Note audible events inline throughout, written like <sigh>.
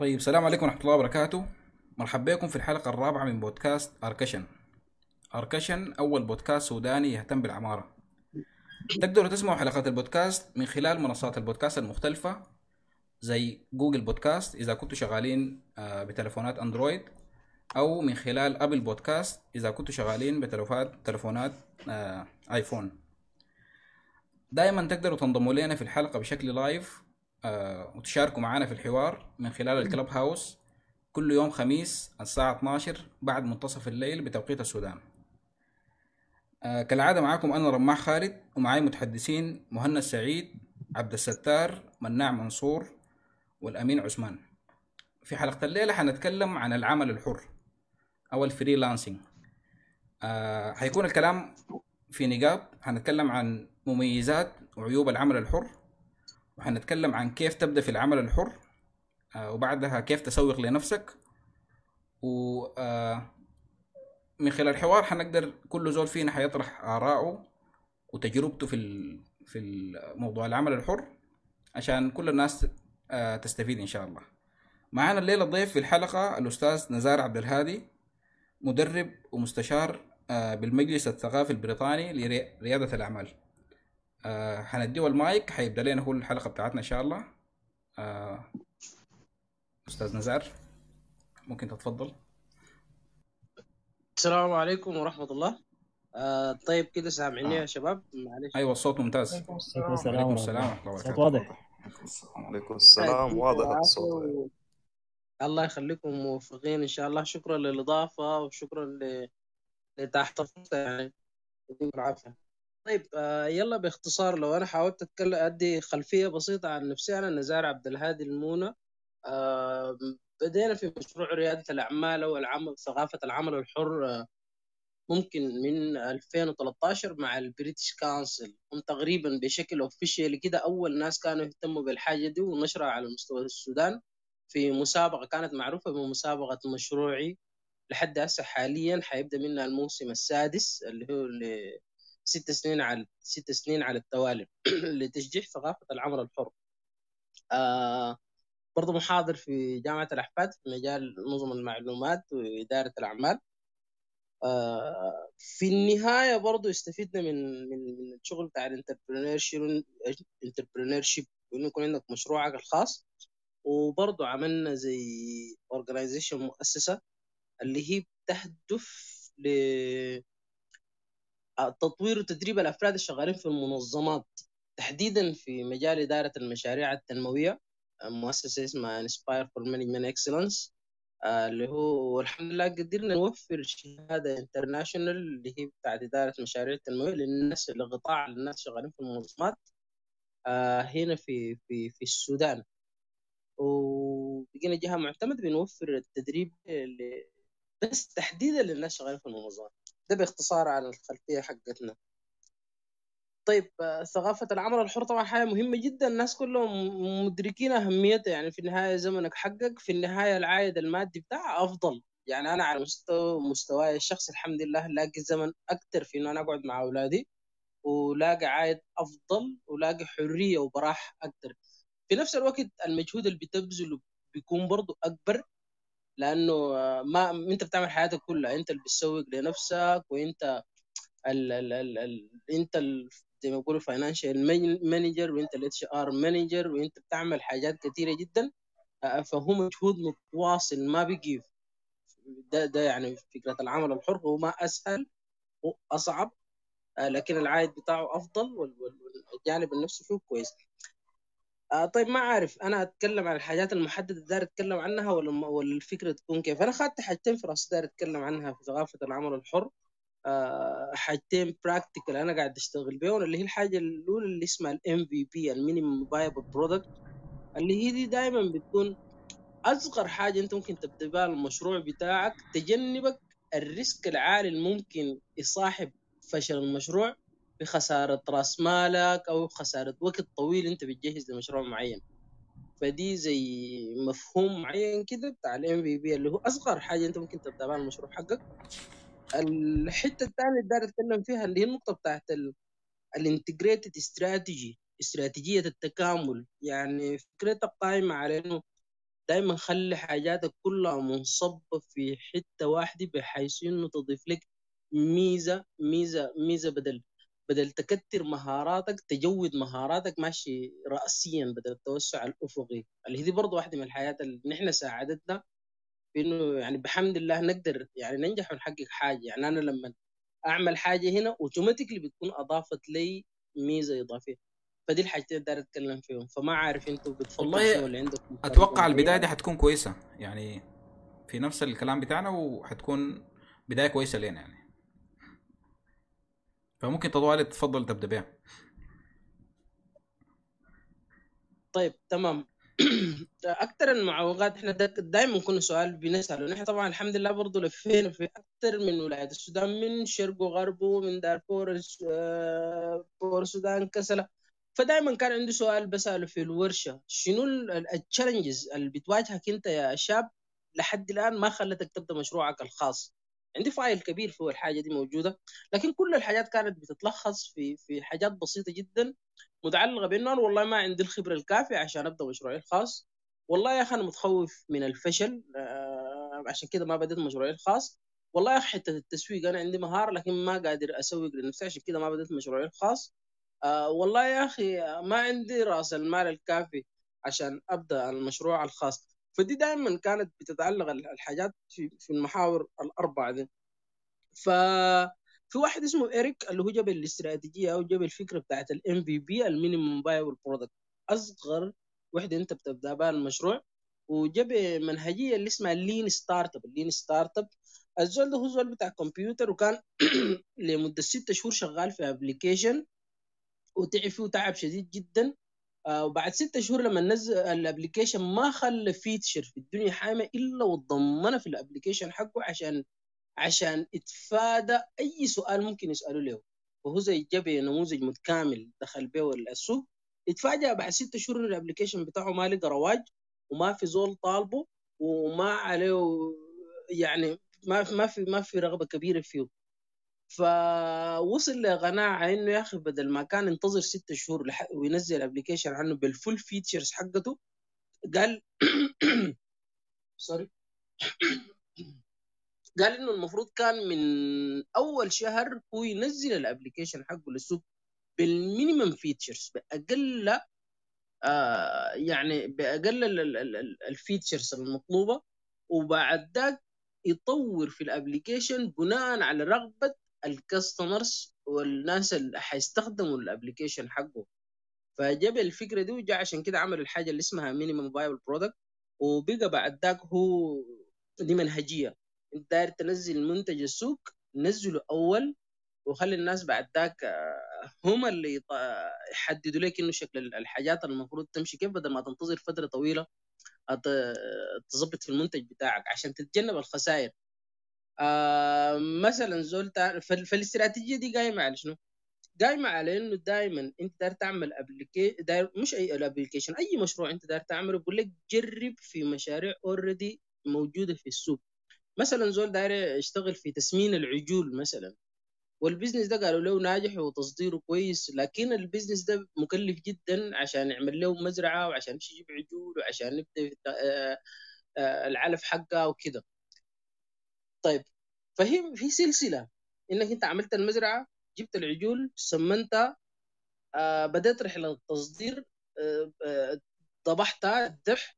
طيب السلام عليكم ورحمة الله وبركاته. مرحبا بكم في الحلقة الرابعة من بودكاست أركشن. أركشن أول بودكاست سوداني يهتم بالعمارة. تقدروا تسمعوا حلقات البودكاست من خلال منصات البودكاست المختلفة زي Google Podcasts إذا كنتوا شغالين آه، بتلفونات Android أو من خلال Apple Podcasts إذا كنتوا شغالين بتلفونات تلفونات آه، iPhone. دائما تقدروا تنضموا لنا في الحلقة بشكل live آه، وتشاركوا معنا في الحوار من خلال Clubhouse كل يوم خميس الساعة 12 بعد منتصف الليل بتوقيت السودان. آه، كالعادة معاكم أنا رماح خالد ومعاي متحدثين مهنا سعيد عبد الستار مناع منصور والأمين عثمان. في حلقة الليلة حنتكلم عن العمل الحر أو ال freelancing آه حيكون الكلام في نقاط. حنتكلم عن مميزات وعيوب العمل الحر. وحنتكلم عن كيف تبدأ في العمل الحر آه وبعدها كيف تسوق لنفسك. و آه من خلال الحوار حنقدر كل زول فينا حيطرح آراءه وتجربته في ال... في موضوع العمل الحر عشان كل الناس آه تستفيد إن شاء الله. معنا الليلة ضيف في الحلقة الأستاذ نزار عبد الهادي مدرب ومستشار بالمجلس الثقافي البريطاني لريادة الأعمال. آه حنديه المايك حيبدأ لنا هو الحلقة بتاعتنا إن شاء الله. آه أستاذ نزار ممكن تتفضل. السلام عليكم ورحمة الله. آه طيب كده سامعيني آه. يا شباب؟ معلش. أيوة الصوت ممتاز. عليكم السلام. عليكم السلام ورحمة الله. وبركاته واضح. عليكم السلام. واضح الصوت. الله يخليكم موفقين إن شاء الله. شكرا للإضافة وشكرا ل... لتحت يعني. يديكم العافية. طيب آه يلا باختصار لو أنا حاولت أتكلم أدي خلفية بسيطة عن نفسي. أنا نزار عبد الهادي المونة آه بدينا في مشروع ريادة الأعمال أو العمل ثقافة العمل الحر آه ممكن من 2013 مع ال British Council. هم تقريبا بشكل official كده أول ناس كانوا يهتموا بالحاجة دي ونشرها على مستوى السودان. في مسابقة كانت معروفة بمسابقة مشروعي لحد هسه حاليا حيبدأ منها الموسم السادس اللي هو ل- ست سنين على ست سنين على التوالي <clears throat> لتشجيع ثقافة العمل الحر. آه برضه محاضر في جامعة الأحفاد في مجال نظم المعلومات وإدارة الأعمال. آه، في النهاية برضو استفدنا من من من الشغل بتاع ال entrepreneurship وإنه يكون عندك مشروعك الخاص وبرضو عملنا زي organization مؤسسة اللي هي بتهدف ل تطوير وتدريب الأفراد الشغالين في المنظمات. تحديدا في مجال إدارة المشاريع التنموية مؤسسة اسمها Inspire for Management Excellence آه، اللي هو الحمد لله قدرنا نوفر شهادة international اللي هي بتاعت إدارة مشاريع التنموية للناس لقطاع الناس شغالين في المنظمات آه، هنا في في في السودان. وبقينا جهة معتمدة بنوفر التدريب بس تحديدا للناس شغالين في المنظمات. ده باختصار عن الخلفية حقتنا. طيب آه، ثقافة العمل الحر طبعا حاجة مهمة جدا. الناس كلهم مدركين أهميتها. يعني في النهاية زمنك حقك في النهاية العائد المادي بتاعها أفضل. يعني أنا على مستوى مستواي الشخصي الحمد لله لاقي زمن أكتر في إنه أنا أقعد مع أولادي ولاقي عائد أفضل ولاقي حرية وبراح أكتر. في نفس الوقت المجهود اللي بتبذله بيكون برضو أكبر. لأنه آه، ما أنت بتعمل حياتك كلها أنت اللي بتسوق لنفسك وأنت ال ال ال ال أنت ال زي ما بيقولوا financial manager وأنت ال HR manager وأنت بتعمل حاجات كثيره جدا آه، فهو مجهود متواصل ما بيجي ده ده يعني فكرة العمل الحر هو ما أسهل هو أصعب آه، لكن العائد بتاعه أفضل وال- وال- والجانب النفسي فيه كويس. آه طيب ما عارف أنا أتكلم عن الحاجات المحددة داير أتكلم عنها ولا ولا الفكرة تكون كيف. أنا اخذت حاجتين في راسي داير أتكلم عنها في ثقافة العمل الحر. آه، حاجتين practical أنا قاعد أشتغل بيهم اللي هي الحاجة الأولى اللي اسمها ال MVP ال minimum viable product اللي هي دي دائما بتكون أصغر حاجة أنت ممكن تبدأ بها المشروع بتاعك تجنبك ال risk العالي الممكن يصاحب فشل المشروع. بخسارة رأس مالك أو خساره وقت طويل أنت بتجهز لمشروع معين. فدي زي مفهوم معين كده بتاع ال MVP اللي هو أصغر حاجة أنت ممكن تبدأ بها المشروع حقك. الحتة الثانية اللي أتكلم فيها اللي هي النقطة بتاعت ال integrated strategy استراتيجية التكامل. يعني فكرتها قائمه على إنه دائما خلي حاجاتك كلها منصبة في حتة واحدة بحيث إنه تضيف لك ميزة ميزة ميزة بدل. بدل تكتر مهاراتك تجود مهاراتك ماشي رأسيا بدل التوسع الأفقي. اللي هي برضه واحدة من الحياة اللي نحن ساعدتنا في انه يعني بحمد الله نقدر يعني ننجح ونحقق حاجة. يعني أنا لما أعمل حاجة هنا اوتوماتيكلي بتكون أضافت لي ميزة إضافية. فدي الحاجتين اللي داير أتكلم فيهم. فما عارف أنتوا بتفضلوا اللي عندكم أتوقع البداية دي حتكون كويسة. يعني في نفس الكلام بتاعنا وحتكون بداية كويسة لنا يعني. فممكن طوالي تفضل تبدأ بها طيب تمام. <clears throat> أكثر المعوقات إحنا دائما كنا سؤال بنسأله. نحن طبعا الحمد لله برضه لفينا في أكثر من ولاية. السودان من شرق وغربه من دارفور بور السودان كسلة. فدائما كان عندي سؤال بسأله في الورشة. شنو ال challenges اللي بتواجهك أنت يا شاب؟ لحد الآن ما خلتك تبدأ مشروعك الخاص. عندي file كبير فيه الحاجة دي موجودة لكن كل الحاجات كانت بتتلخص في في حاجات بسيطة جدا متعلقة بإنه أنا والله ما عندي الخبرة الكافية عشان أبدأ مشروعي الخاص. والله يا أخي أنا متخوف من الفشل آه عشان كده ما بديت مشروعي الخاص. والله يا أخي حتة التسويق أنا عندي مهارة لكن ما قادر أسوق لنفسي عشان كده ما بديت مشروعي الخاص. آه والله يا أخي ما عندي رأس المال الكافي عشان أبدأ المشروع الخاص. فدي دائما كانت بتتعلق الحاجات في, المحاور الأربعة دي. ف في واحد اسمه إريك اللي هو جاب الاستراتيجية أو جاب الفكرة بتاعت ال MVP ال minimum viable product أصغر وحدة أنت بتبدأ بها المشروع. وجاب منهجية اللي اسمها lean startup ال lean startup الزول ده هو زول بتاع كمبيوتر وكان <clears throat> لمدة ستة شهور شغال في application وتعب فيه تعب شديد جدا. وبعد ستة شهور لما نزل ال application ما خلى feature في الدنيا حامه إلا وضمنها في ال application حقه عشان عشان يتفادى أي سؤال ممكن يسألوا له. وهو زي جاب نموذج متكامل دخل به السوق. اتفاجأ بعد ستة شهور ال application بتاعه ما لقى رواج وما في زول طالبه وما عليه يعني ما في ما في ما في رغبة كبيرة فيه. فوصل لقناعه إنه يا أخي بدل ما كان ينتظر ستة شهور وينزل ال application عنه بال full features حقته قال <coughs> sorry <coughs> قال إنه المفروض كان من أول شهر هو ينزل ال application حقه للسوق بال minimum features بأقل آه يعني بأقل ال features المطلوبة وبعد ذاك يطور في ال application بناء على رغبة ال customers والناس اللي حيستخدموا ال application حقه فجاب الفكرة دي وجاء عشان كده عمل الحاجة اللي اسمها minimum viable product وبقى بعد ذاك هو دي منهجية. انت داير تنزل المنتج السوق نزله أول وخلي الناس بعد ذاك هم اللي يحددوا لك إنه شكل الحاجات المفروض تمشي كيف بدل ما تنتظر فترة طويلة تظبط في المنتج بتاعك عشان تتجنب الخسائر. آه مثلا زول فالاستراتيجية دي قايمة على شنو؟ قايمة على إنه دائما أنت داير تعمل application داير مش أي application أي مشروع أنت داير تعمله بقول لك جرب في مشاريع already موجودة في السوق مثلا زول داير يشتغل في تسمين العجول مثلا والبزنس ده قالوا له ناجح وتصديره كويس لكن البزنس ده مكلف جدا عشان نعمل له مزرعة وعشان يجيب عجول وعشان نبدا العلف حقها وكده طيب فهي في سلسلة إنك أنت عملت المزرعة جبت العجول سمنتها آه بدأت رحلة التصدير آه ذبحتها الذبح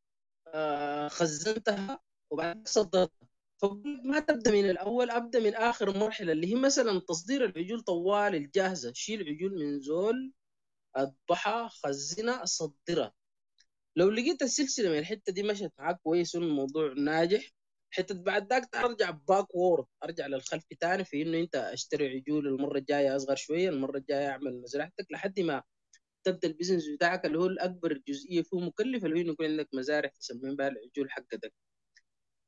آه خزنتها وبعدين صدرتها. فما تبدأ من الأول أبدأ من آخر مرحلة اللي هي مثلا تصدير العجول طوال الجاهزة. شيل عجول من زول اذبحها خزنها صدرها لو لقيت السلسلة من الحتة دي مشت معاك كويس الموضوع ناجح حتى بعد ذاك أرجع backward أرجع للخلف تاني في إنه أنت أشتري عجول المرة الجاية أصغر شوية المرة الجاية أعمل مزرعتك لحد ما تبدا البزنس بتاعك اللي هو الأكبر جزئية فيه مكلفة اللي هو إنه يكون عندك مزارع تسمين بها العجول حقتك.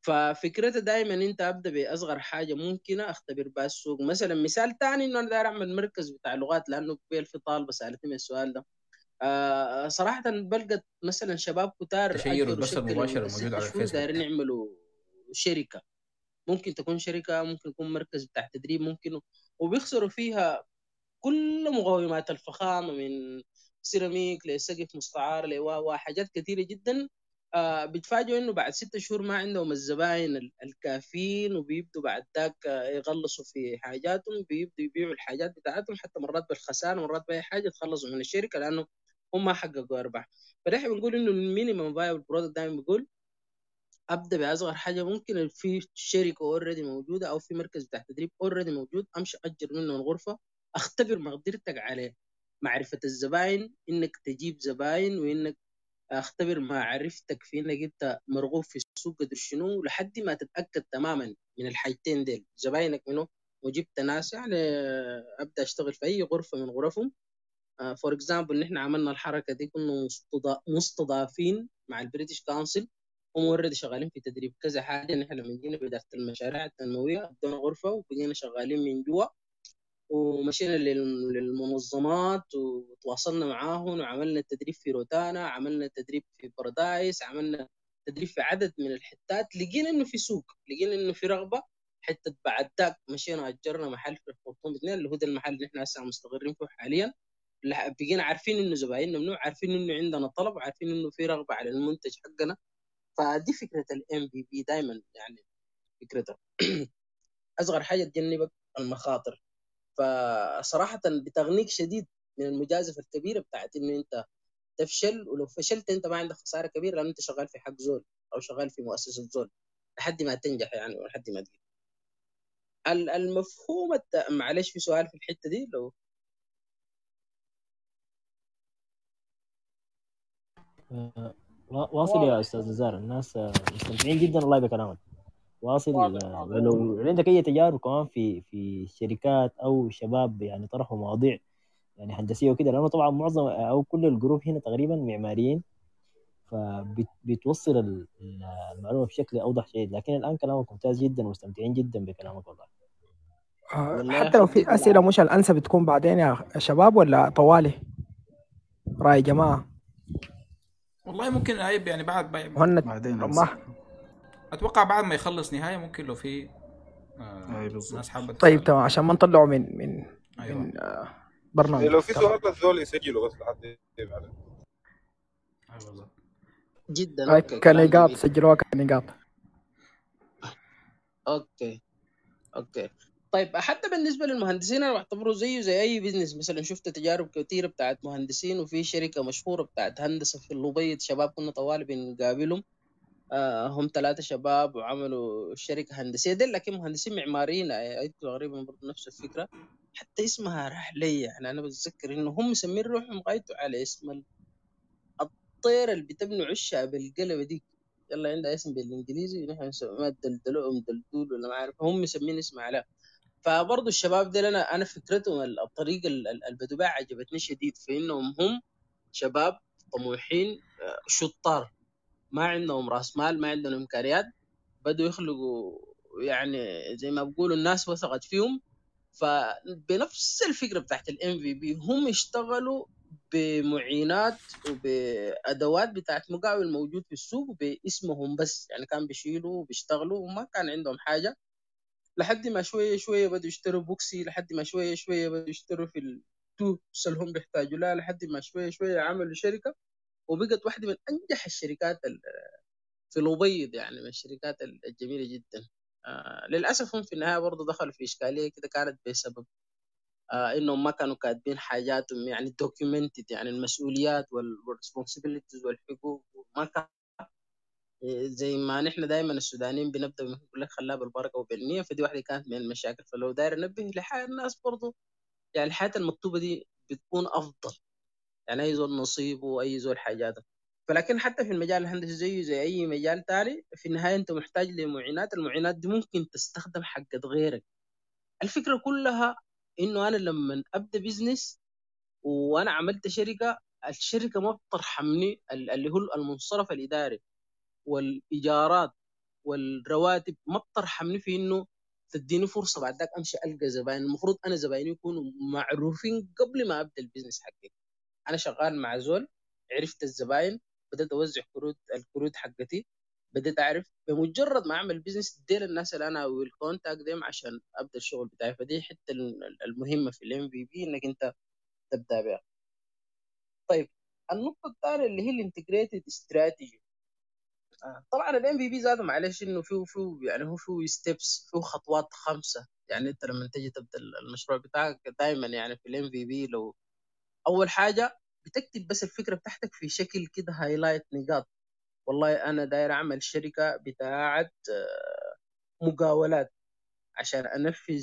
ففكرتها دائما أنت أبدأ بأصغر حاجة ممكنة أختبر بها السوق. مثلا مثال ثاني إنه أنا داير أعمل مركز بتاع لغات لأنه قبل في طالبه سالتني السؤال ده. آه صراحة بلقت مثلا شباب كتار تشير البث المباشر الموجود على الفيسبوك. دايرين يعملوا شركة. ممكن تكون شركة ممكن يكون مركز بتاع تدريب ممكن وبيخسروا فيها كل مقومات الفخامة من سيراميك لسقف مستعار لوا حاجات كثيرة جدا. آه بيتفاجئوا إنه بعد ستة شهور ما عندهم الزباين الكافيين وبيبدوا بعد ذاك يغلصوا في حاجاتهم بيبدوا يبيعوا الحاجات بتاعتهم حتى مرات بالخسارة مرات بأي حاجة يتخلصوا من الشركة لأنه هم ما حققوا أرباح. فنحن بنقول إنه ال minimum viable product دائما بيقول أبدأ بأصغر حاجة ممكن في شركة already موجودة أو في مركز بتاع تدريب already موجود أمشي اجر منه الغرفه أختبر مقدرتك عليه معرفة الزباين إنك تجيب زباين وإنك أختبر معرفتك في إنك أنت مرغوب في السوق قدر شنو لحد ما تتأكد تماما من الحاجتين ديل. زباينك منه وجبت ناس يعني أبدأ أشتغل في أي غرفة من غرفهم. for example نحن عملنا الحركة دي كنا مستضافين مع ال British Council. already شغالين في تدريب كذا حاجة. نحن لما جينا بدايه المشاريع التنموية ادونا غرفة وبقينا شغالين من جوا ومشينا للمنظمات وتواصلنا معاهم وعملنا التدريب في روتانا عملنا تدريب في بارادايس عملنا تدريب في عدد من الحتات. لقينا إنه في سوق لقينا إنه في رغبة. حتى بعد ذاك مشينا أجرنا محل في الخرطوم اثنين اللي هو ده المحل اللي إحنا هسه مستقرين فيه حاليا. بقينا عارفين إنه زبايننا منو عارفين إنه عندنا طلب وعارفين إنه في رغبة على المنتج حقنا. فدي فكرة ال MVP دائما يعني فكرتها. <clears throat> أصغر حاجة تجنبك المخاطر. فصراحة بتغنيك شديد من المجازفة الكبيرة بتاعت انه أنت تفشل ولو فشلت أنت ما عندك خسارة كبيرة لأن أنت شغال في حق زول أو شغال في مؤسسة زول لحد ما تنجح يعني ولحد ما تجيب. المفهوم الت... معلش في سؤال في الحتة دي لو واصل يا أستاذ زار الناس مستمتعين جدا والله بكلامك واصل لو عندك أي تجارب كمان في في شركات أو شباب يعني طرحوا مواضيع يعني هندسية وكده لأنه طبعا معظم أو كل الجروب هنا تقريبا معماريين فبتوصل المعلومة بشكل أوضح شيء لكن الآن كلامك ممتاز جدا ومستمتعين جدا بكلامك والله. حتى لو في أسئلة مش الأنسب تكون بعدين يا شباب ولا طوالي؟ رأي جماعة. والله ممكن عيب يعني بعد مهند بعدين رماح أتوقع بعد ما يخلص نهايه ممكن لو في آه أي بالضبط. ناس حابة طيب تمام عشان ما نطلعوا من من أيوة. من آه برنامج. لو في سؤال للذول يسجلوا بس لحد أيوه بالظبط جدا. كنقاط. سجلوها كنقاط أوكي. أوكي. طيب حتى بالنسبة للمهندسين أنا بعتبره زيه زي أي بزنس مثلا شفت تجارب كثيره بتاعت مهندسين وفي شركة مشهورة بتاعت هندسة في اللوبيد شباب كنا طوال بنقابلهم. آه هم ثلاثة شباب وعملوا شركة هندسية. دي لكن مهندسين معماريين آه، تقريبا برضه نفس الفكرة. حتى اسمها رحلية. يعني أنا بتذكر إنه هم مسمين روحهم غايته على اسم ال- الطير اللي بتبنوا عشها بالقلبه دي. يلا عندها اسم بالإنجليزي ونحن نسميها دلدلو ام دلدول ولا ما عارف هم مسمين اسمها عليها فبرضه الشباب دي أنا أنا فكرتهم ال- الطريقة ال- ال- البدو بها عجبتني شديد في إنهم هم شباب طموحين آه، شطار. ما عندهم راس مال ما عندهم إمكانيات بدوا يخلقوا يعني زي ما بيقولوا الناس وثقت فيهم. فبنفس الفكرة بتاعت ال MVP هم اشتغلوا بمعينات وبأدوات بتاعت مقاول موجود في السوق باسمهم بس. يعني كان بيشيلوا وبيشتغلوا وما كان عندهم حاجة. لحد ما شوية شوية بدوا يشتروا بوكسي لحد ما شوية شوية بدوا يشتروا في التوبس اللي هم بيحتاجوا لها لحد ما شوية شوية عملوا شركة وبقت واحدة من أنجح الشركات ال- في الأبيض يعني من الشركات الجميلة جدا. آه للأسف هم في النهاية برضه دخلوا في إشكالية كده كانت بسبب آه إنهم ما كانوا كاتبين حاجاتهم يعني documented يعني المسؤوليات وال responsibilities والحقوق ما زي ما نحن دائما السودانيين بنبدأ بنقول لك خلاها بالبركة وبالنية فدي واحدة كانت من المشاكل. فلو داير ننبه لحال الناس برضه يعني الحياة المكتوبه دي بتكون أفضل. يعني أي زول نصيبه وأي زول حاجاته فلكن حتى في المجال الهندسي زيه زي أي مجال تاني في النهاية أنت محتاج لمعينات. المعينات دي ممكن تستخدم حقت غيرك. الفكرة كلها إنه أنا لما أبدأ بزنس وأنا عملت شركة الشركة ما بترحمني ال- اللي هو المنصرف الإداري. والإيجارات والرواتب ما بترحمني في إنه تديني فرصة بعد ذاك أمشي ألقى زباين. المفروض أنا زبايني يكونوا معروفين قبل ما أبدأ البزنس حقي. أنا شغال مع زول عرفت الزباين بدأت أوزع كروت الكروت حقتي بديت أعرف بمجرد ما أعمل بزنس ديل الناس اللي أنا will contact عشان أبدأ الشغل بتاعي. فدي ال- المهمة في ال MVP إنك أنت تبدأ بها طيب النقطة الثانية اللي هي ال integrated strategy طبعا ال MVP زاد معلش إنه فيه فيه يعني هو فيه steps فيه خطوات خمسة. يعني أنت لما تجي تبدأ المشروع بتاعك دائما يعني في ال MVP لو أول حاجة بتكتب بس الفكرة بتاعتك في شكل كده highlight نقاط. والله أنا داير أعمل شركة بتاعت آه، مقاولات عشان أنفذ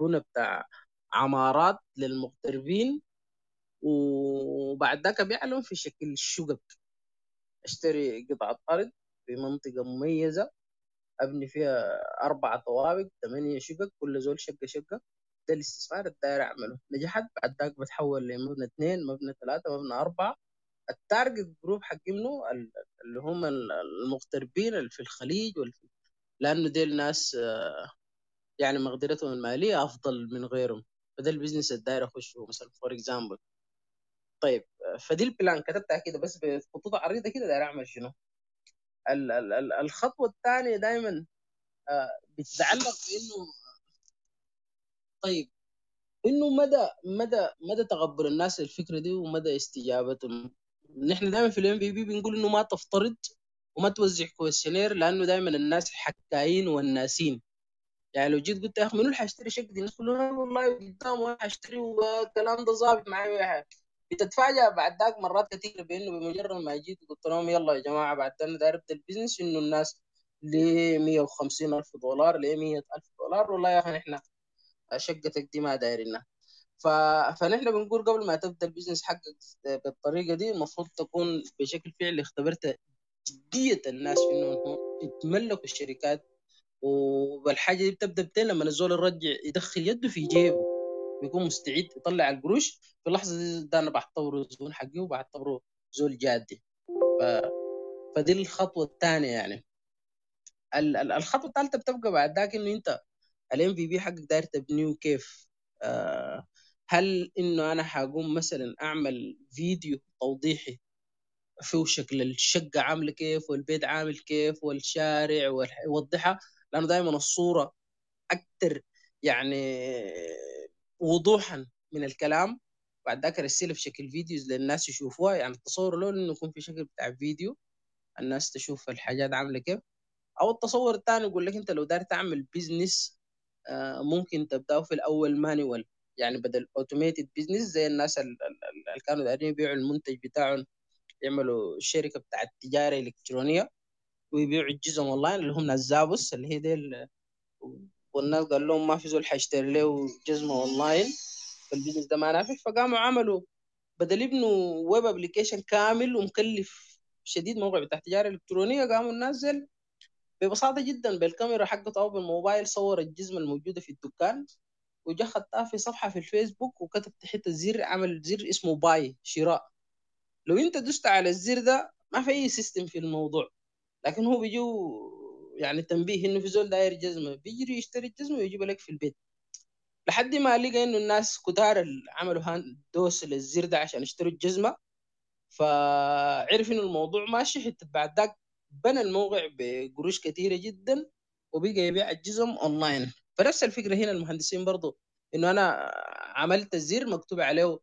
بنى بتاع عمارات للمغتربين وبعد ذاك بيعلم في شكل شقق. أشتري قطعة أرض في منطقة مميزة أبني فيها أربعة طوابق ثمانية شقق كل زول شقة شقة. ده الاستثمار الداير أعمله. نجحت بعد ذاك بتحول لمبنى اثنين مبنى ثلاثة مبنى أربعة. ال target group حقي منو اللي هم المغتربين اللي في الخليج والفي لأنه دي الناس يعني مقدرتهم المالية أفضل من غيرهم. فده ال business الداير أخشه مثلا for example طيب فدي ال plan كتبتها كده بس بخطوط عريضة كده داير أعمل شنو؟ الخطوة الثانية دائما آه، بتتعلق بإنه طيب إنه مدى مدى مدى تقبل الناس الفكرة دي ومدى استجابتهم؟ نحن دائما في ال MVP بنقول إنه ما تفترض وما توزع questionnaire لأنه دائما الناس حكايين والناسين يعني لو جيت قلت يا أخي منو اللي حيشتري شقة دي؟ الناس كلهم والله قدام حيشتري والكلام ده ظابط معي بتتفاجأ بعد ذاك مرات كثيرة بإنه بمجرد ما جيت قلت لهم يلا يا جماعة بعد أنا داير ابدا ال business إنه الناس ل 150 ألف دولار ل 100 ألف دولار والله يا أخي نحن شقتك دي ما دايرينها ف... فنحن بنقول قبل ما تبدأ ال business حقك بالطريقة دي المفروض تكون بشكل فعلي اختبرت جدية الناس في إنهم يتملكوا الشركات والحاجة دي بتبدأ بتين لما الزول يرجع يدخل يده في جيبه. بيكون مستعد يطلع القروش. في اللحظة دي ده أنا بعتبره زول حقي وبعتبره زول جادي. ف... فدي الخطوة الثانية يعني. الخطوة الثالثة بتبقى بعد ذاك إنه أنت الام في بي حقك داير تبنيه كيف آه هل إنه أنا حقوم مثلا أعمل فيديو توضيحي فيه شكل الشقه عاملة كيف والبيت عامل كيف والشارع ويوضحها لأنه دائما الصورة أكثر يعني وضوحا من الكلام. بعد ذاك ارسلها في شكل videos للناس يشوفوها يعني التصور له إنه يكون في شكل بتاع فيديو الناس تشوف الحاجات عاملة كيف. أو التصور الثاني يقول لك أنت لو داير تعمل business آه، ممكن تبدأه في الأول manual يعني بدل automated business زي الناس اللي كانوا دايرين يبيعوا المنتج بتاعهم يعملوا شركة بتاعت تجاره الكترونيه ويبيعوا الجزم اونلاين اللي هم ناس اللي هي دي والناس قال لهم ما في زول حيشتري له جزمة اونلاين فال business ده ما نافع. فقاموا عملوا بدل يبنوا web application كامل ومكلف شديد موقع بتاع تجارة إلكترونية قاموا ننزل ببساطة جدا بالكاميرا حقته أو بالموبايل صور الجزمة الموجودة في الدكان وجا ختاها في صفحة في الفيسبوك وكتب تحت الزر عمل زر اسمه buy شراء. لو انت دست على الزر ده ما في أي system في الموضوع. لكن هو بيجو يعني تنبيه إنه في زول داير جزمة بيجري يشتري الجزمه ويجيبها لك في البيت. لحد ما لقى إنه الناس كتار عملوا دوس للزر ده عشان يشتروا الجزمة فعرف إنه الموضوع ماشي. حتى بعد ذاك بنى الموقع بقروش كثيره جدا وبقى يبيع الجزم اونلاين فنفس الفكرة هنا المهندسين برضو إنه أنا عملت الزر مكتوب عليه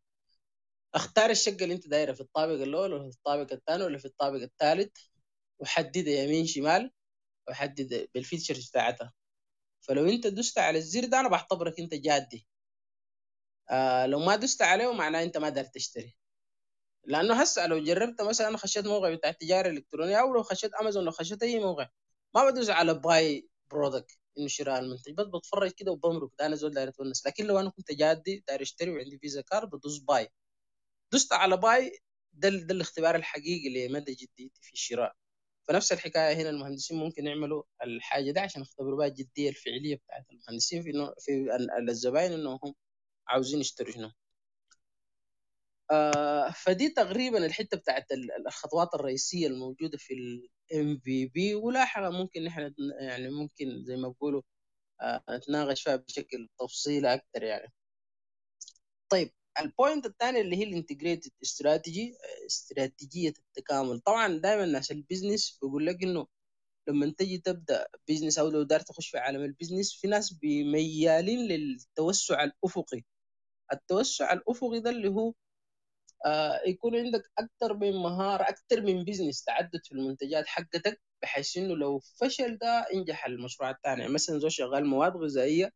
اختار الشقة اللي أنت دايرها في الطابق الأول ولا في الطابق الثاني ولا في الطابق الثالث وحددها يمين شمال. واحدد بال features بتاعتها فلو أنت دست على الزر ده أنا بعتبرك أنت جادي. آه لو ما دست عليه معناه أنت ما قدرت تشتري. لأنه هسه لو جربت مثلا خشيت موقع بتاع التجارة الإلكترونية أو لو خشيت أمازون لو خشيت أي موقع ما بدوس على buy product انه شراء المنتج بس بتفرج كده وبمرق. ده أنا زول داير أتونس. لكن لو أنا كنت جادي داير أشتري وعندي Visa card بدوس buy دست على buy ده, ده الاختبار الحقيقي لمدى جديتي في الشراء. فنفس الحكاية هنا المهندسين ممكن يعملوا الحاجة دي عشان يختبروا بها الجدية الفعلية بتاعت المهندسين في في الزباين انهم عاوزين يشتروا شنو آه فدي تقريبا الحتة بتاعت الخطوات الرئيسية الموجودة في ال MVP ولاحقا ممكن نحن يعني ممكن زي ما بقولوا آه نتناقش فيها بشكل تفصيلي أكثر يعني. طيب ال point الثاني اللي هي ال integrated strategy استراتيجية التكامل. طبعا دائما الناس ال business بيقول لك إنه لما تجي تبدأ business أو لو دار تخش في عالم ال business في ناس بميالين للتوسع الأفقي. التوسع الأفقي ده اللي هو آه يكون عندك أكثر من مهارة أكثر من business تعدد في المنتجات حقتك بحيث إنه لو فشل ده ينجح المشروع الثاني. يعني مثلا زول شغال مواد غذائية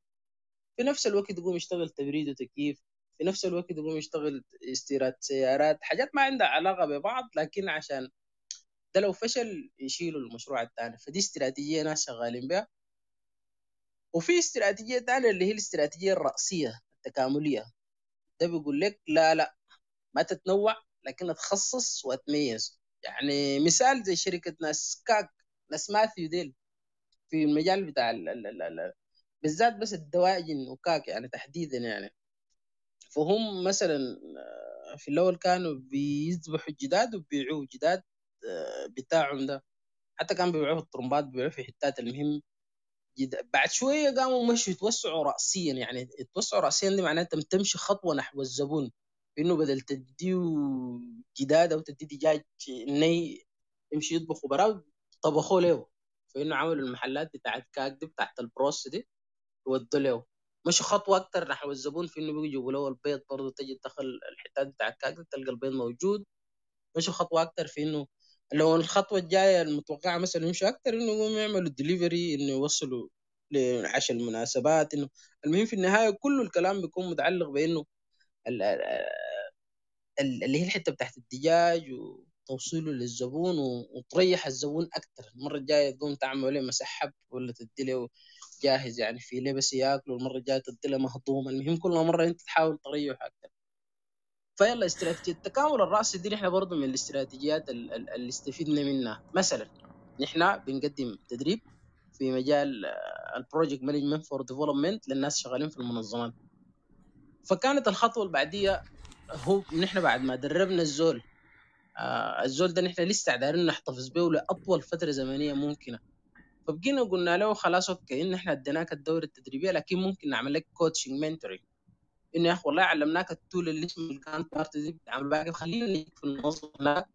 في نفس الوقت يقوم يشتغل تبريد وتكييف في نفس الوقت يقوم يشتغل استيراد سيارات حاجات ما عندها علاقة ببعض لكن عشان ده لو فشل يشيلوا المشروع الثاني فدي استراتيجية ناس شغالين بها وفي استراتيجية ثانية اللي هي الاستراتيجية الرأسية التكاملية. ده بيقول لك لا لا ما تتنوع لكن تخصص وتميز. يعني مثال زي شركة ناس كاك ناس ماثيو ديل في المجال بتاع ال ال ال بالذات بس الدواجن وكاك يعني تحديدا يعني. فهم مثلا آه، في الأول كانوا بيذبحوا الجداد وبيبيعوا جداد آه، بتاعهم ده. حتى كانوا بيبيعوه في الطرمبات بيبيعوه في حتات المهم جدا بعد شوية قاموا مشوا يتوسعوا راسيا يعني. يتوسعوا راسيا دي معناها انت تمشي خطوة نحو الزبون انه بدل تديه جداد أو تديه دجاج ني يمشي يطبخوا براه طبخوا له. فإنه عملوا المحلات بتاعت كاك دي بتاعت البروس دي ودوا له. مشوا خطوة أكثر نحو الزبون في إنه بيجوا له البيض برضه تجي تدخل الحتات بتاعت كاك دي تلقى البيض موجود. مشوا خطوة أكثر في إنه لو الخطوة الجاية المتوقعة مثلا يمشوا أكثر إنه يقوموا يعملوا دليفري إنه يوصلوا لعشاء المناسبات إنه المهم في النهاية كل الكلام بيكون متعلق بإنه اللي هي الحتة بتاعت الدجاج وتوصيله للزبون وتريح الزبون أكثر المرة الجاية تقوم تعمل له مسحب ولا تدي له جاهز يعني في لبس ياكله المره الجاية تدي مهضوم. المهم كل مرة أنت تحاول تريح أكثر فيلا استراتيجية التكامل. الراسي دي نحن برضه من الاستراتيجيات اللي استفدنا منها. مثلا نحن بنقدم تدريب في مجال ال project management for development للناس شغالين في المنظمات. فكانت الخطوة اللي بعديها هو نحن بعد ما دربنا الزول آه الزول ده نحن لسه دايرين نحتفظ به لاطول فترة زمنية ممكنة. فبقينا قلنا له خلاص okay إن إحنا أديناك الدوره التدريبية لكن ممكن نعمل لك coaching mentoring إنه يا أخي والله علمناك ال tool اللي اسمه ال Gantt chart دي بتعمل باقي خلينا نجي في المنظمه هناك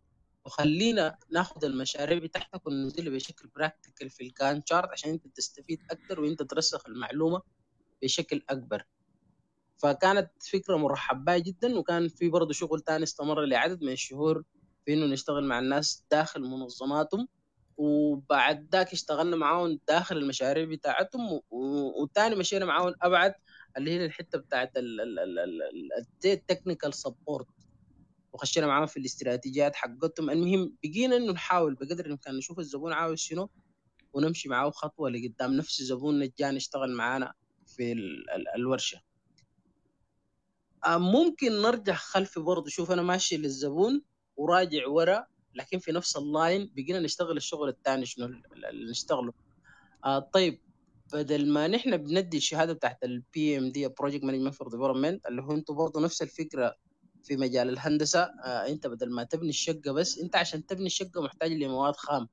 وخلينا ناخذ المشاريع بتاعتك وننزلها بشكل practical في ال Gantt chart عشان أنت تستفيد أكثر وأنت ترسخ المعلومة بشكل أكبر. فكانت فكرة مرحب بها جدا وكان في برضه شغل ثاني استمر لعدد من الشهور في إنه نشتغل مع الناس داخل منظماتهم. وبعد ذاك اشتغلنا معاهم داخل المشاريع بتاعتهم وثاني مشينا معاهم أبعد اللي هي الحتة بتاعت ال technical support وخشينا معاهم في الاستراتيجيات حقتهم. المهم بقينا إنه نحاول بقدر الإمكان نشوف الزبون عاوز شنو ونمشي معاه خطوة لقدام نفس زبوننا جانا اشتغل معانا في الورشة. ممكن نرجع خلفي برضه. شوف أنا ماشي للزبون وراجع ورا لكن في نفس ال line بقينا نشتغل الشغل الثاني شنو اللي نشتغله. آه طيب بدل ما نحن بندي الشهادة بتاعت ال PMD project management for development اللي هو أنتم برضه نفس الفكرة في مجال الهندسة آه انت بدل ما تبني الشقة بس انت عشان تبني الشقة محتاج لمواد خام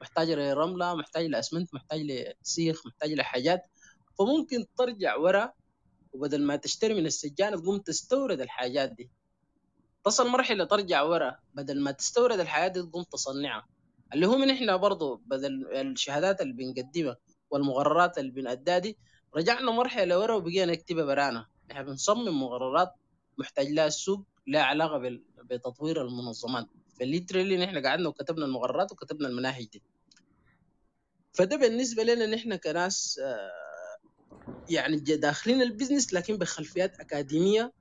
محتاج لرملة محتاج لأسمنت محتاج لسيخ محتاج لحاجات. فممكن ترجع ورا وبدل ما تشتري من السجان تقوم تستورد الحاجات دي. تصل مرحلة ترجع ورا بدل ما تستورد الحاجات دي تقوم تصنعها. اللي هو من إحنا برضو بدل الشهادات اللي بنقدمها والمقررات اللي بنأديها دي رجعنا مرحلة ورا وبقينا نكتبها برانا. إحنا بنصمم مقررات محتاج لها السوق لها علاقة بتطوير المنظمات. ف literally نحن قعدنا وكتبنا المقررات وكتبنا المناهج دي. فده بالنسبة لنا نحن كناس يعني داخلين ال business لكن بخلفيات أكاديمية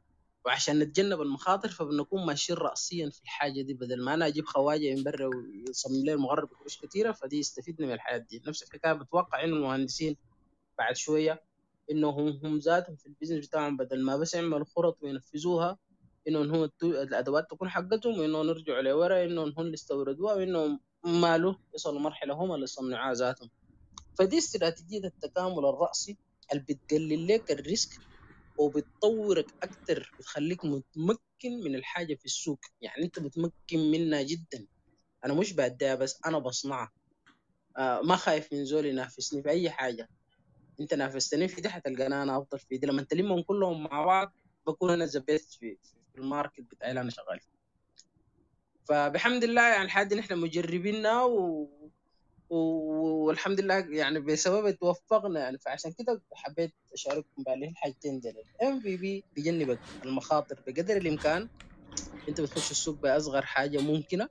وعشان نتجنب المخاطر فبنكون ماشيين راسيا في الحاجة دي بدل ما أنا أجيب خواجة من برا ويصمم لي المقرر بقروش كثيره فدي يستفيدنا من الحياة دي. نفس الحكاية بتوقع انه المهندسين بعد شوية انه هم هم ذاتهم في ال business بتاعهم بدل ما بس يعملوا خطط وينفذوها انه هم الأدوات تكون حقتهم وانه نرجعوا لورا انه هم اللي استوردوها وانه ماله يصلوا مرحلة هم اللي صنعوها ذاتهم. فدي استراتيجية التكامل الرأسي اللي بتقلل لك الريسك وبتطورك أكثر بتخليك متمكن من الحاجة في السوق. يعني أنت متمكن منها جدا. أنا مش باديها بس أنا بصنعها. آه ما خايف من زول ينافسني في أي حاجة. أنت نافستني في دي حتلقى أنا أفضل في دي. لما تلمهم كلهم مع بعض بكون أنا زبيت في, في ال market بتاعي اللي أنا شغال فبحمد الله يعني لحد نحن مجربينها و... والحمد لله يعني بسبب توفقنا يعني. فعشان كده حبيت أشارككم بهذه الحاجتين دي ال MVP بيجنبك المخاطر بقدر الإمكان أنت بتخش السوق بأصغر حاجة ممكنة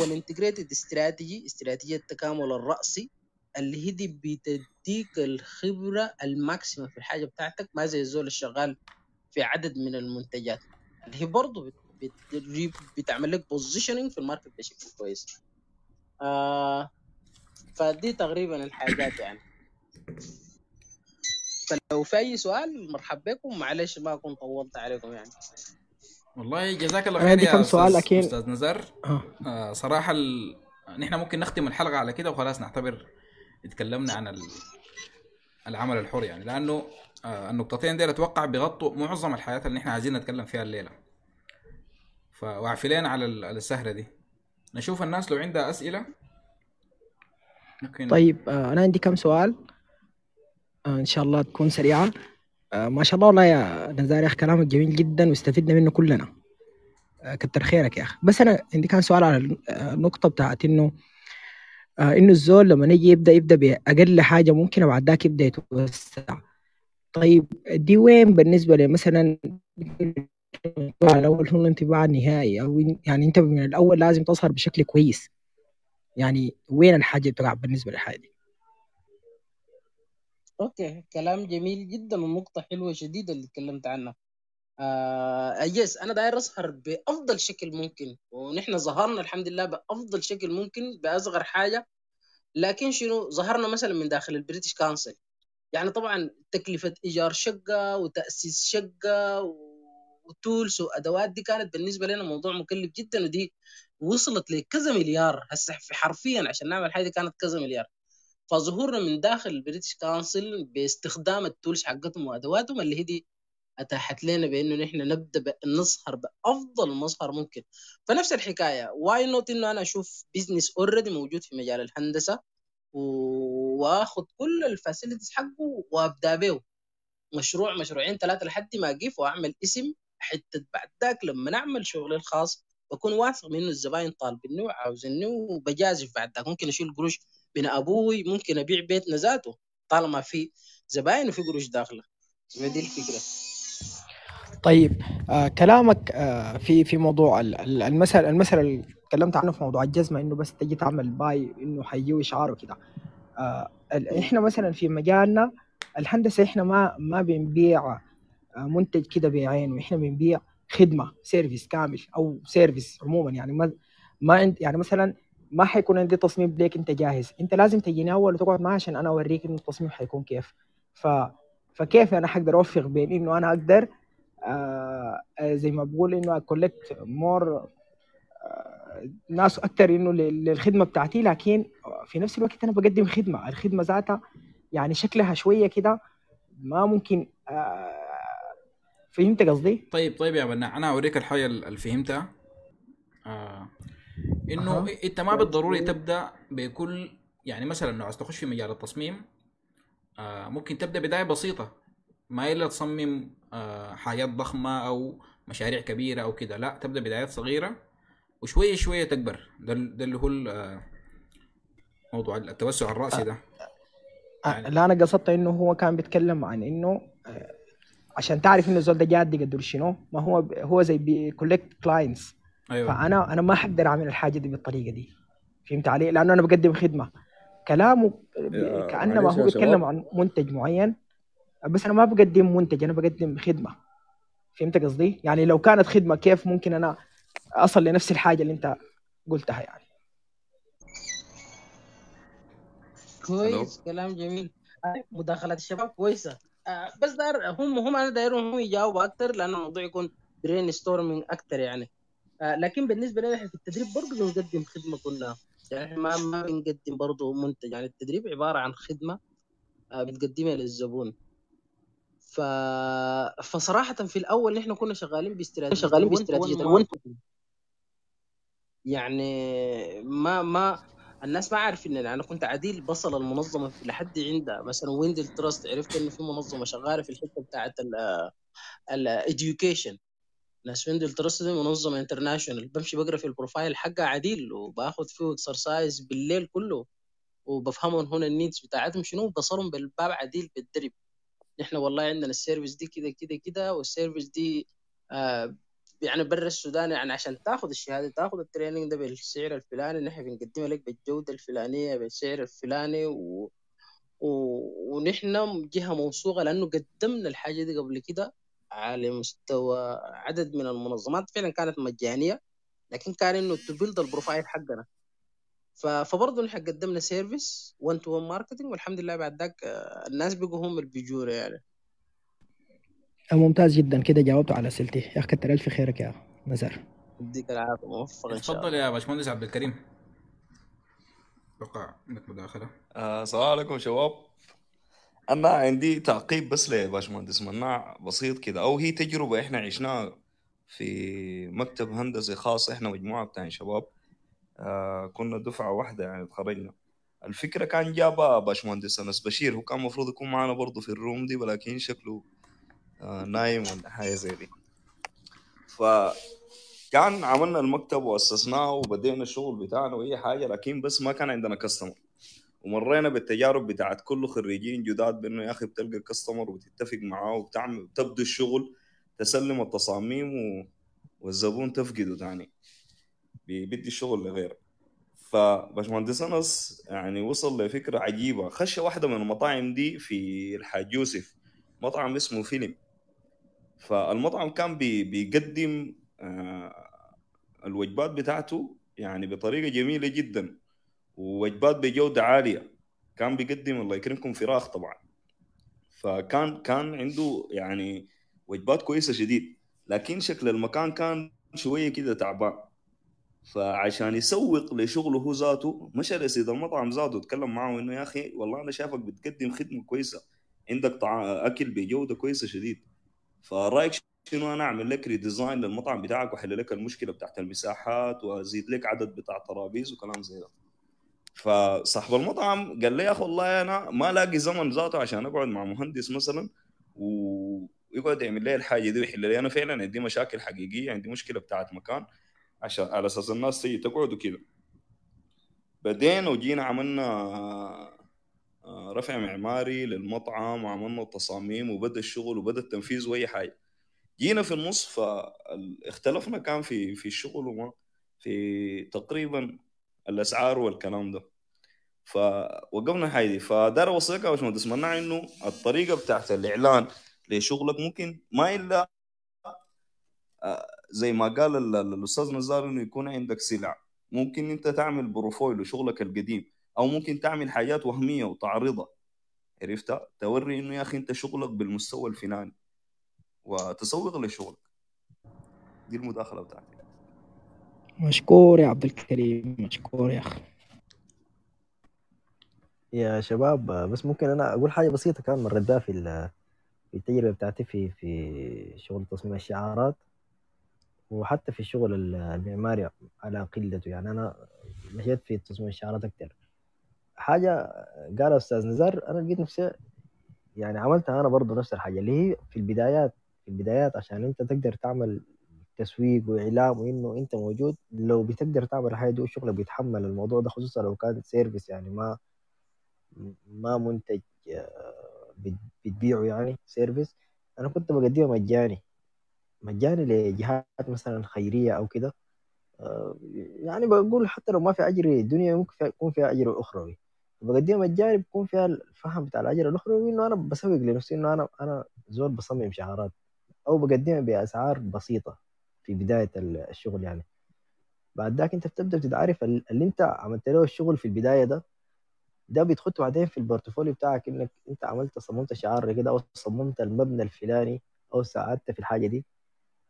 وال integrated strategy استراتيجية التكامل الرأسي اللي هي دي بتديك الخبرة ال maximum في الحاجة بتاعتك ما زي الزول الشغال في عدد من المنتجات. اللي هي برضه بت- بت- بتعمل لك positioning في ال market بشكل كويس. آه فدي تقريبا الحاجات يعني. فلو في أي سؤال مرحب بكم معلش ما كنت طولت عليكم يعني. والله جزاك الله خير يا كم سؤال؟ أستاذ نزار. آه. آه صراحة ال... نحن ممكن نختم الحلقة على كده وخلاص نعتبر اتكلمنا عن ال... العمل الحر يعني. لأنه آه النقطتين دي أتوقع بيغطوا معظم الحياة اللي نحن عايزين نتكلم فيها الليلة. فواعفي لنا على ال- على السهرة دي. نشوف الناس لو عندها أسئلة طيب آه، أنا عندي كم سؤال؟ آه، إن شاء الله تكون سريعه آه، ما شاء الله والله يا نزار يا أخي كلامك جميل جدا واستفدنا منه كلنا. كتر خيرك يا أخي. بس أنا عندي كان سؤال على النقطة بتاعت إنه إنه الزول لما يجي يبدأ يبدأ بأقل حاجة ممكن وبعد ذاك يبدأ يتوسع. طيب دي وين بالنسبة لمثلا على الأول هو الانطباع النهائي أو يعني أنت من الأول لازم تظهر بشكل كويس. يعني وين الحاجة بتقع بالنسبة للحاجه دي okay كلام جميل جدا ونقطة حلوة شديدة اللي تكلمت عنها. آه yes أنا داير اظهر بأفضل شكل ممكن ونحن ظهرنا الحمد لله بأفضل شكل ممكن بأصغر حاجة. لكن شنو؟ ظهرنا مثلا من داخل البريتش كونسل. يعني طبعا تكلفة إيجار شقة وتأسيس شقة و- و tools وأدوات دي كانت بالنسبة لنا موضوع مكلف جدا ودي وصلت لكذا مليار هسه في حرفيا عشان نعمل حاجة دي كانت كذا مليار. فظهورنا من داخل البريتش كونسل باستخدام ال tools حقتهم وأدواتهم اللي هي دي أتاحت لنا بإنه نحن نبدأ نظهر بأفضل مظهر ممكن. فنفس الحكاية. why not إنه أنا أشوف business already موجود في مجال الهندسة وأخذ كل ال facilities حقه وأبدأ به. مشروع مشروعين ثلاثة لحد ما اقف وأعمل اسم حتى بعد ذاك لما نعمل شغلي الخاص بكون واثق من إنه الزباين طالبيني وعاوزيني وبجازف بعد ذاك. ممكن أشيل قروش من أبوي ممكن أبيع بيتنا ذاته طالما في زباين وفي قروش داخله. دي الفكرة. طيب آه كلامك آه في في موضوع ال- ال- المثل المثل اللي تكلمت عنه في موضوع الجزمة إنه بس تجي تعمل buy إنه حيجيو اشعار وكده. آه إحنا مثلا في مجالنا الهندسة إحنا ما ما بنبيع آه منتج كده بعينه. إحنا بنبيع خدمة service كامل أو service عموما. يعني ما ما عند يعني مثلا ما حيكون عندي تصميم ليك أنت جاهز. أنت لازم تجيني أول وتقعد معي عشان أنا أوريك إنه التصميم حيكون كيف. ف فكيف أنا حقدر أوفق بين إنه أنا أقدر آه آه، زي ما بقول إنه أكولكت مور ناس أكثر إنه لل- للخدمة بتاعتي. لكن في نفس الوقت أنا بقدم خدمة. الخدمة ذاتها يعني شكلها شوية كده ما ممكن آه فهمت قصدي؟ طيب طيب يا بناء أنا اوريك الحاجة اللي فهمتها. آه إنه أها. أنت ما بالضروري تبدأ بكل يعني مثلا لو عايز تخش في مجال التصميم آه ممكن تبدأ بداية بسيطة. ما إلا تصمم آه حاجات ضخمة أو مشاريع كبيرة أو كده لا تبدأ بدايات صغيرة وشوية شوية تكبر. ده, ال- ده اللي هو آه، موضوع التوسع الرأسي ده. آه، يعني- لا أنا قصدت إنه هو كان بيتكلم عن إنه آه، عشان تعرف إنه الزول ده جاد قدر شنو ما هو هو زي بي collect clients أيوه. فانا أنا ما حقدر أعمل الحاجة دي بالطريقة دي. فهمت علي؟ لأنه أنا بقدم خدمة. كلامه كانما هو بيتكلم. عن منتج معين بس أنا ما بقدم منتج أنا بقدم خدمة. فهمت قصدي؟ يعني لو كانت خدمة كيف ممكن أنا أصل لنفس الحاجة اللي أنت قلتها يعني؟ كويس كلام جميل. مداخلات الشباب كويسة. بس دار هم هم أنا دايرهم هم يجاوبوا أكثر لأن الموضوع يكون brainstorming أكثر يعني. آه، لكن بالنسبة لنا في التدريب برضه بنقدم خدمة كلها يعني ما ما بنقدم برضه منتج. يعني التدريب عبارة عن خدمة آه، بتقدمها للزبون. ف... فصراحة في الأول نحن كنا شغالين باستراتيجية. شغالين ال want. يعني ما ما الناس ما عارفين يعني أنا كنت عديل بصل المنظمة لحد عندها. مثلا ويندل تراست عرفت انه في منظمة شغالة في الحتة بتاعت ال education ناس ويندل تراست دي منظمة international بمشي بقرأ في ال profile حقها عديل وباخذ فيه exercise بالليل كله وبفهمهم هنا ال needs بتاعتهم شنو وبصلهم بالباب عديل بالدرب. نحن والله عندنا ال service دي كده كده كده وال service دي آه يعني برا السودان يعني عشان تاخذ الشهاده تاخذ ال training ده بالسعر الفلاني نحن بنقدمها لك بالجودة الفلانية بالسعر الفلاني و... و... ونحن جهة موثوقة لأنه قدمنا الحاجة دي قبل كده على مستوى عدد من المنظمات. فعلا كانت مجانية لكن كان إنه ت build ال profile حقنا. ف... فبرضه نحن قدمنا service 1 to 1 marketing والحمد لله بعد ذاك آه، الناس بقوا هم اللي يعني. ممتاز جدا. كده جاوبت على أسئلتي. يا أخي كتر ألف خيرك يا نزار يديك العافية موفق إن شاء تفضل الله. يا باشمهندس عبد الكريم. أتوقع عندك مداخلة. آه، السلام عليكم شباب. أنا عندي تعقيب بس لباشمهندس مناع بسيط كده. أو هي تجربة إحنا عشناها في مكتب هندسي خاص إحنا مجموعة بتاع شباب. آه كنا دفعة واحدة يعني تخرجنا الفكرة كان جابها باشمهندس أنس بشير. هو كان المفروض يكون معنا برضه في الروم دي ولكن شكله آه نايم ولا حاجة زي دي. فكان عملنا المكتب وأسسناه وبدينا الشغل بتاعنا وأي حاجة لكن بس ما كان عندنا كاستمر ومرينا بالتجارب بتاعت كل خريجين جداد بأنه يا أخي بتلقى كاستمر وتتفق معاه وبتعمل تبدو الشغل تسلم التصاميم و... والزبون تفقده تاني. بي- بدي الشغل لغيره. فباشمهندس انس يعني وصل لفكرة عجيبة. خش واحدة من المطاعم دي في الحاج يوسف مطعم اسمه فيلم. فالمطعم كان بي بيقدم آه، الوجبات بتاعته يعني بطريقة جميلة جدا ووجبات بجودة عالية. كان بيقدم الله يكرمكم فراخ طبعا. فكان كان عنده يعني وجبات كويسة شديد. لكن شكل المكان كان شوية كده تعبان. فعشان يسوق لشغله هو ذاته مشى لسيد المطعم ذاته اتكلم معه إنه يا أخي والله أنا شايفك بتقدم خدمة كويسة عندك طع... أكل بجودة كويسة شديد. فرأيك شنو أنا أعمل لك redesign للمطعم بتاعك وأحل لك المشكلة بتاعت المساحات وأزيد لك عدد بتاع ترابيز وكلام زي ده. فصاحب المطعم قال لي يا أخي والله أنا ما لاقي زمن ذاته عشان أقعد مع مهندس مثلا ويقعد يعمل لي الحاجة دي ويحل لي. أنا فعلا عندي مشاكل حقيقية عندي مشكلة بتاعت مكان عشان على أساس الناس تيجي تقعد وكده. بعدين وجينا عملنا رفع معماري للمطعم وعملنا التصاميم وبدأ الشغل وبدأ التنفيذ وأي حاجة. جينا في النص فاختلفنا كان في في الشغل وما في تقريبا الأسعار والكلام ده. فوقفنا هايدي فدار اوصيك يا باشمهندس منع إنه الطريقة بتاعت الإعلان لشغلك ممكن ما إلا آه، زي ما قال ال- ال- الأستاذ نزار إنه يكون عندك سلع. ممكن إنت تعمل بروفايل لشغلك القديم. أو ممكن تعمل حاجات وهمية وتعرضها. عرفتها توري إنه يا أخي أنت شغلك بالمستوى الفلاني وتسوق لشغلك. دي المداخلة بتاعتي. مشكور يا عبد الكريم مشكور يا أخي. يا شباب بس ممكن أنا أقول حاجة بسيطة كان مريت بها في في التجربة بتاعتي في في شغل تصميم الشعارات وحتى في الشغل ال- المعماري على قلته. يعني أنا مشيت في تصميم الشعارات أكثر حاجة قالها أستاذ نزار أنا لقيت نفسي يعني عملتها أنا برضه نفس الحاجة اللي هي في البدايات في البدايات عشان أنت تقدر تعمل تسويق وإعلام وإنه أنت موجود لو بتقدر تعمل الحاجة دي وشغلك بيتحمل الموضوع ده خصوصا لو كان service يعني ما ما منتج آه، بت- بتبيعه يعني service أنا كنت بقدمه مجاني مجاني لجهات مثلا خيرية أو كده. آه، يعني بقول حتى لو ما في أجر الدنيا ممكن يكون فيها أجر أخروي. بقدمها مجاني بيكون فيها الفهم بتاع الاجر الاخروي انه أنا بسوق لنفسي إنه أنا أنا زول بصمم شعارات أو بقدمها بأسعار بسيطة في بداية ال- الشغل يعني. بعد ذاك أنت بتبدأ بتتعرف ال- اللي أنت عملت له الشغل في البداية ده ده بيتخط بعدين في البورتفوليو بتاعك إنك أنت عملت صممت شعار كده أو صممت المبنى الفلاني أو ساعدت في الحاجة دي.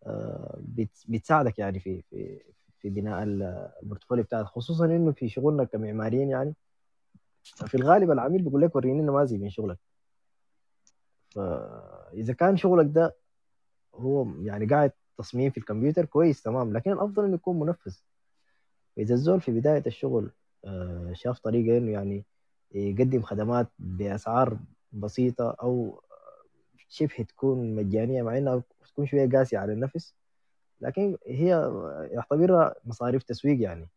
آه، بت- بتساعدك يعني في في في بناء ال- البورتفوليو بتاعك خصوصا إنه في شغلنا كمعماريين يعني في الغالب العميل بيقول لك وريني نماذج من شغلك. فاذا كان شغلك ده هو يعني قاعد تصميم في الكمبيوتر كويس تمام لكن الأفضل إنه يكون منفذ. إذا الزول في بداية الشغل آه، شاف طريقة إنه يعني يقدم خدمات بأسعار بسيطة أو شبه تكون مجانية مع إنها تكون شوية قاسية على النفس لكن هي يعتبرها مصاريف تسويق يعني.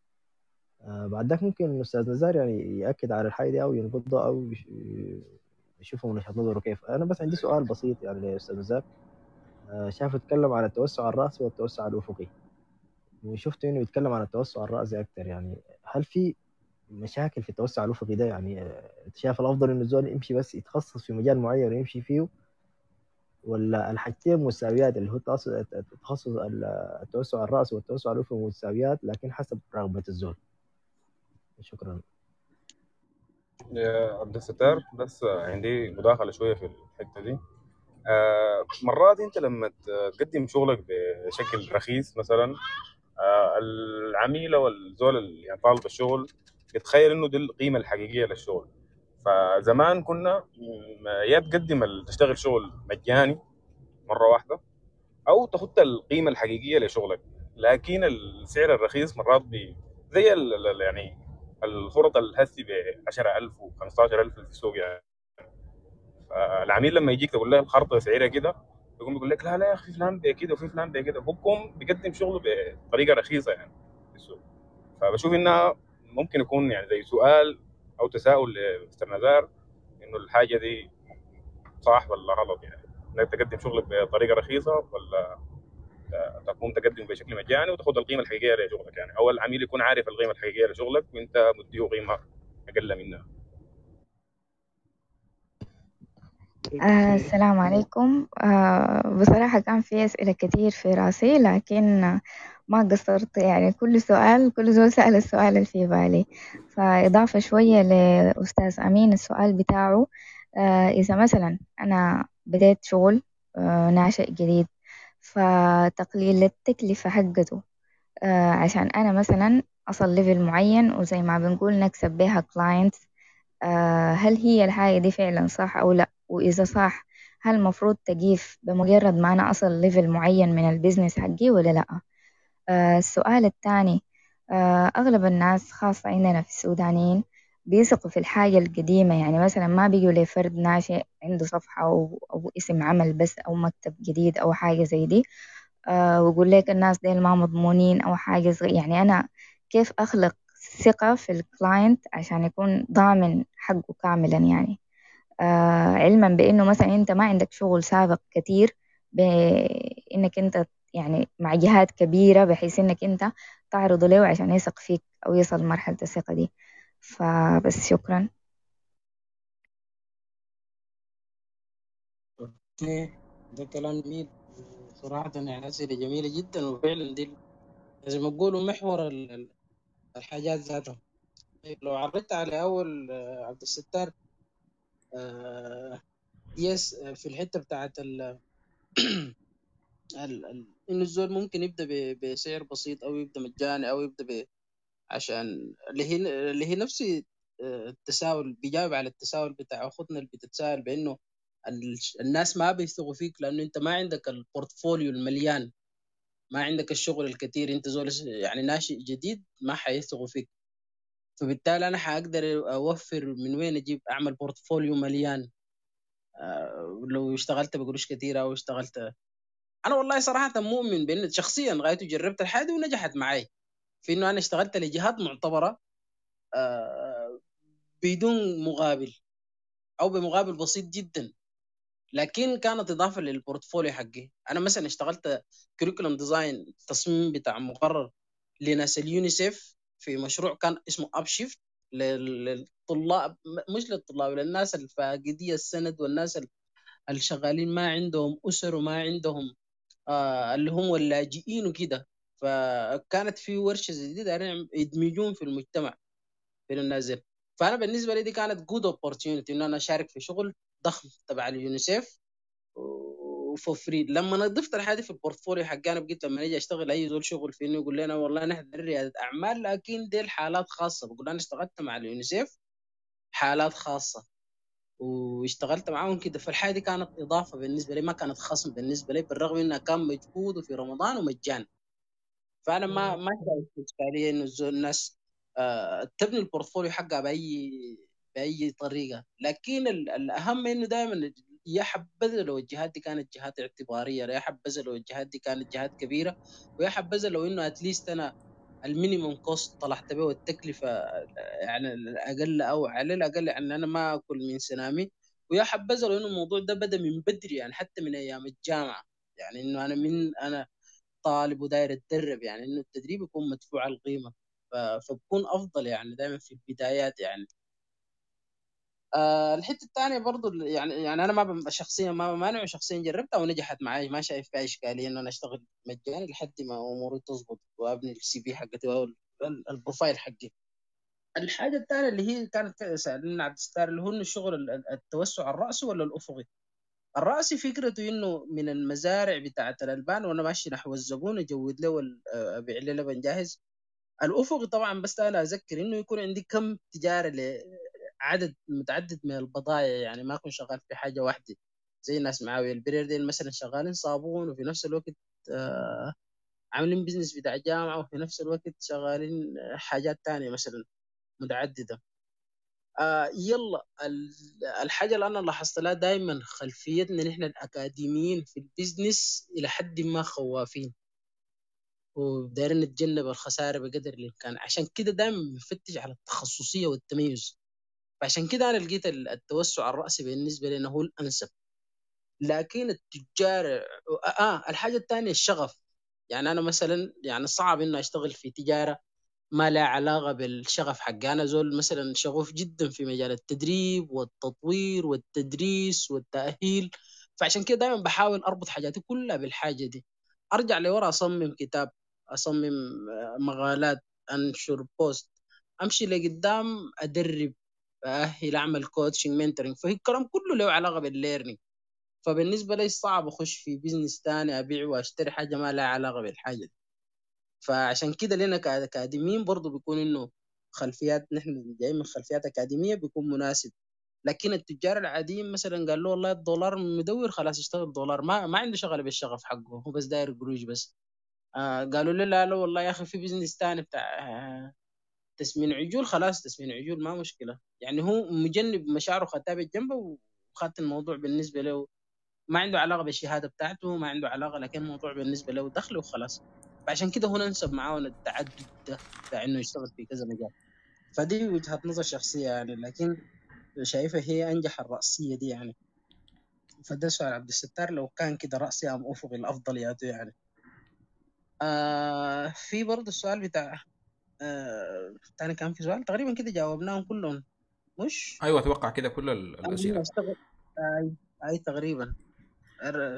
آه، بعد ذاك ممكن الأستاذ نزار يعني يأكد على الحاجة دي أو ينقضها أو يش- يشوفها من وجهة نظره كيف. أنا بس عندي سؤال بسيط يعني للأستاذ نزار. آه، شاف يتكلم عن التوسع الرأسي والتوسع الأفقي. وشفت إنه يتكلم عن التوسع الرأسي أكتر. يعني هل في مشاكل في التوسع الأفقي ده؟ يعني آه، شايف الأفضل إنه الزول يمشي بس يتخصص في مجال معين ويمشي فيه؟ ولا الحاجتين مساويات اللي هو التخصص التوسع الرأسي والتوسع الأفقي مساويات لكن حسب رغبة الزول؟ شكرا. يا عبد الستار بس عندي مداخلة شوية في الحتة دي. آه، مرات أنت لما تقدم شغلك بشكل رخيص مثلا آه، العميل أو الزول اللي يعني طالب الشغل يتخيل إنه دي القيمة الحقيقية للشغل. فزمان كنا يا تقدم تشتغل شغل مجاني مرة واحدة أو تخط القيمة الحقيقية لشغلك. لكن السعر الرخيص مرات بي زي يعني الفرط الهسي ب 10000 و 15000 في السوق يعني. العميل لما يجيك تقول له الخرطة سعرها كده يقوم يقول لك لا لا يا أخي في فلان بكده وفي فلان بكده بكم بيقدم شغله بطريقة رخيصة يعني في السوق. فبشوف انها ممكن يكون يعني زي سؤال أو تساؤل لمستر نزار إنه الحاجة دي صح ولا غلط يعني؟ إنك تقدم شغلك بطريقة رخيصة ولا تقوم تقدم بشكل مجاني وتاخذ القيمة الحقيقية لشغلك يعني. أو العميل يكون عارف القيمة الحقيقية لشغلك وأنت مديه قيمة أقل منها آه السلام عليكم. آه بصراحة كان في أسئلة كتير في راسي لكن ما قصرت يعني. كل سؤال كل زول سأل السؤال اللي في بالي. فإضافة شوية لأستاذ أمين السؤال بتاعه آه إذا مثلا أنا بديت شغل آه ناشئ جديد فتقليل التكلفة حقته. آه عشان أنا مثلا أصل ليفل معين وزي ما بنقول نكسب بيها clients آه هل هي الحاجة دي فعلا صح أو لأ؟ وإذا صح هل المفروض تقيف بمجرد ما أنا أصل level معين من ال business حقي ولا لأ؟ آه السؤال الثاني أغلب الناس خاصة عندنا في السودانيين بيثقوا في الحاجة القديمة. يعني مثلا ما بيجوا لفرد ناشئ عنده صفحة أو, أو اسم عمل بس أو مكتب جديد أو حاجة زي دي آه ويقول لك الناس ديل ما مضمونين أو حاجة زي يعني أنا كيف أخلق ثقة في الكلاينت عشان يكون ضامن حقه كاملا يعني؟ آه علما بأنه مثلا أنت ما عندك شغل سابق كتير بأنك أنت يعني مع جهات كبيرة بحيث أنك أنت تعرضه له عشان يثق فيك أو يصل مرحلة الثقة دي. فبس شكرا. ده كلام جميل. صراحة يعني أسئلة جميلة جدا وفعلا دي زي ما بيقولوا محور ال- ال- الحاجات ذاتها. طيب لو عرضت على أول آه، عبد الستار آه، يس آه، في الحتة بتاعت ال ال- الزول ممكن يبدأ بسعر بسيط أو يبدأ مجاني أو يبدأ عشان اللي هي اللي هي نفس آه، التساؤل بيجاوب على التساؤل بتاع أخوتنا اللي بتتساءل بأنه ال- الناس ما بيثقوا فيك لأنه أنت ما عندك ال portfolio المليان. ما عندك الشغل الكتير. أنت زول يعني ناشئ جديد ما حيثقوا فيك. فبالتالي أنا حأقدر أوفر من وين أجيب أعمل portfolio مليان. آه، لو اشتغلت بقروش كتير أو اشتغلت. أنا والله صراحة مؤمن بأن شخصيا غايته جربت الحاجة ونجحت معي في إنه أنا اشتغلت لجهات معتبرة آه، بدون مقابل أو بمقابل بسيط جدا. لكن كانت إضافة لل portfolio حقي. أنا مثلا اشتغلت curriculum design تصميم بتاع مقرر لناس. اليونيسيف في مشروع كان اسمه Upshift للطلاب مش للطلاب للناس الفاقدي السند والناس اللي شغالين ما عندهم أسر وما عندهم آه اللي هم اللاجئين وكده. فكانت في ورشة دي دايرين يدمجون في المجتمع في الناس دي. فأنا بالنسبة لي دي كانت good opportunity إنه أنا أشارك في شغل ضخم تبع اليونيسيف و for free لما نضفت الحاجة في ال portfolio حقي أنا بقيت لما أجي أشتغل أي زول شغل في انه يقول لنا والله نحن رياده أعمال لكن دي الحالات خاصة. بقول أنا اشتغلت مع اليونيسيف حالات خاصة واشتغلت معاهم كده. فالحاجة دي كانت إضافة بالنسبة لي ما كانت خصم بالنسبة لي بالرغم إنها كان مجهود وفي رمضان ومجان فأنا ما ما شايف اشكاليه إنه الناس آه تبني ال portfolio حقها بأي بأي طريقة. لكن ال- الأهم إنه دائما يا حبذا لو الجهات دي كانت جهات اعتبارية يا حبذا لو الجهات دي كانت جهات كبيرة ويا حبذا لو إنه at least أنا ال minimum cost طلعت به والتكلفة يعني الأقل أو على الأقل يعني أنا ما أكل من سنامي. ويا حبذا لو إنه الموضوع ده بدأ من بدري يعني حتى من أيام الجامعة. يعني إنه أنا من أنا طالب وداير اتدرب يعني إنه التدريب يكون مدفوع القيمة. فبكون أفضل يعني دائما في البدايات يعني. آه الحتة الثانية برضو يعني يعني أنا ما شخصيا ما مانع شخصيا جربتها ونجحت معي ما شايف فيها إشكالية إنه أنا أشتغل مجاني لحد ما أموري تظبط وأبني ال CV حقتي ال profile حقي. الحاجة الثانية اللي هي كانت سالنا عبد الستار اللي هو الشغل التوسع الرأسي ولا الأفقي؟ الراسي فكرته إنه من المزارع بتاعه الالبان وأنا ماشي نحو الزبون أجود له أبيع له لبن جاهز. الافقي طبعا بس أنا أذكر إنه يكون عندي كم تجارة عدد متعدد من البضائع يعني ما أكون شغال في حاجة واحدة. زي الناس معاوية البرير دي مثلا شغالين صابون وفي نفس الوقت آه عاملين business بتاع جامعة وفي نفس الوقت شغالين حاجات تانية مثلا متعددة. آه يلا الحاجة اللي أنا لاحظت لها دائما خلفيتنا نحن الأكاديميين في البزنس إلى حد ما خوافين. ودايرين نتجنب الخساره بقدر الإمكان. عشان كده دائما بنفتش على التخصصية والتميز. فعشان كده أنا لقيت التوسع الرأسي بالنسبة لي هو الأنسب. لكن التجار آه الحاجة الثانية الشغف. يعني أنا مثلا يعني صعب إنه أشتغل في تجارة. ما لها علاقة بالشغف حقي أنا زول مثلا شغوف جدا في مجال التدريب والتطوير والتدريس والتأهيل. فعشان كده دائما بحاول أربط حاجاتي كلها بالحاجة دي. أرجع لورا أصمم كتاب أصمم مقالات أنشر post أمشي لقدام أدرب أهل أعمل coaching mentoring الكلام كله له علاقة بال learning فبالنسبة لي صعب أخش في business ثاني أبيع وأشتري حاجة ما لها علاقة بالحاجة دي. فعشان كده لنا كاكاديميين برضه بيكون إنه خلفيات نحن جايين من خلفيات أكاديمية بيكون مناسب. لكن التجار العاديين مثلا قال له والله الدولار مدور خلاص اشتغل دولار ما ما عنده شغله بالشغف حقه هو بس داير قروش بس. آه قالوا له لا لا والله يا أخي في بزنس ثاني بتاع آه تسمين عجول خلاص تسمين عجول ما مشكلة. يعني هو مجنب مشاعره خدتها جنبه وخدت الموضوع بالنسبة له. ما عنده علاقة بالشهادة بتاعته ما عنده علاقة لكن الموضوع بالنسبة له دخل وخلاص. فعشان كده هنا ننسب معاه التعدد ده بتاع إنه يشتغل في كذا مجال. فدي وجهه نظر شخصية يعني لكن شايفها هي أنجح الرأسية دي يعني. فده سؤال عبد الستار لو كان كده رأسي أم افقي الافضليات يعني. آه في برضه السؤال بتاع آه تاني كان في سؤال تقريبا كده جاوبناهم كلهم. مش أيوه أتوقع كده كل الأسئلة. أي أي تقريبا.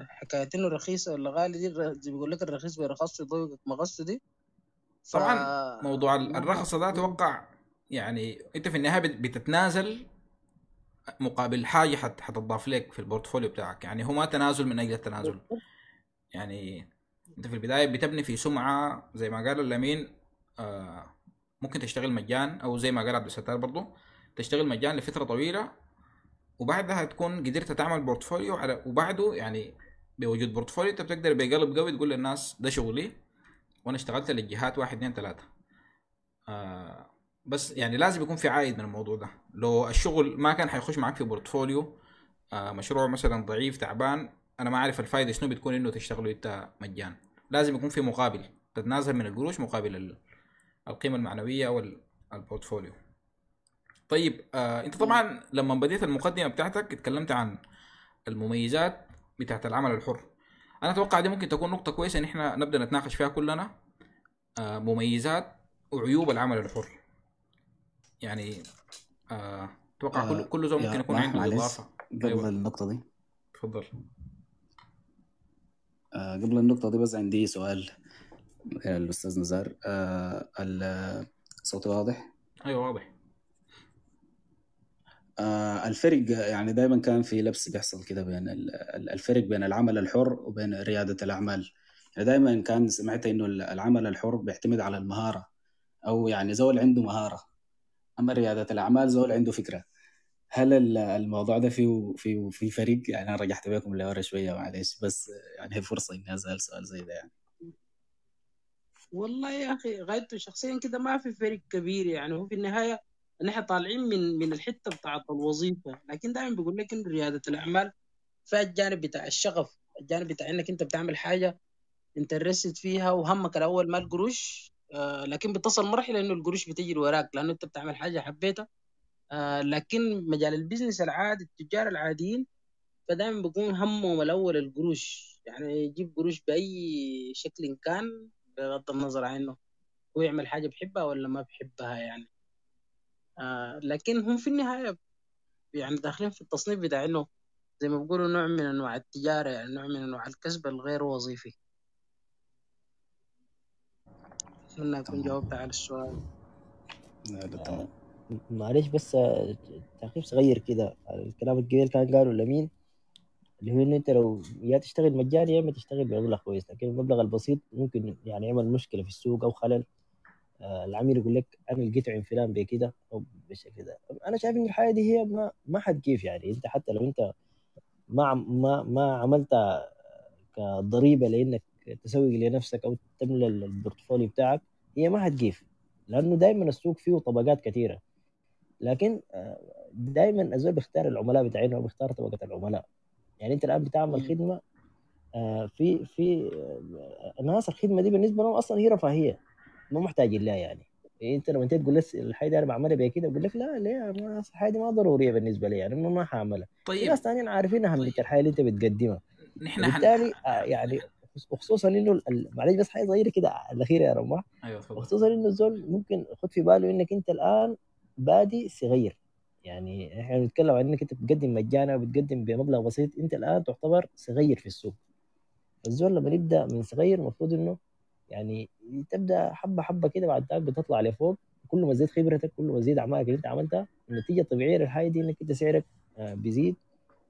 حكايه انه رخيص ولا غالي دي زي بيقول لك الرخيص بيرخص يضوقك مغص دي. ف... طبعا موضوع الرخص ده أتوقع يعني انت في النهاية بتتنازل مقابل حاجة حت حتضاف لك في ال portfolio بتاعك. يعني هو ما تنازل من أجل التنازل. يعني انت في البداية بتبني في سمعة زي ما قال الأمين آه ممكن تشتغل مجان أو زي ما قال عبد الستار برضه تشتغل مجان لفترة طويلة وبعدها تكون قدرت تعمل portfolio على وبعده يعني بوجود portfolio أنت بتقدر بقلب قوي تقول للناس ده شغلي وأنا اشتغلت للجهات واحد اثنين ثلاثة آه بس يعني لازم يكون في عائد من الموضوع ده. لو الشغل ما كان حيخش معك في portfolio آه مشروع مثلا ضعيف تعبان أنا ما أعرف الفائده شنو بتكون إنه تشتغلوا أنت مجان لازم يكون في مقابل. تتنازل من القروش مقابل القيمة المعنوية أو البورتفوليو. طيب آه انت طبعا لما بديت المقدمة بتاعتك اتكلمت عن المميزات بتاعت العمل الحر. أنا أتوقع دي ممكن تكون نقطة كويسة إن إحنا نبدأ نتناقش فيها كلنا آه مميزات وعيوب العمل الحر. يعني آه أتوقع كل كل زول ممكن يكون عنده إضافة. قبل أيوة. النقطة دي. تفضل. آه قبل النقطة دي بس عندي سؤال الأستاذ نزار. آه الصوت واضح؟ أيوه واضح. آه الفرق يعني دائما كان في لبس بيحصل كده بين الفرق بين العمل الحر وبين ريادة الأعمال. يعني دائما كان سمعت إنه العمل الحر بيعتمد على المهارة أو يعني زول عنده مهارة. أما ريادة الأعمال زول عنده فكرة. هل الموضوع ده فيه فيه في فريق؟ يعني أنا رجعت بيكم لورا شوية معلش بس يعني هي فرصة إني أسأل سؤال زي ده يعني. والله يا أخي غايته شخصيا كده ما في فرق كبير يعني. هو في النهاية نحن طالعين من من الحتة بتاعت الوظيفة. لكن دائما بيقول لك إن ريادة الأعمال فيها الجانب بتاع الشغف الجانب بتاع إنك أنت بتعمل حاجة انت رست فيها وهمك الأول ما القروش آه لكن بتصل مرحلة إنه القروش بتجري وراك لأنه أنت بتعمل حاجة حبيتها. آه لكن مجال البيزنس العادي التجار العاديين فدائما بيكون همهم الأول القروش. يعني يجيب قروش بأي شكل كان بغض النظر عن إنه هو يعمل حاجة بحبها ولا ما بحبها يعني. آه لكن هم في النهاية يعني داخلين في التصنيف بتاع إنه زي ما بيقولوا نوع من أنواع التجارة يعني نوع من أنواع الكسب الغير وظيفي. أتمنى اكون جاوبت على السؤال. لا لا تمام. معلش بس آه، تعقيب صغير كده. الكلام الجميل كان قاله لمين؟ اللي هو إنه أنت لو يا تشتغل مجاني يا اما تشتغل بمبلغ كويس لكن المبلغ البسيط ممكن يعني يعمل مشكلة في السوق أو خلل. العميل يقول لك أنا لقيت عين فلان بكده أو بالشكل ده أنا شايف إن الحياة دي هي ما ما حد كيف يعني. أنت حتى لو أنت ما ما ما عملتها كضريبة لأنك تسوق لنفسك أو تملى البورتفوليو بتاعك هي ما هتجيف لأنه دائما السوق فيه طبقات كثيرة. لكن دائما الزول بيختار العملاء بتاعينه وبيختار طبقة العملاء. يعني أنت الآن بتعمل. خدمة آه، في في آه، الناس الخدمة دي بالنسبة لهم أصلا هي رفاهية. ما محتاجين لها يعني. أنت لما أنت تقول لي الحاجة دي أنا بعملها بكده كده بقول لك لا ليه؟ ما الحاجة دي ما ضرورية بالنسبة لي يعني ما حاعملها طيب ناس ثانيين عارفين اهميه طيب. الحاجة اللي أنت بتقدمها نحن حن... وبالتالي آه، يعني وخصوصا إنه معلش بس حاجة صغيرة كده الأخيرة يا رماح أيوه تفضل. وخصوصا إنه الزول ممكن خد في باله إنك أنت الآن بادي صغير. يعني إحنا بنتكلم عن إنك أنت بتقدم مجانا وبتقدم بمبلغ بسيط أنت الآن تعتبر صغير في السوق. الزول لما يبدأ من صغير المفروض إنه يعني تبدأ حبة حبة كده بعد ذلك بتطلع لفوق. كل ما زيد خبرتك كل ما زيد أعمالك اللي أنت عملتها النتيجة الطبيعية للحاجة دي إنك أنت سعرك آه، بيزيد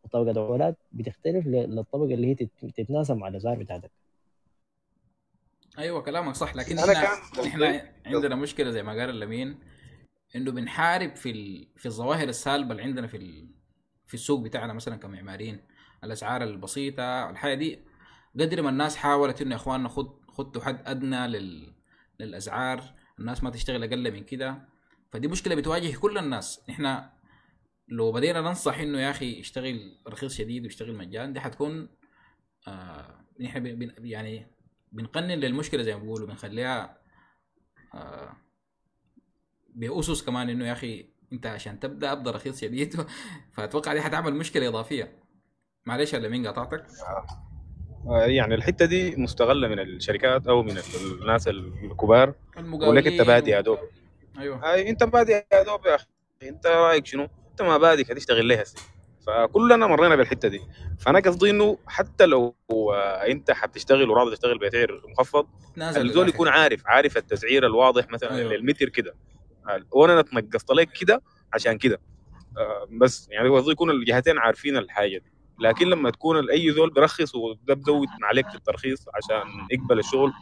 وطبقة العملات بتختلف للطبقة اللي هي تت- تتناسب مع الاسعار بتاعتك. أيوه كلامك صح. لكن إحنا إحنا عندنا مشكلة زي ما قال اللمين إنه بنحارب في ال... في الظواهر السالبة اللي عندنا في ال... في السوق بتاعنا مثلا كمعماريين. الأسعار البسيطة الحاجة دي قدر ما الناس حاولت إنه يا إخواننا خد خدوا حد أدنى لل... للاسعار الناس ما تشتغل أقل من كده. فدي مشكلة بتواجه كل الناس. إحنا لو بدينا ننصح إنه يا أخي اشتغل رخيص شديد واشتغل مجان دي حتكون آه نحن بن يعني بنقنن للمشكلة زي ما بيقولوا. بنخليها آه بأسس كمان إنه يا أخي أنت عشان تبدأ أبدأ رخيص شديد. <laughs> فأتوقع دي حتعمل مشكلة إضافية. معلش يا مين قاطعتك؟ آه، يعني الحتة دي مستغلة من الشركات أو من الناس الكبار. يقول لك أنت و... يا دوب. أيوه. هاي أنت بادي يا دوب يا أخي. أنت رأيك شنو؟ أنت ما بادي هتشتغل ليه هسه؟ فكلنا مرينا بالحتة دي. فأنا قصدي إنه حتى لو آه، أنت حتشتغل وراضي تشتغل بسعر مخفض الزول يكون عارف عارف التسعير الواضح مثلا أيوه. للمتر كده. وأنا اتنقصت لك كده عشان كده. آه، بس يعني قصدي يكون الجهتين عارفين الحاجة دي. لكن لما تكون أي زول برخص وده بزود عليك في الترخيص عشان يقبل الشغل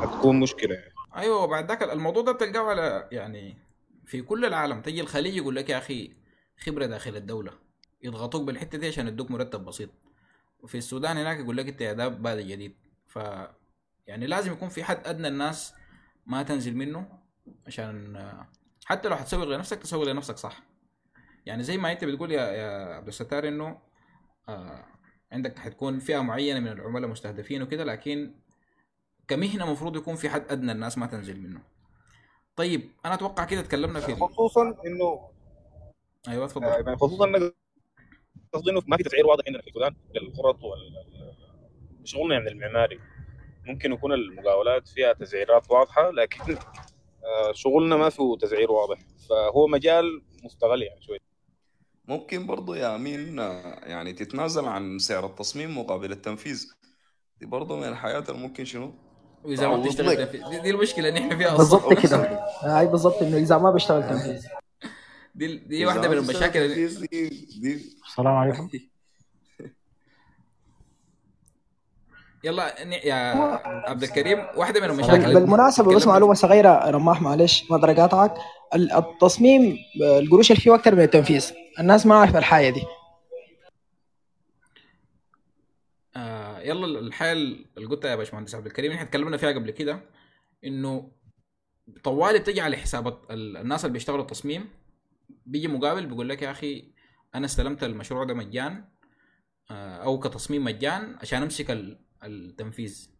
هتكون مشكلة يعني. أيوه وبعد ذاك الموضوع ده بتلقاه على يعني في كل العالم. تجي الخليج يقول لك يا أخي خبرة داخل الدولة يضغطوك بالحتة دي عشان يدوك مرتب بسيط. وفي السودان هناك يقول لك انت ده بادئ جديد. ف يعني لازم يكون في حد أدنى الناس ما تنزل منه عشان آه، حتى لو حتسوق لنفسك تسوق لنفسك صح. يعني زي ما انت بتقول يا يا عبد الستار انه آه عندك حتكون فئة معينة من العملاء مستهدفين وكده لكن كمهنة المفروض يكون في حد أدنى الناس ما تنزل منه. طيب أنا أتوقع كده اتكلمنا في. خصوصا إنه أيوه اتفضل آه، يعني خصوصا إنه قصدي إنه ما في تسعير واضح عندنا في السودان للخرط وشغلنا يعني المعماري. ممكن يكون المقاولات فيها تسعيرات واضحة لكن آه، شغلنا ما فيه تسعير واضح. فهو مجال مستغل يعني شوي. ممكن برضو يا أمين آه، يعني تتنازل عن سعر التصميم مقابل التنفيذ. دي برضو من الحياة اللي ممكن شنو؟ وإذا ما تعوض بتشتغل لك. تنفيذ. دي, دي المشكلة إن إحنا فيها بالضبط أصلا. كده. هاي بالضبط إنه إذا ما بيشتغل تنفيذ. دي دي واحدة من المشاكل اللي... دي دي السلام عليكم. <laughs> يلا يا عبد الكريم واحدة من المشاكل بالمناسبة بس فيها صغيرة رماح معلش ما أقدر أقاطعك ال- التصميم آه، القروش اللي فيه أكتر من التنفيذ. الناس ما عارفة الحاجة دي. آه يلا الحاجة اللي قلتها يا باشمهندس عبد الكريم إحنا اتكلمنا فيها قبل كده إنه طوالي بتجي على حساب ال- الناس اللي بيشتغلوا التصميم بيجي مقابل بيقول لك يا أخي أنا استلمت المشروع ده مجان آه، أو كتصميم مجان عشان أمسك التنفيذ.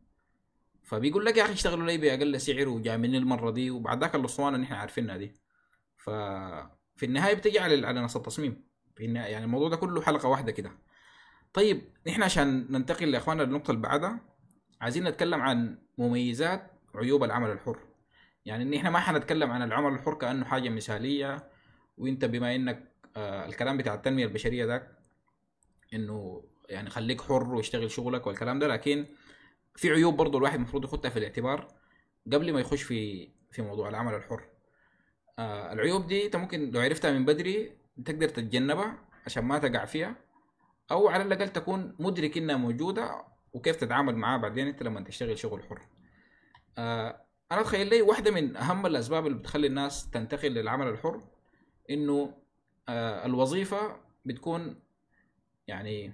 فبيقول لك يا أخي اشتغلوا لي بأقل سعر وجاي مني المرة دي وبعد ذاك الاسطوانه اللي إحنا عارفينها دي. ففي النهاية بتجي على على ناس التصميم. في النهاية يعني الموضوع ده كله حلقة واحدة كده. طيب إحنا عشان ننتقل لإخواننا للنقطة اللي بعدها عايزين نتكلم عن مميزات وعيوب العمل الحر. يعني إن إحنا ما حنتكلم عن العمل الحر كأنه حاجة مثالية وإنت بما إنك آه الكلام بتاع التنمية البشرية ذاك إنه يعني خليك حر واشتغل شغلك والكلام ده لكن في عيوب برضه الواحد المفروض يخطها في الاعتبار قبل ما يخش في في موضوع العمل الحر. آه العيوب دي انت ممكن لو عرفتها من بدري تقدر تتجنبها عشان ما تقع فيها أو على الأقل تكون مدرك إنها موجودة وكيف تتعامل معاها بعدين أنت لما تشتغل شغل حر. آه أنا أتخيل لي واحدة من أهم الأسباب اللي بتخلي الناس تنتقل للعمل الحر إنه آه الوظيفة بتكون يعني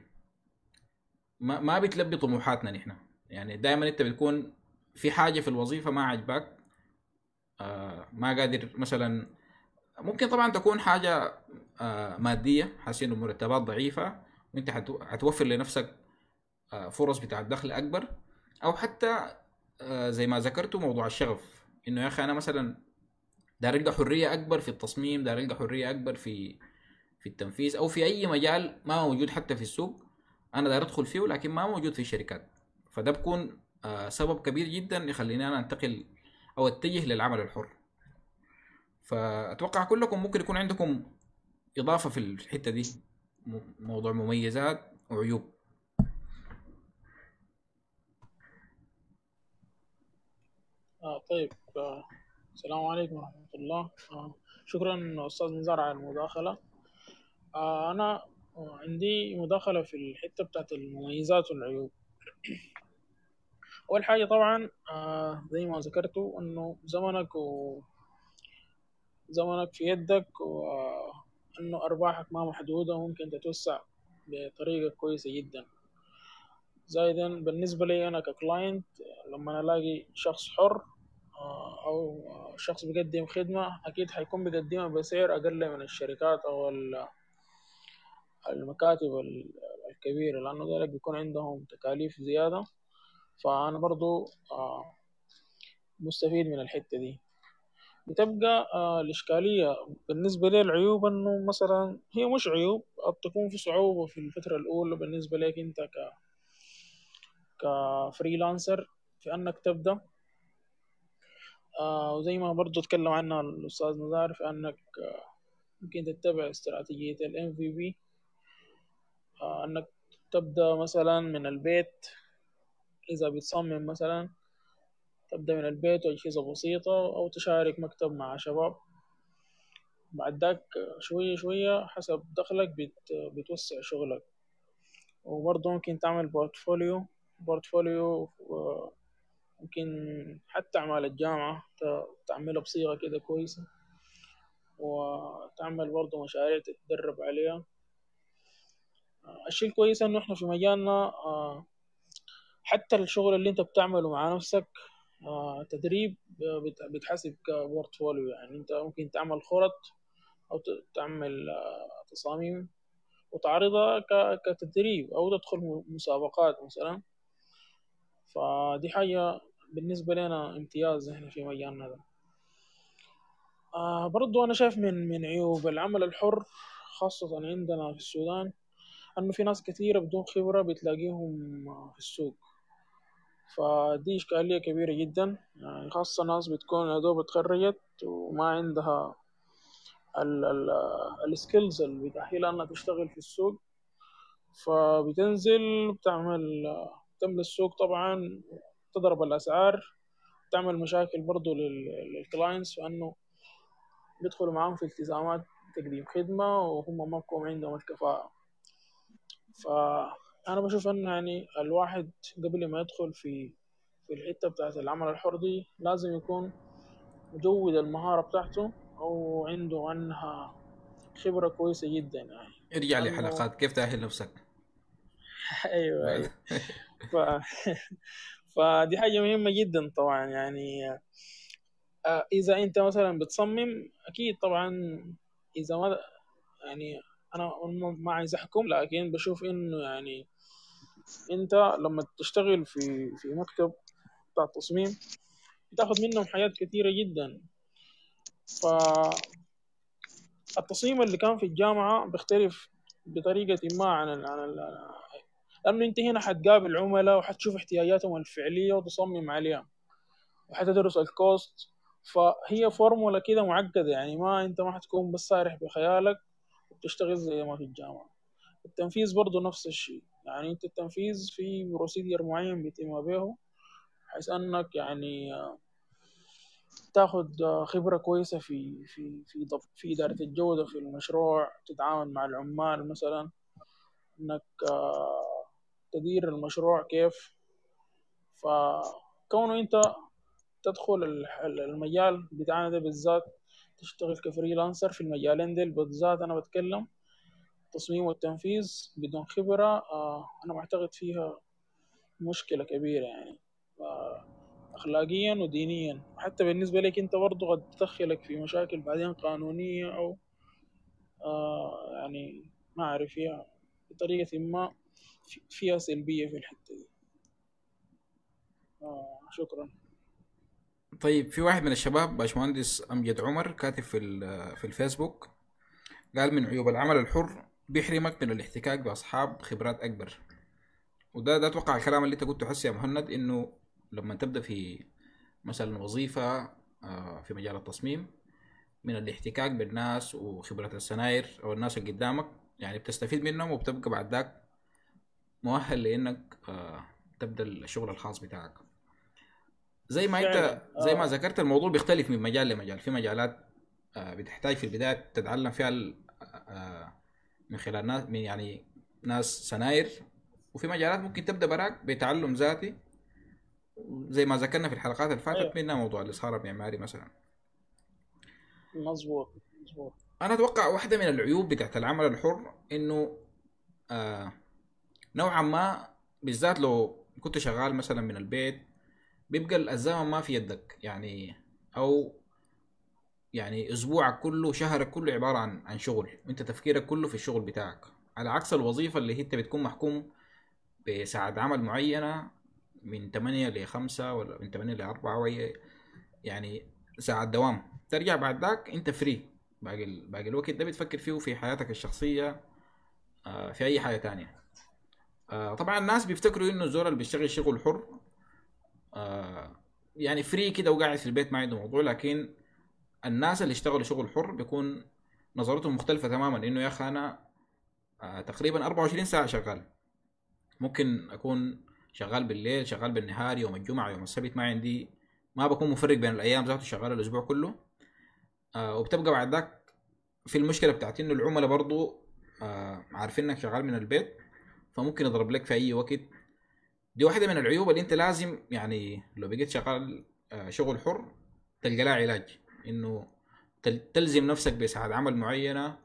ما بتلبي طموحاتنا نحن. يعني دائما أنت بتكون في حاجة في الوظيفة ما عجبك آه ما قادر مثلا ممكن طبعا تكون حاجة آه مادية حاسين مرتبات ضعيفة وأنت حتوفر لنفسك آه فرص بتاع الدخل أكبر. أو حتى آه زي ما ذكرتوا موضوع الشغف إنه يا أخي أنا مثلا داير ألقى حرية أكبر في التصميم داير ألقى حرية أكبر في في التنفيذ أو في أي مجال ما موجود حتى في السوق. أنا داير ادخل فيه لكن ما موجود في الشركات فده بكون آه سبب كبير جدا يخليني أنا أنتقل أو أتجه للعمل الحر. فأتوقع كلكم ممكن يكون عندكم إضافة في الحتة دي. موضوع مميزات وعيوب آه طيب آه السلام عليكم ورحمة الله. آه شكرا أستاذ نزار على المداخلة. آه أنا عندي مداخلة في الحتة بتاعت المميزات والعيوب. أول حاجة طبعا آه زي ما ذكرتوا إنه زمنك و زمنك في يدك وإنه أرباحك ما محدودة وممكن تتوسع بطريقة كويسة جدا. زائدا بالنسبة لي أنا ككلاينت لما ألاقي شخص حر أو شخص بيقدم خدمة أكيد حيكون بيقدمها بسعر أقل من الشركات أو المكاتب الكبيرة لأنه ذلك بيكون عندهم تكاليف زيادة. فأنا برضو مستفيد من الحتة دي. بتبقى الإشكالية بالنسبة لي العيوب إنه مثلا هي مش عيوب قد تكون في صعوبة في الفترة الأولى بالنسبة لك أنت ك كفريلانسر في أنك تبدأ. آه وزي ما برضو تكلم عنها الأستاذ نزار في أنك آه ممكن تتبع استراتيجية ال MVP آه أنك تبدأ مثلا من البيت إذا بتصمم مثلا تبدأ من البيت وأجهزة بسيطة أو تشارك مكتب مع شباب. بعد ذاك شوية شوية حسب دخلك بت بتوسع شغلك. وبرضه ممكن تعمل portfolio. portfolio ممكن حتى أعمال الجامعة تعملها بصيغة كده كويسة. وتعمل برضه مشاريع تتدرب عليها. الشيء الكويس إنه إحنا في مجالنا حتى الشغل اللي أنت بتعمله مع نفسك تدريب بيتحسب ك portfolio يعني أنت ممكن تعمل خرط أو تعمل تصاميم وتعرضها كتدريب أو تدخل مسابقات مثلا. فدي حاجة بالنسبة لنا امتياز إحنا في مجالنا ده. آه برضو أنا شايف من من عيوب العمل الحر خاصة عندنا في السودان أنه في ناس كثيرة بدون خبرة بتلاقيهم في السوق. فدي إشكالية كبيرة جدا. يعني خاصة ناس بتكون يا دوب اتخرجت وما عندها ال skills اللي بتأهلها انها تشتغل في السوق. فبتنزل بتعمل تملى السوق طبعا تضرب الأسعار تعمل مشاكل برضو لل clients فانه بيدخلوا معاهم في التزامات تقديم خدمة وهم ما بيكون عندهم الكفاءة. فأنا بشوف أن يعني الواحد قبل ما يدخل في في الحتة بتاعت العمل الحر دي لازم يكون مجود المهارة بتاعته أو عنده عنها خبرة كويسة جدا يعني. ارجع لي حلقات كيف تأهل نفسك. <laughs> أيوة أيوة. <laughs> ف... <laughs> فدي حاجة مهمة جدا طبعا يعني. إذا أنت مثلا بتصمم أكيد طبعا إذا ما يعني أنا ما عايز أحكم لكن بشوف إنه يعني أنت لما تشتغل في في مكتب بتاع التصميم بتاخد منهم حاجات كثيرة جدا. ف التصميم اللي كان في الجامعة بيختلف بطريقة ما عن ال عن ال لأنه أنت هنا حتقابل عملاء وحتشوف احتياجاتهم الفعلية وتصمم عليها وحتدرس ال cost. فهي فورمولا كده معقدة يعني ما أنت ما حتكون بس سارح بخيالك. وبتشتغل زي ما في الجامعة. التنفيذ برضه نفس الشيء. يعني أنت التنفيذ في procedure معين بيتم به بحيث أنك يعني تاخد خبرة كويسة في في في في إدارة الجودة في المشروع تتعامل مع العمال مثلا. إنك تدير المشروع كيف. فكونه أنت تدخل المجال بتاعنا ده بالذات تشتغل كفريلانسر في المجالين ديل بالذات أنا بتكلم التصميم والتنفيذ بدون خبرة أنا بعتقد فيها مشكلة كبيرة يعني. أخلاقيا ودينيا. حتى بالنسبة لك أنت برضو قد تدخلك في مشاكل بعدين قانونية أو آه يعني ما أعرف فيها. بطريقة ما فيها سلبية في الحتة دي. آه شكرا. طيب في واحد من الشباب باشمهندس أمجد عمر كاتب في في الفيسبوك قال من عيوب العمل الحر بيحرمك من الاحتكاك بأصحاب خبرات أكبر. وده ده أتوقع الكلام اللي أنت قلته حسي يا مهند إنه لما تبدأ في مثلا وظيفة آه، في مجال التصميم من الاحتكاك بالناس وخبرة السناير أو الناس اللي قدامك يعني بتستفيد منهم وبتبقى بعد ذاك مؤهل لأنك آه، تبدأ الشغل الخاص بتاعك. زي ما انت زي ما آه. ذكرت الموضوع بيختلف من مجال لمجال. في مجالات بتحتاج في البداية تتعلم فيها من خلال ناس من يعني ناس سناير. وفي مجالات ممكن تبدأ براك بتعلم ذاتي. زي ما ذكرنا في الحلقات اللي فاتت أيوه. منها موضوع الاصهار المعماري مثلا. مظبوط مظبوط. أنا أتوقع واحدة من العيوب بتاعت العمل الحر إنه آه نوعا ما بالذات لو كنت شغال مثلا من البيت بيبقى الزمن ما في يدك يعني أو يعني اسبوعك كله شهرك كله عبارة عن عن شغل انت تفكيرك كله في الشغل بتاعك. على عكس الوظيفة اللي هي أنت بتكون محكوم بساعات عمل معينة من 8 ل 5 ولا من 8 ل 4 وهي يعني ساعات دوام. ترجع بعد ذاك أنت فري باقي باقي الوقت ده بتفكر فيه في حياتك الشخصية آه، في أي حاجة تانية. آه، طبعا الناس بيفتكروا إنه الزول اللي بيشتغل شغل حر يعني فري كده وقاعد في البيت ما عنده موضوع لكن الناس اللي اشتغلوا شغل حر بيكون نظرتهم مختلفة تماما انه يا أخي أنا تقريبا 24 ساعة شغال. ممكن أكون شغال بالليل شغال بالنهار يوم الجمعة يوم السبت ما عندي ما بكون مفرق بين الأيام ذاته شغال الأسبوع كله. آه وبتبقى بعد ذاك في المشكلة بتاعت إنه العملاء برضو آه عارفين إنك شغال من البيت فممكن يضرب لك في أي وقت دي واحدة من العيوب اللي انت لازم يعني لو بقيت شغال آه شغل حر تلقى لها علاج. إنه تلزم نفسك بساعات عمل معينة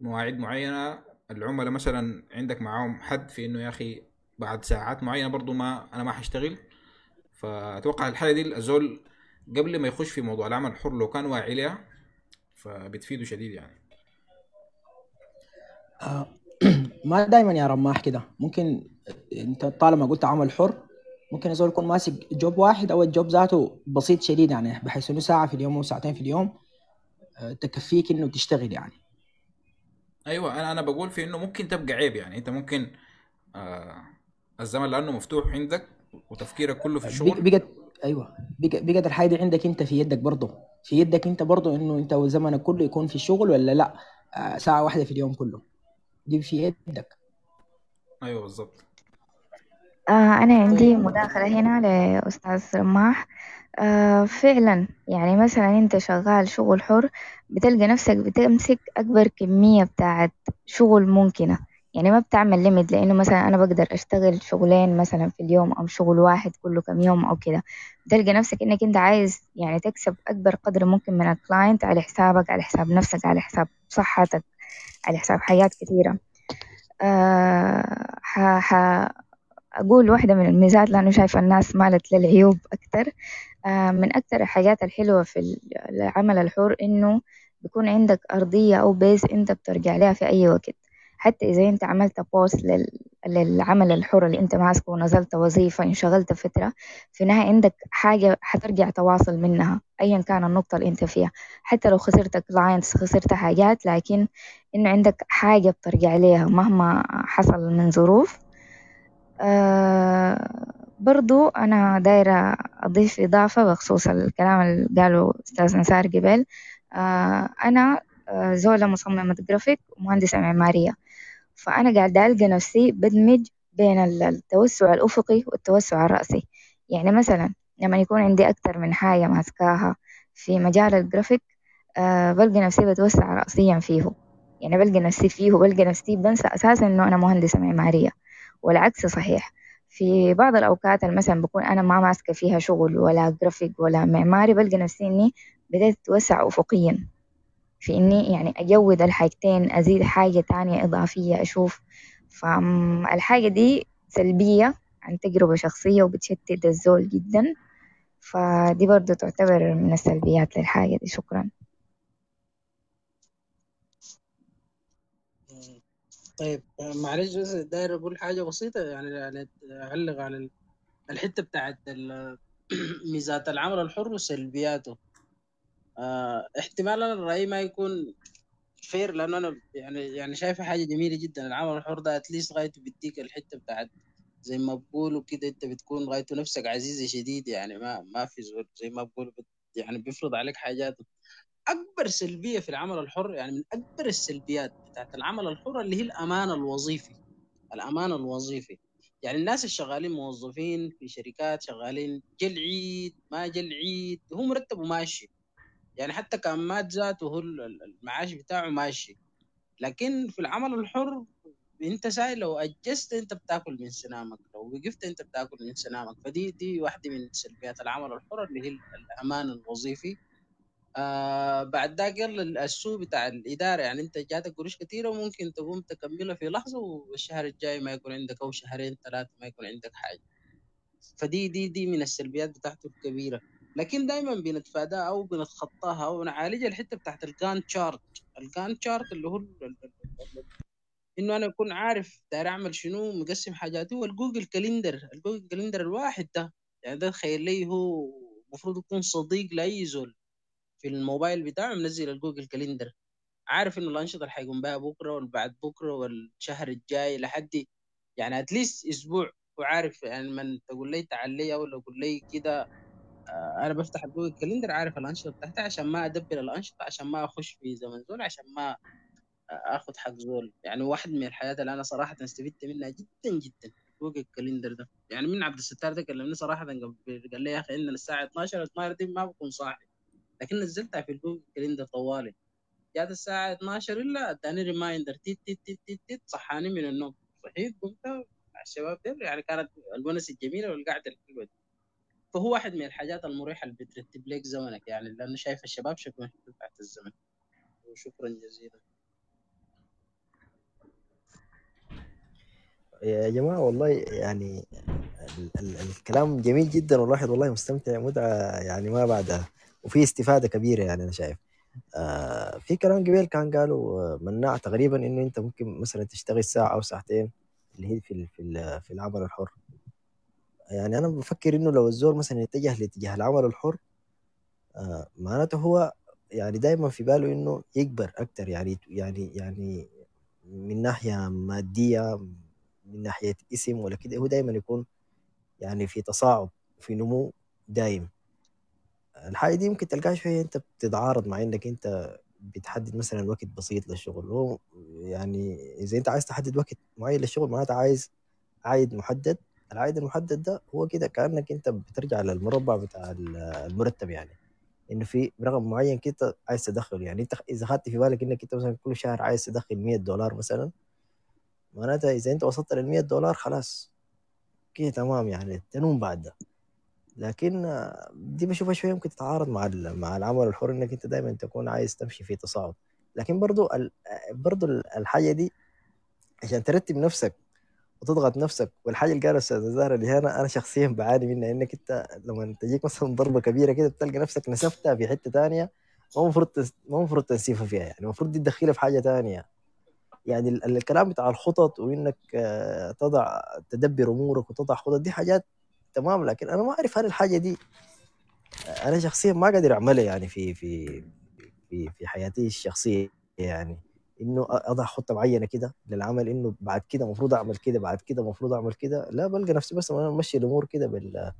مواعيد معينة. العملاء مثلا عندك معاهم حد في إنه يا أخي بعد ساعات معينة برضو ما أنا ما حاشتغل فأتوقع الحالة دي الزول قبل ما يخش في موضوع العمل الحر لو كان واعي لها فبتفيده شديد يعني. آه ما دائما يا رماح كده. ممكن انت طالما قلت عمل حر ممكن الزول يكون ماسك جوب واحد أو الجوب ذاته بسيط شديد يعني بحيث إنه ساعة في اليوم أو ساعتين في اليوم آه، تكفيك إنه تشتغل يعني. أيوه أنا أنا بقول في إنه ممكن تبقى عيب يعني. أنت ممكن آه الزمن لأنه مفتوح عندك وتفكيرك كله في الشغل. بقت أيوه. بقت الحاجة دي عندك أنت في يدك برضه. في يدك أنت برضه إنه أنت زمنك كله يكون في الشغل ولا لأ؟ آه، ساعة واحدة في اليوم كله. دي في يدك. أيوه بالظبط. آه أنا عندي مداخلة هنا لأستاذ رماح آه فعلا يعني مثلا أنت شغال شغل حر بتلقى نفسك بتمسك أكبر كمية بتاعت شغل ممكنة. يعني ما بتعمل ليميت لأنه مثلا أنا بقدر أشتغل شغلين مثلا في اليوم أو شغل واحد كله كم يوم أو كده. بتلقى نفسك إنك أنت عايز يعني تكسب أكبر قدر ممكن من ال client على حسابك على حساب نفسك على حساب صحتك. على حساب حاجات كثيرة. أه ح... أقول واحدة من الميزات لأنه شايفة الناس مالت للعيوب أكتر أه من أكتر الحاجات الحلوة في العمل الحر إنه بيكون عندك أرضية أو base أنت بترجع لها في أي وقت. حتى إذا أنت عملت post للعمل الحر اللي أنت ماسكه ونزلت وظيفة انشغلت فترة في النهاية عندك حاجة حترجع تواصل منها أيا كان النقطة اللي أنت فيها. حتى لو خسرت كلاينتس خسرت حاجات لكن إنه عندك حاجة بترجع ليها مهما حصل من ظروف. آه برضو أنا دايرة أضيف إضافة بخصوص الكلام اللي قاله أستاذ نسار قبل. آه أنا آه زولة مصممة جرافيك ومهندسة معمارية. فأنا قاعدة ألقى نفسي بدمج بين التوسع الأفقي والتوسع الرأسي. يعني مثلا لما يكون عندي أكتر من حاجة ماسكاها في مجال الجرافيك أه بلقى نفسي بتوسع رأسيا فيه. يعني بلقى نفسي فيه وبلقى نفسي بنسى أساسا إنه أنا مهندسة معمارية. والعكس صحيح. في بعض الأوقات مثلا بكون أنا ما ماسكة فيها شغل ولا جرافيك ولا معماري بلقى نفسي إني بديت أتوسع أفقيا. في إني يعني أجود الحاجتين أزيد حاجة تانية إضافية أشوف. فالحاجة دي سلبية عن تجربة شخصية وبتشتت الزول جدا. فدي برضو تعتبر من السلبيات للحاجة دي. شكرا. طيب معلش بس داير أقول حاجة بسيطة يعني يعني أعلق على الحتة بتاعت <coughs> ميزات العمل الحر وسلبياته. آه احتمال أنا الرأي ما يكون فير لأنه أنا يعني يعني شايفه حاجة جميلة جدا. العمل الحر ده اتليست غايته بيديك الحتة بتاعت زي ما بقولوا كده أنت بتكون غايته نفسك عزيزة شديد يعني ما ما في زول زي ما بقولوا يعني بيفرض عليك حاجات أكبر سلبية في العمل الحر. يعني من أكبر السلبيات بتاعت العمل الحر اللي هي الامان الوظيفي. الامان الوظيفي. يعني الناس الشغالين موظفين في شركات شغالين جا العيد ما جا العيد هو مرتبه ماشي. يعني حتى كان مات ذاته المعاش بتاعه ماشي. لكن في العمل الحر انت ساي لو أجزت انت بتاكل من سنامك لو وقفت انت بتاكل من سنامك. فدي دي واحدة من سلبيات العمل الحر اللي هي الأمان الوظيفي. آه بعد ذاك يلا السوق بتاع الإدارة يعني انت جاتك قروش كثيره وممكن تقوم تكملها في لحظة والشهر الجاي ما يكون عندك أو شهرين ثلاثة ما يكون عندك حاجة. فدي دي دي من السلبيات بتاعته الكبيرة. لكن دائما بنتفاداها أو بنتخطاها أو نعالجها الحته بتاعت ال Gantt chart ال Gantt chart اللي هو إنه أنا أكون عارف داير أعمل شنو مقسم حاجاتي وال Google Calendar. ال Google Calendar الواحد ده. يعني ده تخيل لي هو المفروض يكون صديق لأي زول في الموبايل بتاعه منزل ال Google Calendar. عارف إنه الأنشطة اللي حيقوم بها بكرة والبعد بكرة والشهر الجاي لحد يعني at least أسبوع. وعارف يعني من تقول لي تعال لي أو تقول لي كده أنا بفتح ال Google Calendar عارف الأنشطة بتاعتي عشان ما أدبر الأنشطة عشان ما أخش في زمن زول عشان ما اخذ حق زول. يعني واحد من الحاجات اللي أنا صراحة استفدت منها جدا جدا Google Calendar ده. يعني من عبد الستار ده كلمني صراحة قبل قال لي يا أخي عندنا الساعة 12 12 دي ما بكون صاحي. لكن نزلتها في ال Google Calendar طوالي. جات الساعة 12 إلا أداني reminder تيت تيت تيت تيت, تيت صحاني من النوم. صحيت قمت مع الشباب يعني كانت الونس الجميلة والقعدة الحلوة دي. فهو واحد من الحاجات المريحة اللي بترتب لك زمنك يعني لأنه شايف الشباب شكلهم تحت الزمن. وشكرا جزيلا. يا جماعة والله يعني ال ال الكلام جميل جدا والواحد والله مستمتع متعة يعني ما بعدها. وفي استفادة كبيرة يعني أنا شايف. آه في كلام قبل كان قالوا مناع تقريبا إنه أنت ممكن مثلا تشتغل ساعة أو ساعتين اللي هي في في في العمل الحر. يعني أنا بفكر إنه لو الزول مثلا يتجه لاتجاه العمل الحر آه معناته هو يعني دائما في باله إنه يكبر أكتر. يعني يعني يعني من ناحية مادية من ناحية اسم ولا كده هو دائما يكون يعني في تصاعد في نمو دايم. الحاجة دي ممكن تلقاها شوية أنت بتتعارض مع إنك أنت بتحدد مثلا وقت بسيط للشغل. هو يعني إذا أنت عايز تحدد وقت معين للشغل معناته عايز عايد محدد العائد المحدد ده هو كده كأنك أنت بترجع للمربع بتاع المرتب يعني. إنه في رقم معين كده عايز تدخل يعني. أنت إذا اخذت في بالك إنك أنت مثلا كل شهر عايز تدخل 100 دولار مثلا معناتها إذا أنت وصلت لل 100 دولار خلاص كده تمام يعني تنوم بعد ده. لكن دي بشوفها شوية ممكن تتعارض مع مع العمل الحر إنك أنت دائما تكون عايز تمشي في تصاعد. لكن برضو برضو الحاجة دي عشان ترتب نفسك وتضغط نفسك والحاجة اللي قالها أستاذ زهرة اللي هنا أنا شخصيا بعاني منها إنك أنت لما تجيك مثلا ضربة كبيرة كده بتلقى نفسك نسفتها في حتة ثانية ما المفروض ما المفروض تنسيفها فيها يعني المفروض دي تدخلها في حاجة ثانية يعني الكلام بتاع الخطط وإنك تضع تدبر أمورك وتضع خطط دي حاجات تمام لكن أنا ما أعرف هل الحاجة دي أنا شخصيا ما قادر أعملها يعني في في في في حياتي الشخصية يعني. إنه أضع خطة معينة كده للعمل إنه بعد كده المفروض أعمل كده بعد كده المفروض أعمل كده لا بلقى نفسي بس أنا ماشي الأمور كده بال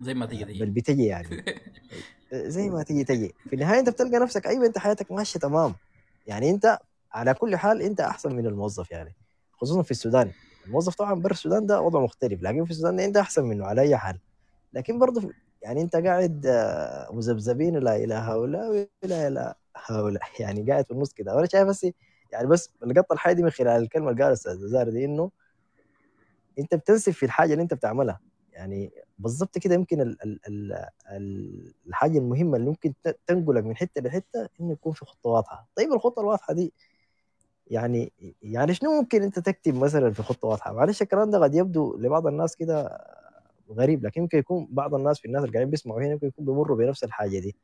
زي ما تيجي تيجي. بتجي يعني. <laughs> زي ما تيجي تيجي. في النهاية أنت بتلقى نفسك أيوه أنت حياتك ماشية تمام. يعني أنت على كل حال أنت أحسن من الموظف يعني. خصوصا في السودان. الموظف طبعا برا السودان ده وضع مختلف لكن في السودان أنت أحسن منه على أي حال. لكن برضه يعني أنت قاعد آه، مذبذبين لا إلى هؤلاء ولا إلى هؤلاء. يعني قاعد في النص كده. وأنا شايف بس يعني بس لقطت الحاجة دي من خلال الكلمة اللي قالها أستاذ زار دي إنه أنت بتنسف في الحاجة اللي أنت بتعملها. يعني بالضبط كده يمكن ال ال ال الحاجة المهمة اللي ممكن تنقلك من حتة لحته إنه يكون في خطة واضحة. طيب الخطة الواضحة دي يعني يعني شنو ممكن أنت تكتب مثلا في خطة واضحة؟ معلش الكلام ده قد يبدو لبعض الناس كده غريب لكن يمكن يكون بعض الناس في الناس اللي قاعدين بيسمعوا هنا يمكن يكون بيمروا بنفس الحاجة دي.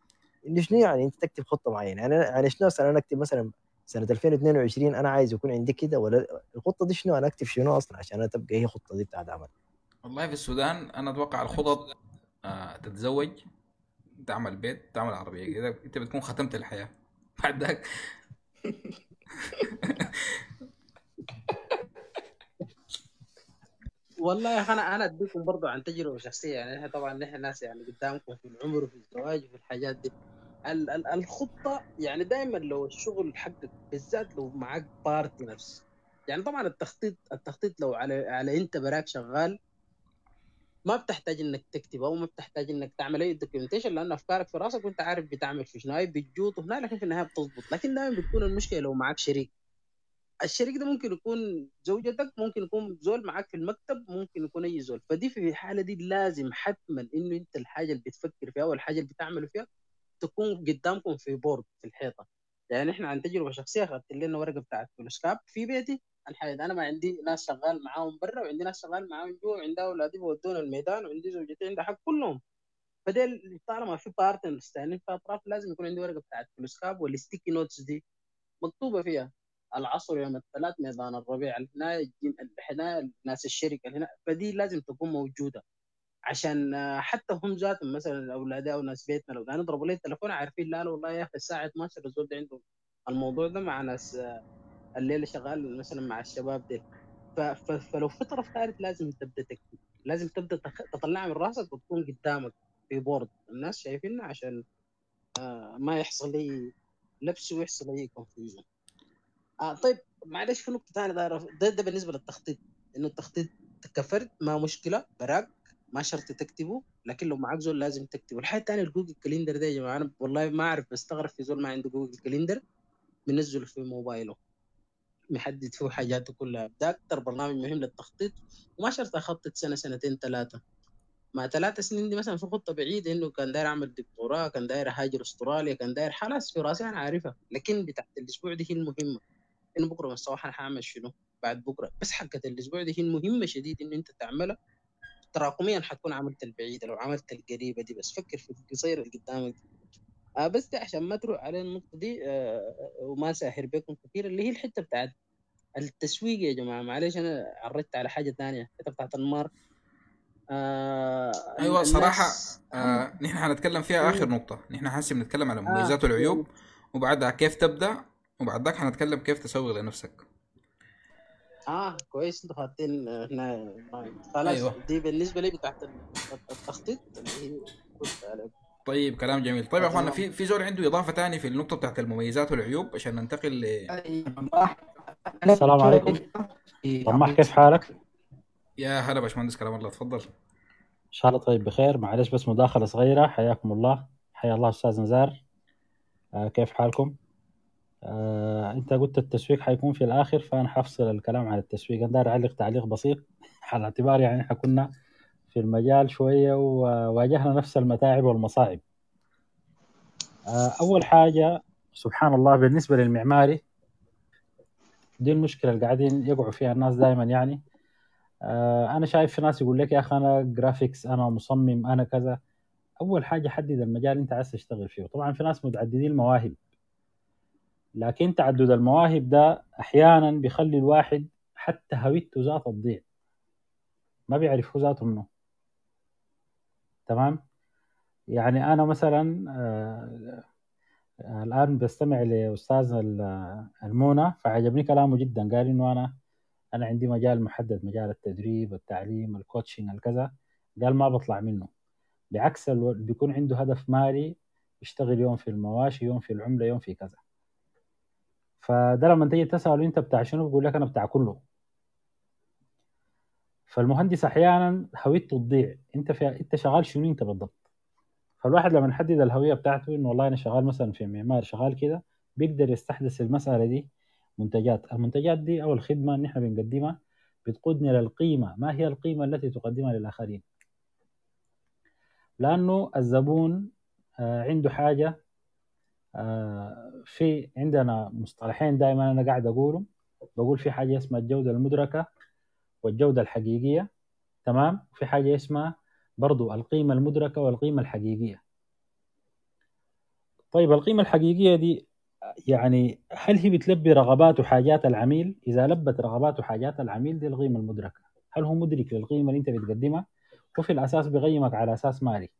إنه شنو يعني أنت تكتب خطة معينة؟ يعني يعني شنو مثلا أنا أكتب مثلا سنة 2022 أنا عايز يكون عندي كده ولا الخطة دي شنو؟ أنا أكتب شنو أصلا؟ عشان أنا تبقى هي الخطة دي بتاعت عمل. والله في السودان أنا أتوقع الخطط آه تتزوج تعمل بيت تعمل عربية كده. أنت بتكون ختمت الحياة. <laughs> بعد ذاك. والله يا أخي أنا أنا أديكم برضه عن تجربة شخصية. يعني إحنا طبعا نحن ناس يعني قدامكم في العمر وفي الزواج وفي الحاجات دي. الخطة يعني دائما لو الشغل حقك بالذات لو معك partners يعني طبعا التخطيط التخطيط لو على على انت براك شغال ما بتحتاج إنك تكتب أو ما بتحتاج إنك تعمل أي documentation لأن أفكارك في راسك وأنت عارف بتعمل في شنو بتجوط هنا لكن في النهاية بتظبط لكن دائما بتكون المشكلة لو معك شريك. الشريك ده ممكن يكون زوجتك ممكن يكون زول معك في المكتب ممكن يكون أي زول. فدي في الحالة دي لازم حتما إنه أنت الحاجة اللي بتفكر فيها أو الحاجة اللي بتعمله فيها تكون قدامكم في board في الحيطة. يعني إحنا عن تجربة شخصية اخذت لنا ورقة بتاعت foolscap في بيتي. أنا ما عندي ناس شغال معاهم برا وعندي ناس شغال معاهم جوا وعندي أولادي بودونا الميدان وعندي زوجتي عندها حق كلهم. فديل طالما في partners ثانيين في أطراف لازم يكون عندي ورقة بتاعت foolscap وال sticky notes دي مكتوبة فيها. العصر يوم الثلاث ميدان الربيع هنا هنا ناس الشركة هنا. فدي لازم تكون موجودة. عشان حتى هم ذاتهم مثلا أولادي أو ناس بيتنا لو نضربوا لي التليفون عارفين لا لا والله يا أخي الساعة 12 الزول ده عنده الموضوع ده مع ناس الليلة شغال مثلا مع الشباب دي. فلو في طرف ثالث لازم تبدأ تكتب لازم تبدأ تطلعها من راسك وتكون قدامك في بورد الناس شايفينها عشان ما يحصل لي لبس ويحصل لي confusion آه طيب معلش في نقطة ثانية ده, ده بالنسبة للتخطيط. إنه التخطيط كفرد ما مشكلة براك ما شرط تكتبه لكن لو معك زول لازم تكتبه. الحاجة الثانية ال Google Calendar ده يا جماعة أنا والله ما أعرف بستغرب في زول ما عنده Google Calendar منزله في موبايله. محدد فيه حاجاته كلها. ده أكثر برنامج مهم للتخطيط. وما شرط أخطط سنة سنتين ثلاثة. مع ثلاث سنين دي مثلا في خطة بعيدة إنه كان داير أعمل دكتوراه كان داير أهاجر أستراليا كان داير خلاص في رأسي أنا عارفها. لكن بتاعت الأسبوع دي هي المهمة. إنه بكرة من الصباح أنا حاعمل شنو؟ بعد بكرة. بس حقت الأسبوع دي هي المهمة شديد إنه أنت تعملها. تراكميا حتكون عملت البعيدة لو عملت القريبة دي بس فكر في القصير اللي قدامك. آه بس دي عشان ما تروح على النقطة دي آه وما ساهر بكم كثير اللي هي الحتة بتاعت التسويق يا جماعة معلش أنا عرضت على حاجة ثانية الحته بتاعت النار آه أيوه صراحة آه نحن حنتكلم فيها آخر نقطة نحن هسه بنتكلم على آه. والعيوب وبعدها كيف تبدأ وبعد ذاك حنتكلم كيف تسوق لنفسك آه كويس إنتوا حاطين هنا خلاص أيوة. دي بالنسبة لي بتاعت التخطيط اللي هي طيب كلام جميل. طيب يا اخوانا في في زول عنده إضافة ثانية في النقطة بتاعت المميزات والعيوب عشان ننتقل ل السلام عليكم. طماح كيف حالك؟ يا هلا باشمهندس كلام الله. تفضل. إن شاء الله طيب بخير. معلش بس مداخلة صغيرة. حياكم الله. حيا الله أستاذ نزار. آه كيف حالكم؟ آه، انت قلت التسويق حيكون في الآخر فأنا حفصل الكلام عن التسويق. أنا داير أعلق تعليق بسيط على اعتبار يعني إحنا كنا في المجال شوية وواجهنا نفس المتاعب والمصاعب. آه، أول حاجة سبحان الله بالنسبة للمعماري دي المشكلة اللي قاعدين يقعوا فيها الناس دائما يعني. آه، أنا شايف في ناس يقول لك يا أخي أنا جرافيكس أنا مصمم أنا كذا. أول حاجة حدد المجال أنت عايز تشتغل فيه. طبعا في ناس متعددين المواهب. لكن تعدد المواهب ده أحيانا بيخلي الواحد حتى هويته ذاته تضيع. ما بيعرف هو ذاته منه تمام؟ يعني أنا مثلا الآن بستمع لأستاذ المونة فعجبني كلامه جدا. قال إنه أنا أنا عندي مجال محدد مجال التدريب التعليم الكوتشنج الكذا. قال ما بطلع منه. بعكس بيكون عنده هدف مالي يشتغل يوم في المواشي يوم في العملة يوم في كذا. فده لما تيجي تسأله أنت بتاع شنو بيقول لك أنا بتاع كله. فالمهندس أحيانا هويته تضيع. أنت في أنت شغال شنو أنت بالضبط؟ فالواحد لما يحدد الهوية بتاعته إنه والله أنا شغال مثلا في معمار شغال كده بيقدر يستحدث المسألة دي منتجات. المنتجات دي أو الخدمة اللي إحنا بنقدمها بتقودنا للقيمة ما هي القيمة التي تقدمها للآخرين؟ لأنه الزبون آه، عنده حاجة آه، في عندنا مصطلحين دائما أنا قاعد أقولهم. بقول في حاجة اسمها الجودة المدركة والجودة الحقيقية تمام؟ وفي حاجة اسمها برضو القيمة المدركة والقيمة الحقيقية. طيب القيمة الحقيقية دي يعني هل هي بتلبي رغبات وحاجات العميل؟ إذا لبت رغبات وحاجات العميل دي القيمة المدركة. هل هو مدرك للقيمة اللي أنت بتقدمها؟ وفي الأساس بيقيمك على أساس مالي.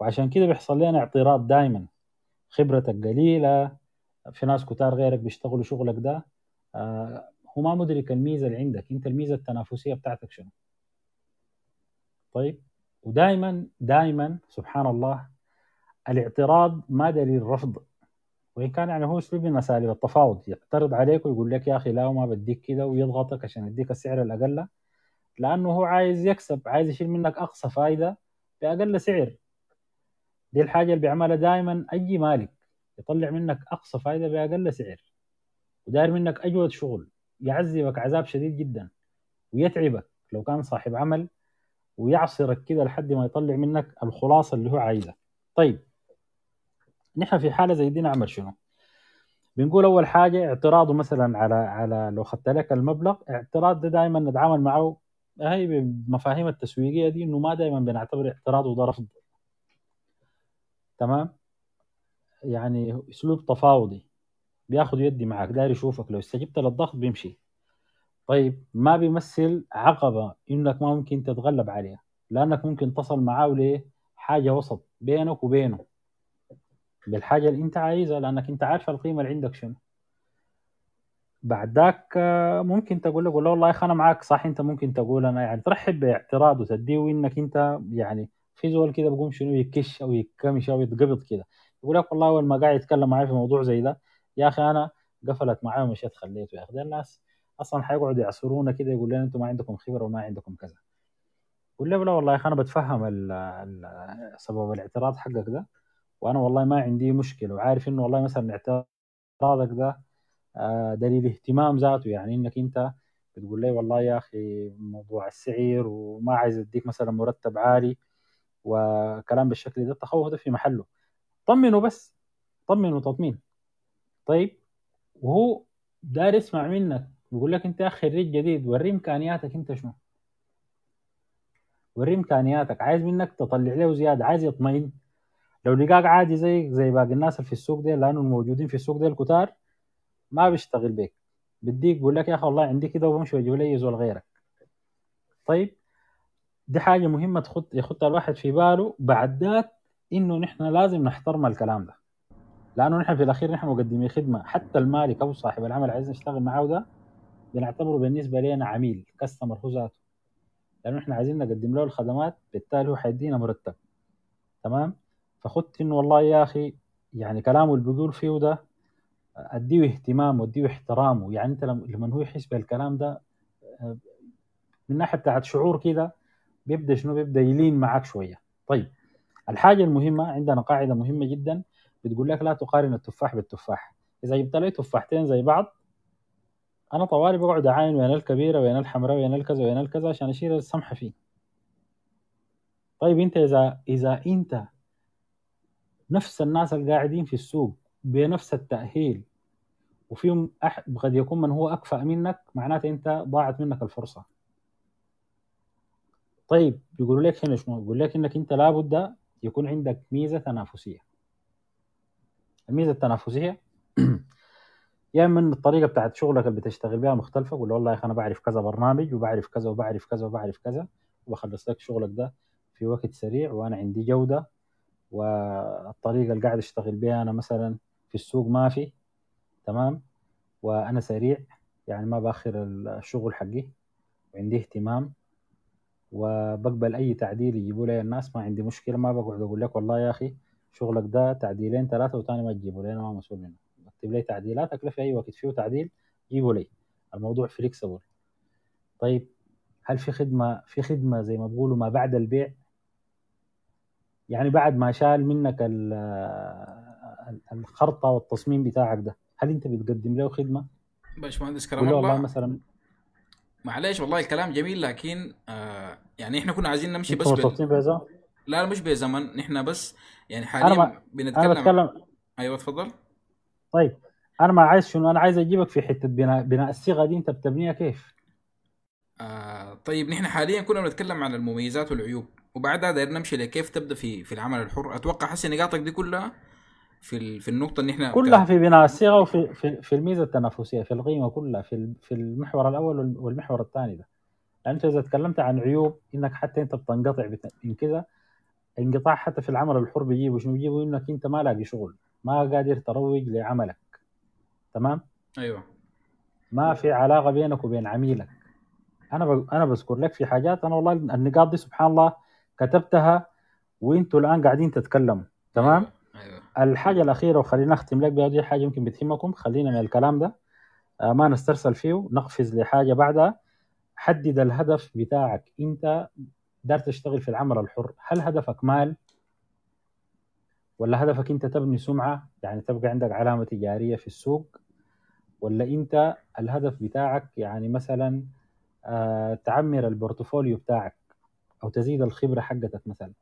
وعشان كده بيحصل لنا اعتراض دائما خبرتك قليلة في ناس كتار غيرك بيشتغلوا شغلك ده. آه هو ما مدرك الميزة اللي عندك. انت الميزة التنافسية بتاعتك شنو؟ طيب ودائما دائما سبحان الله الاعتراض ما دليل رفض. وإن كان يعني هو أسلوب من اساليب التفاوض يعترض عليك ويقول لك يا أخي لا وما بديك كده ويضغطك عشان يديك السعر الأقل. لأنه هو عايز يكسب عايز يشيل منك أقصى فائده بأقل سعر. دي الحاجة اللي بيعملها دائما أي مالك. يطلع منك أقصى فائده بأقل سعر. وداير منك أجود شغل. يعذبك عذاب شديد جدا. ويتعبك لو كان صاحب عمل. ويعصرك كده لحد ما يطلع منك الخلاصة اللي هو عايزها. طيب نحن في حالة زي دي نعمل شنو؟ بنقول أول حاجة اعتراضه مثلا على على لو اخذت لك المبلغ اعتراض ده دائما نتعامل معه. هي بمفاهيم التسويقية دي إنه ما دائما بنعتبر اعتراضه ده رفض. تمام؟ يعني أسلوب تفاوضي. بياخذ يدي معك داير يشوفك لو استجبت للضغط بيمشي. طيب ما بيمثل عقبة إنك ما ممكن تتغلب عليها لأنك ممكن تصل معاه ليه حاجة وسط بينك وبينه. بالحاجة اللي أنت عايزها لأنك أنت عارف القيمة اللي عندك شنو. بعد ذاك ممكن تقول له والله أنا معاك صح أنت ممكن تقول أنا يعني ترحب باعتراض وتديه إنك أنت يعني في زول كده بقوم شنو يكش أو يكمش أو يتقبض كده. يقول لك والله أول ما قاعد يتكلم معي في موضوع زي ده يا أخي أنا قفلت معي ومشيت خليته. يا أخي الناس أصلا حيقعدوا يعصرونا كده يقول لنا أنتم ما عندكم خبرة وما عندكم كذا. قول له لا والله يا أخي أنا بتفهم سبب الاعتراض حقك ده وأنا والله ما عندي مشكلة وعارف إنه والله مثلا اعتراضك ده آه، دليل اهتمام ذاته. يعني إنك أنت بتقول لي والله يا أخي موضوع السعر وما عايز أديك مثلا مرتب عالي وكلام بالشكل ده التخوف ده في محله. طمنه بس طمنه تطمين طيب وهو داير يسمع منك بيقول لك أنت خريج جديد وري إمكانياتك أنت شنو؟ وري إمكانياتك. عايز منك تطلع له زيادة عايز يطمئن. لو لقاك عادي زي زي باقي الناس اللي في السوق دي لأنه الموجودين في السوق دي الكتار ما بيشتغل بيك. بديك بيقول لك يا أخي والله عندي كده وبمشي وأجيب لي زول غيرك. طيب دي حاجة مهمة تخط يخطها الواحد في باله. بعد ذاك إنه نحن لازم نحترم الكلام ده. لأنه نحن في الأخير نحن مقدمين خدمة. حتى المالك أو صاحب العمل عايز نشتغل معاه ده بنعتبره بالنسبة لنا عميل كاستمر هو ذاته. لأنه إحنا عايزين نقدم له الخدمات بالتالي هو حيدينا مرتب. تمام؟ فخدت إنه والله يا أخي يعني كلامه اللي بيقول فيه ده أديه اهتمام وأديه احترامه يعني أنت لما هو يحس بالكلام ده آه، من ناحية بتاعت شعور كده بيبدأ شنو؟ بيبدأ يلين معك شوية. طيب الحاجة المهمة عندنا قاعدة مهمة جدا بتقول لك لا تقارن التفاح بالتفاح. إذا جبت لي تفاحتين زي بعض أنا طوالي بقعد أعاين وين الكبيرة وين الحمراء وين الكذا وين الكذا عشان أشيل السمحة فيه. طيب أنت إذا إذا أنت نفس الناس اللي قاعدين في السوق بنفس التأهيل وفيهم أحد قد يكون من هو أكفأ منك معناته أنت ضاعت منك الفرصة. طيب بيقول لك هنا شنو؟ بيقول لك إنك أنت لابد يكون عندك ميزة تنافسية. الميزة التنافسية <clears throat> يا إما من الطريقة بتاعت شغلك اللي بتشتغل بها مختلفة قول والله يا أخي أنا بعرف كذا برنامج وبعرف كذا وبعرف كذا وبعرف كذا وبخلص لك شغلك ده في وقت سريع وأنا عندي جودة والطريقة اللي قاعد أشتغل بها أنا مثلا في السوق ما في تمام؟ وأنا سريع يعني ما بأخر الشغل حقي وعندي اهتمام وبقبل أي تعديل يجيبوا لي الناس ما عندي مشكلة ما بقعد أقول لك والله يا أخي شغلك ده تعديلين ثلاثة وثاني ما تجيبوا لي أنا ما مسؤول منه. اكتب لي تعديلاتك في أي وقت فيه تعديل جيبوا لي. الموضوع فليكسبل طيب هل في خدمة في خدمة زي ما بيقولوا ما بعد البيع؟ يعني بعد ما شال منك الخرطة والتصميم بتاعك ده هل أنت بتقدم له خدمة؟ باشمهندس كرم الله مثلا معلش والله الكلام جميل لكن آه يعني إحنا كنا عايزين نمشي بس بال... لا مش بزمن نحن بس يعني حاليا أنا ما... بنتكلم. أنا بتكلم أيوه تفضل. طيب أنا ما عايز شنو؟ أنا عايز أجيبك في حتة بناء بناء الصيغة دي أنت بتبنيها كيف؟ آه طيب نحن حاليا كنا بنتكلم عن المميزات والعيوب وبعدها داير نمشي لكيف تبدأ في في العمل الحر. أتوقع حسي نقاطك دي كلها؟ في في النقطة اللي إحنا كلها في بناء الصيغة وفي في, في الميزة التنافسية في القيمه كلها في في المحور الأول والمحور الثاني ده. لأن أنت إذا تكلمت عن عيوب إنك حتى أنت بتنقطع من كذا انقطاع حتى في العمل الحر بيجيبوا شنو؟ بيجيبوا إنك أنت ما لاقي شغل ما قادر تروج لعملك. تمام؟ أيوه. ما في علاقة بينك وبين عميلك. أنا ب... أنا بذكر لك في حاجات أنا والله النقاط دي سبحان الله كتبتها وأنتوا الآن قاعدين تتكلموا. تمام؟ أيوة. الحاجة الأخيرة وخلينا نختم لك بها دي حاجة يمكن بتهمكم. خلينا من الكلام ده. آه ما نسترسل فيه نقفز لحاجة بعدها. حدد الهدف بتاعك. أنت دار تشتغل في العمل الحر. هل هدفك مال؟ ولا هدفك أنت تبني سمعة؟ يعني تبقى عندك علامة تجارية في السوق؟ ولا أنت الهدف بتاعك يعني مثلا آه تعمر ال portfolio بتاعك أو تزيد الخبرة حقتك مثلا؟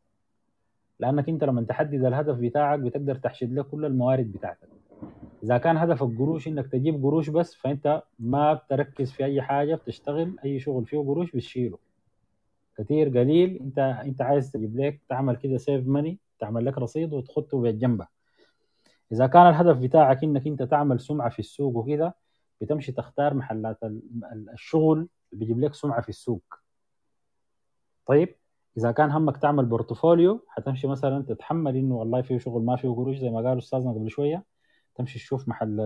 لأنك أنت لما تحدد الهدف بتاعك بتقدر تحشد له كل الموارد بتاعتك. إذا كان هدفك قروش إنك تجيب قروش بس فأنت ما بتركز في أي حاجة بتشتغل أي شغل فيه قروش بتشيله. كثير قليل أنت أنت عايز تجيب لك تعمل كده save money تعمل لك رصيد وتحطه بجنبه إذا كان الهدف بتاعك إنك أنت تعمل سمعة في السوق وكده بتمشي تختار محلات الشغل اللي بيجيب لك سمعة في السوق. طيب؟ إذا كان همك تعمل portfolio حتمشي مثلا تتحمل إنه والله في شغل ما فيه قروش زي ما قال أستاذنا قبل شوية. تمشي تشوف محل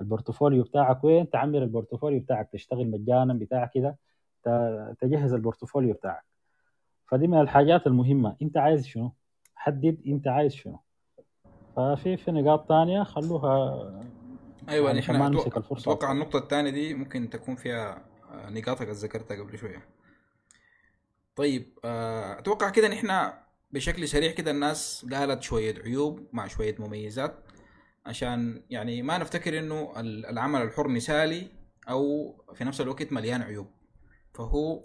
ال portfolio بتاعك وين تعمر ال portfolio بتاعك تشتغل مجانا بتاع كده تجهز ال portfolio بتاعك. فدي من الحاجات المهمة. أنت عايز شنو؟ حدد أنت عايز شنو. ففي في نقاط ثانية خلوها أيوه يعني إحنا أتوقع النقطة الثانية دي ممكن تكون فيها نقاطك اللي ذكرتها قبل شوية. طيب أتوقع كده نحن بشكل سريع كده الناس قالت شوية عيوب مع شوية مميزات عشان يعني ما نفتكر إنه العمل الحر مثالي أو في نفس الوقت مليان عيوب. فهو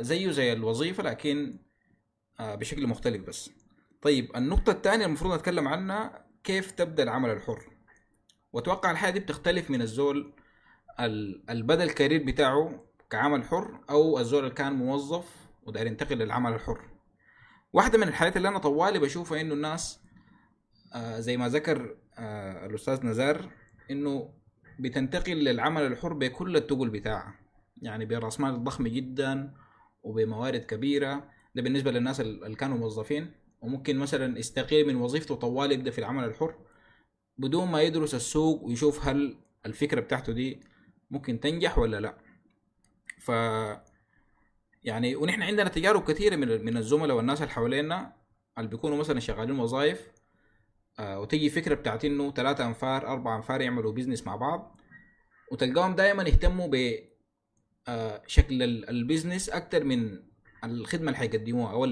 زيه زي الوظيفة لكن بشكل مختلف بس. طيب النقطة الثانية المفروض نتكلم عنها كيف تبدأ العمل الحر؟ وأتوقع الحاجة دي بتختلف من الزول البدأ الكارير بتاعه كعمل حر أو الزول اللي كان موظف وداير ينتقل للعمل الحر. واحدة من الحاجات اللي أنا طوالي بشوفها إنه الناس آه زي ما ذكر آه الأستاذ نزار إنه بتنتقل للعمل الحر بكل التقل بتاعها. يعني براس مال ضخم جدا وبموارد كبيرة. ده بالنسبة للناس اللي كانوا موظفين. وممكن مثلا يستقيل من وظيفته طوال يبدأ في العمل الحر. بدون ما يدرس السوق ويشوف هل الفكرة بتاعته دي ممكن تنجح ولا لا. ف يعني ونحن عندنا تجارب كثيرة من من الزملاء والناس اللي حوالينا اللي بيكونوا مثلا شغالين وظائف آه وتجي فكرة بتاعت إنه ثلاثة أنفار أربع أنفار يعملوا بيزنس مع بعض وتلقاهم دائما يهتموا ب آه شكل ال business أكثر من الخدمة اللي حيقدموها أو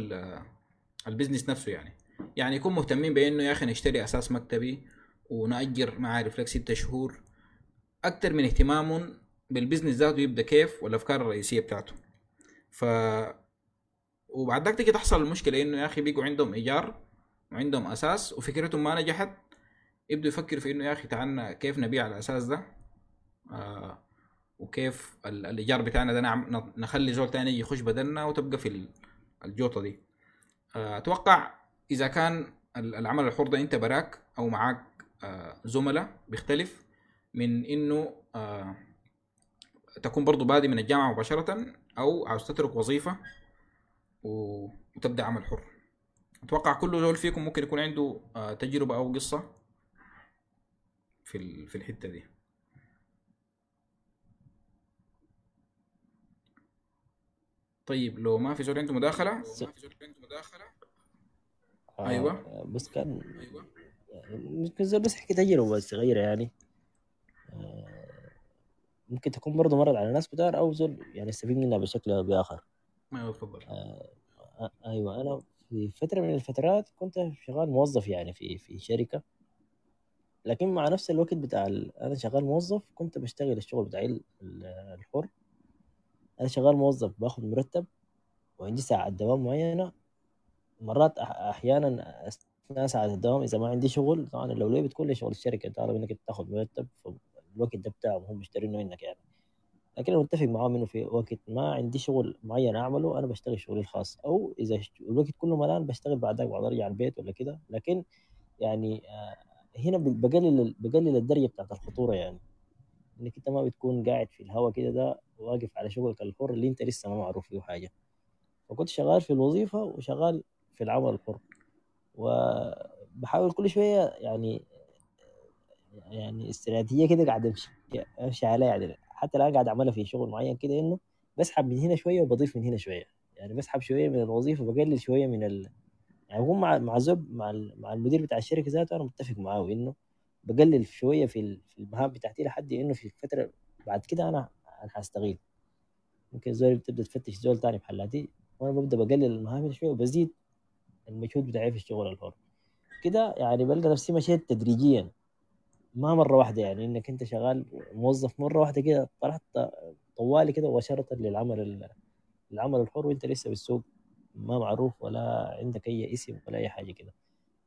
ال business نفسه يعني. يعني يكون مهتمين بإنه يا أخي نشتري أثاث مكتبي ونأجر معارف لك ستة شهور أكثر من اهتمامهم بال business ذاته يبدأ كيف والأفكار الرئيسية بتاعته. ف وبعد تيجي تحصل المشكلة إنه يا أخي بيجوا عندهم إيجار وعندهم أثاث وفكرتهم ما نجحت يبدوا يفكروا في إنه يا أخي تعالنا كيف نبيع على الأساس ده؟ آه وكيف الإيجار بتاعنا ده نعم نخلي زول تاني يخش بدلنا وتبقى في الجوطة دي. أتوقع إذا كان العمل الحر ده أنت براك أو معاك زملاء بيختلف من إنه تكون برضو بادي من الجامعة مباشرة أو عاوز تترك وظيفة وتبدأ عمل حر. أتوقع كل زول فيكم ممكن يكون عنده آه، تجربة أو قصة في في الحتة دي. طيب لو ما في زول عنده مداخلة ما في زول عنده مداخلة. آه أيوه بس كان أيوه. ممكن زول بس يحكي تجربة صغيرة يعني. آه ممكن تكون برضه مرت على ناس كتار أو زول يعني يستفيد منها بشكل أو بآخر. أيوه تفضل آه أيوه أنا في فترة من الفترات كنت شغال موظف يعني في في شركة. لكن مع نفس الوقت بتاع. أنا شغال موظف كنت بشتغل الشغل بتاعي الحر. أنا شغال موظف باخذ مرتب وعندي ساعات دوام معينة. مرات أحيانا أثناء ساعات الدوام إذا ما عندي شغل طبعا لو ليه بتكون لي شغل الشركة طالب إنك تاخذ مرتب فالوقت ده بتاعهم هم مشترينه منك يعني. لكن أنا متفق معاهم انه في وقت ما عندي شغل معين أعمله أنا بشتغل شغلي الخاص. أو إذا الوقت كله ملان بشتغل بعدك بعد ارجع البيت ولا كده. لكن يعني هنا بقلل بقلل الدرجة بتاعت الخطورة يعني. إنك أنت ما بتكون قاعد في الهواء كده ده واقف على شغلك الحر اللي أنت لسه ما معروف فيه حاجة. فكنت شغال في الوظيفة وشغال في العمل الحر. وبحاول كل شوية يعني يعني استراتيجية كده قاعد امشي امشي عليها يعني. حتى الآن قاعد أعملها في شغل معين كده إنه بسحب من هنا شوية وبضيف من هنا شوية. يعني بسحب شوية من الوظيفة بقلل شوية من ال... يعني هو مع مع زب مع مع المدير بتاع الشركة ذاته أنا متفق معاه إنه بقلل شوية في المهام بتاعتي لحد إنه في فترة بعد كده أنا أنا حستغيل ممكن زول بتبدأ تفتش زول تاني بحلاتي وأنا ببدأ بقلل المهام شوية وبزيد المجهود بتاعي في الشغل الحر. كده يعني بلقى نفسي مشيت تدريجيا. ما مرة واحدة يعني إنك أنت شغال موظف مرة واحدة كده طلعت طوالي كده مباشره للعمل العمل الحر وأنت لسه بالسوق ما معروف ولا عندك أي اسم ولا أي حاجة كده.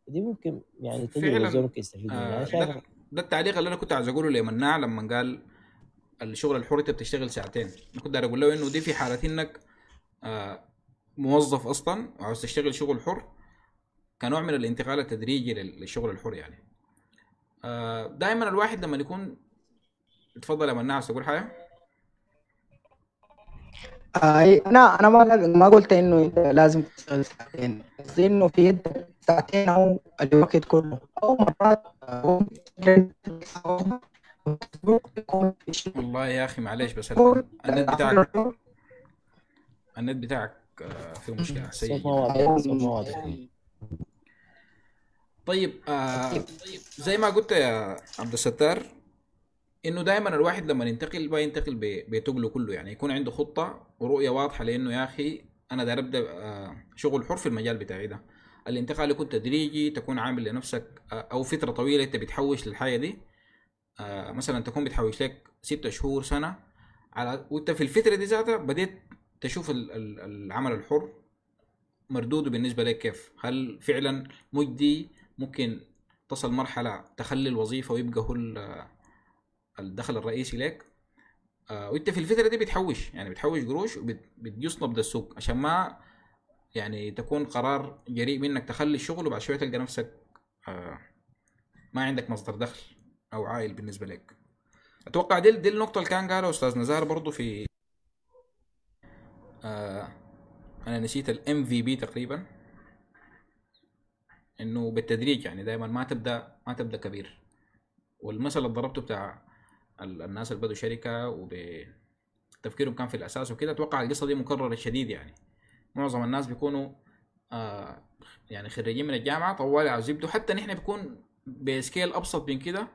دي ممكن يعني تجربه الزول ممكن يستفيد منها. آه ده, ده التعليق اللي أنا كنت عايز أقوله لمناع لما قال الشغل الحر أنت بتشتغل ساعتين. أنا كنت أقول له إنه دي في حالة إنك آه موظف أصلا وعاوز تشتغل شغل حر كنوع من الانتقال التدريجي للشغل الحر يعني. آه دائما الواحد لما يكون تفضل يا مناع تقول حاجة؟ آه أنا أنا ما ما قلت إنه إنت لازم تشتغل ساعتين قصدي إنه في يدك ساعتين أو الوقت كله. أو مرات والله يا أخي معلش بس النت بتاعك النت بتاعك فيه مشكلة سيء. طيب آه زي ما قلت يا عبد الستار إنه دائما الواحد لما ينتقل ما ينتقل بتقله كله. يعني يكون عنده خطة ورؤية واضحة لإنه يا أخي أنا داير أبدأ آه شغل حر في المجال بتاعي ده. الانتقال يكون تدريجي تكون عامل لنفسك آه أو فترة طويلة أنت بتحوش للحاجة دي. آه مثلا تكون بتحوش لك ستة شهور سنة. على وأنت في الفترة دي ذاتها بديت تشوف العمل الحر مردوده بالنسبة لك. كيف؟ هل فعلا مجدي؟ ممكن تصل مرحلة تخلي الوظيفة ويبقى هو الدخل الرئيسي لك آه وانت في الفترة دي بتحوش يعني بتحوش قروش وبتجوز نبض السوق عشان ما يعني تكون قرار جريء منك تخلي الشغل وبعد شوية تلقى نفسك آه ما عندك مصدر دخل أو عائل بالنسبة لك. أتوقع دي دي النقطة اللي كان قالها أستاذ نزار برضو في آه أنا نسيت الام في بي تقريبا. إنه بالتدريج يعني دائما ما تبدأ ما تبدأ كبير. والمثل اللي ضربته بتاع الناس اللي بدوا شركة وتفكيرهم كان في الأساس وكده أتوقع القصة دي مكررة شديد يعني. معظم الناس بيكونوا آه يعني خريجين من الجامعة طوالي عاوز يبدوا. حتى نحن بيكون ب scale أبسط من كده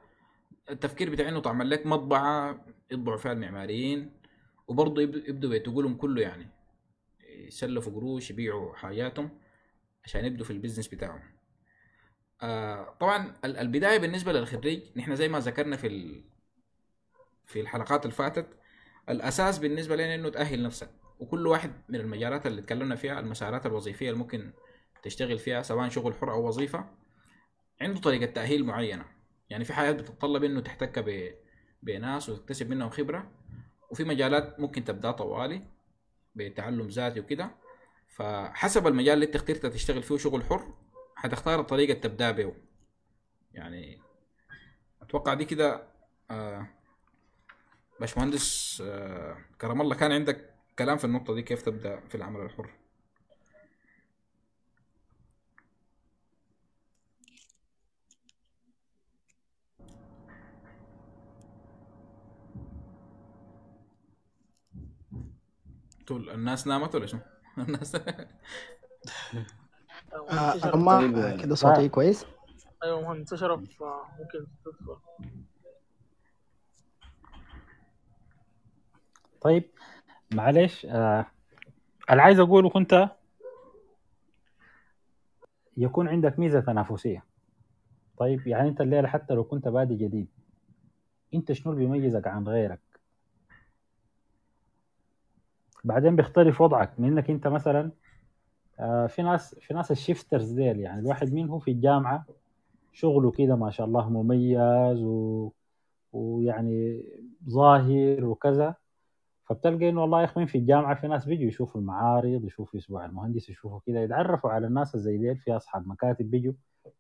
التفكير بتاع إنه تعمل لك مطبعة يطبعوا فيها المعماريين وبرضه يبدوا بيتقولهم كله يعني. يسلفوا قروش يبيعوا حاجاتهم عشان يبدوا في ال business بتاعهم. آه طبعا البداية بالنسبة للخريج نحن زي ما ذكرنا في في الحلقات اللي فاتت الأساس بالنسبة لنا إنه تأهل نفسك. وكل واحد من المجالات اللي اتكلمنا فيها المسارات الوظيفية اللي ممكن تشتغل فيها سواء شغل حر أو وظيفة عنده طريقة تأهيل معينة. يعني في حاجات بتتطلب إنه تحتك ب... بناس وتكتسب منهم خبرة وفي مجالات ممكن تبدأ طوالي بتعلم ذاتي وكده. فحسب المجال اللي أنت اخترت تشتغل فيه شغل حر حتختار الطريقة اللي تبدأ به يعني أتوقع دي كده آه باشمهندس آه، كرم الله كان عندك كلام في النقطة دي كيف تبدأ في العمل الحر الناس نامت ولا شو؟ <laughs> الناس <laughs> آه، أما طيب آه، كده صوتي كويس؟ أيوه مهندس اشرف آه، ممكن تدخل. طيب معلش آه اللي عايز أقوله كنت يكون عندك ميزة تنافسية. طيب يعني أنت الليلة حتى لو كنت بادي جديد أنت شنو اللي بيميزك عن غيرك؟ بعدين بيختلف وضعك من إنك أنت مثلا في ناس في ناس ال shifters ديل يعني الواحد منهم في الجامعة شغله كده ما شاء الله مميز و... ويعني ظاهر وكذا. فبتلقى إنه والله يا اخوين في الجامعة في ناس بيجوا يشوفوا المعارض يشوفوا أسبوع المهندس يشوفوا كده يتعرفوا على الناس زي ديل في أصحاب مكاتب بيجوا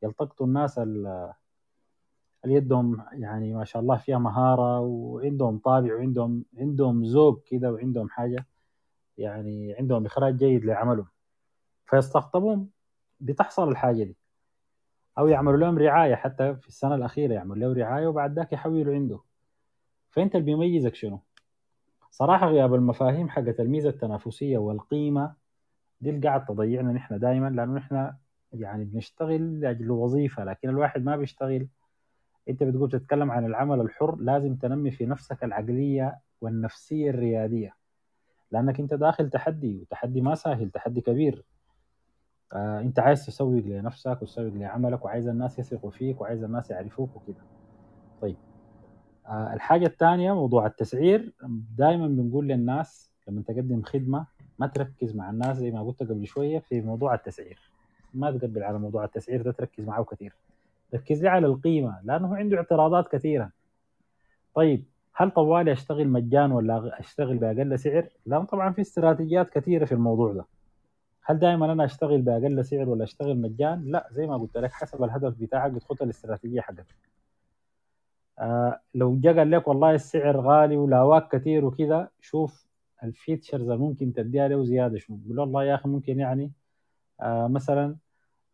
يلتقطوا الناس ال- اللي يدهم يعني ما شاء الله فيها مهارة وعندهم طابع وعندهم عندهم ذوق كده وعندهم حاجة يعني عندهم إخراج جيد لعملهم. فيستقطبون بتحصل الحاجة دي. أو يعملوا لهم رعاية حتى في السنة الأخيرة يعملوا له رعاية وبعد ذاك يحولوا عنده. فأنت اللي بيميزك شنو؟ صراحة غياب المفاهيم حقت الميزه التنافسية والقيمة دي اللي قاعد تضيعنا نحن دائما لأنه نحن يعني بنشتغل لأجل وظيفه لكن الواحد ما بيشتغل. أنت بتقول تتكلم عن العمل الحر لازم تنمي في نفسك العقلية والنفسية الريادية. لأنك أنت داخل تحدي وتحدي ما سهل تحدي كبير. آه انت عايز تسوق لنفسك وتسوق لعملك وعايز الناس يثقوا فيك وعايز الناس يعرفوك وكده. طيب آه الحاجة الثانية موضوع التسعير دائما بنقول للناس لما تقدم خدمة ما تركز مع الناس زي ما قلت قبل شوية في موضوع التسعير. ما تقبل على موضوع التسعير ده تركز معه كثير. ركز لي على القيمة لأنه عنده اعتراضات كثيرة. طيب هل طوالي أشتغل مجان ولا أشتغل بأقل سعر؟ لا طبعا في استراتيجيات كثيرة في الموضوع ده. هل دائما أنا أشتغل بأقل سعر ولا أشتغل مجان؟ لا زي ما قلت لك حسب الهدف بتاعك بتخط الاستراتيجية حقتك. آه لو جا قال لك والله السعر غالي ولاواك كثير وكذا شوف الفيتشرز اللي ممكن تديها له زيادة شنو قول له والله يا أخي ممكن يعني آه مثلا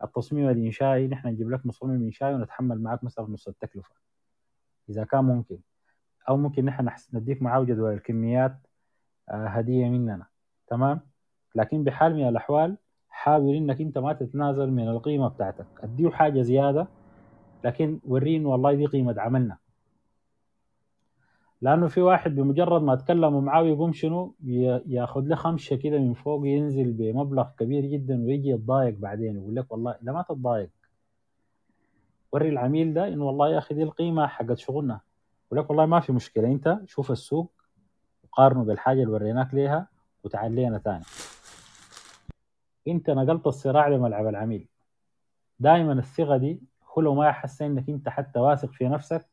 التصميم الإنشائي نحن نجيب لك مصمم إنشائي ونتحمل معك مثلا نص التكلفة إذا كان ممكن أو ممكن نحن نديك معاه جدول الكميات آه هدية مننا تمام لكن بحال من الأحوال حاول إنك أنت ما تتنازل من القيمة بتاعتك. أديه حاجة زيادة لكن وريه انه والله دي قيمة عملنا. لأنه في واحد بمجرد ما تكلموا معاه يقوم شنو؟ ياخذ له خمشة كده من فوق ينزل بمبلغ كبير جدا ويجي يتضايق بعدين يقول لك والله لا ما تتضايق. وري العميل ده إنه والله يا أخي دي القيمة حقت شغلنا. يقول لك والله ما في مشكلة أنت شوف السوق وقارنه بالحاجة اللي وريناك ليها وتعال لنا تاني. انت نقلت الصراع لملعب العميل. دائما الثقة دي لو ما يحس إنك انت حتى واثق في نفسك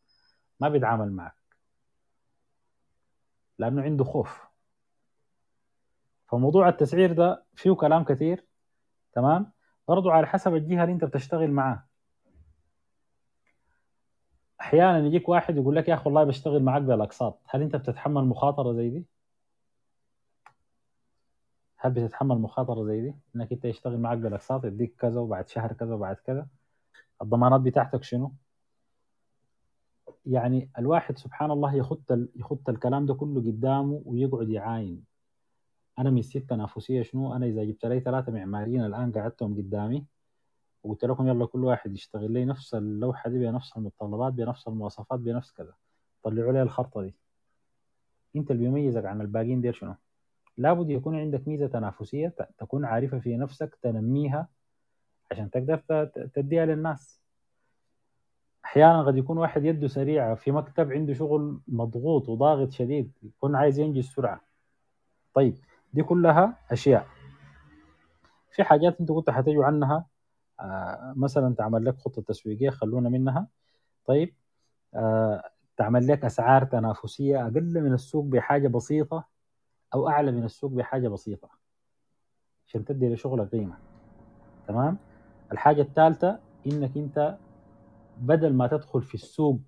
ما بيتعامل معك. لأنه عنده خوف. فموضوع التسعير ده فيه كلام كثير. تمام؟ برضو على حسب الجهة اللي انت بتشتغل معاه. أحيانا يجيك واحد يقول لك يا أخي والله بشتغل معاك بالأقساط. هل انت بتتحمل مخاطرة زي دي؟ هل بتتحمل مخاطرة زي دي؟ إنك أنت يشتغل معك بالأقساط يديك كذا وبعد شهر كذا وبعد كذا الضمانات بتاعتك شنو؟ يعني الواحد سبحان الله يخط يخط الكلام ده كله قدامه ويقعد يعاين أنا ميزتي التنافسيه شنو؟ أنا إذا جبت لي ثلاثة معماريين الآن قعدتهم قدامي وقلت لكم يلا كل واحد يشتغل لي نفس اللوحة دي بنفس المتطلبات بنفس المواصفات بنفس كذا طلعوا لي الخرطة دي أنت اللي بيميزك عن الباقيين ديل شنو؟ لابد يكون عندك ميزة تنافسية تكون عارفة في نفسك تنميها عشان تقدر تديها للناس. أحيانا قد يكون واحد يده سريعة في مكتب عنده شغل مضغوط وضاغط شديد يكون عايز ينجز سرعة طيب دي كلها أشياء. في حاجات أنت كنت حتجوا عنها آه مثلا تعمل لك خطة تسويقية خلونا منها. طيب آه تعمل لك أسعار تنافسية أقل من السوق بحاجة بسيطة أو أعلى من السوق بحاجة بسيطة. عشان تدي لشغلك قيمة. تمام؟ الحاجة الثالثة إنك أنت بدل ما تدخل في السوق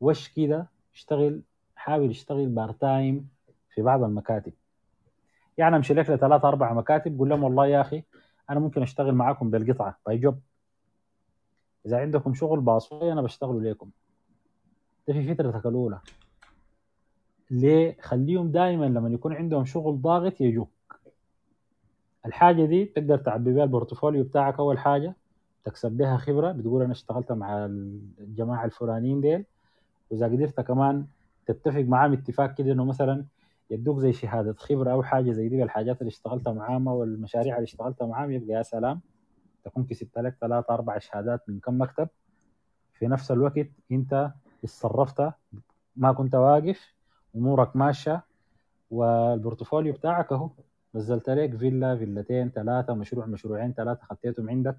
وش كده اشتغل حاول اشتغل part time في بعض المكاتب. يعني أمشي لك لثلاث أربع مكاتب قول لهم والله يا أخي أنا ممكن أشتغل معاكم بالقطعة by job إذا عندكم شغل باصوي أنا بشتغله لكم ده في فترتك الأولى. ليه؟ خليهم دائما لما يكون عندهم شغل ضاغط يجوك. الحاجة دي تقدر تعبي بها ال portfolio بتاعك أول حاجة تكسب بها خبرة بتقول أنا اشتغلت مع الجماعة الفلانيين ديل وإذا قدرت كمان تتفق معاهم اتفاق كده إنه مثلا يدوك زي شهادة خبرة أو حاجة زي دي الحاجات اللي اشتغلتها معاهم والمشاريع اللي اشتغلتها معاهم يبقى يا سلام تكون كسبت لك ثلاث أربع شهادات من كم مكتب. في نفس الوقت أنت اتصرفت ما كنت واقف أمورك ماشية وال portfolio بتاعك أهو. نزلت لك فيلا فيلتين ثلاثة مشروع مشروعين ثلاثة خطيتهم عندك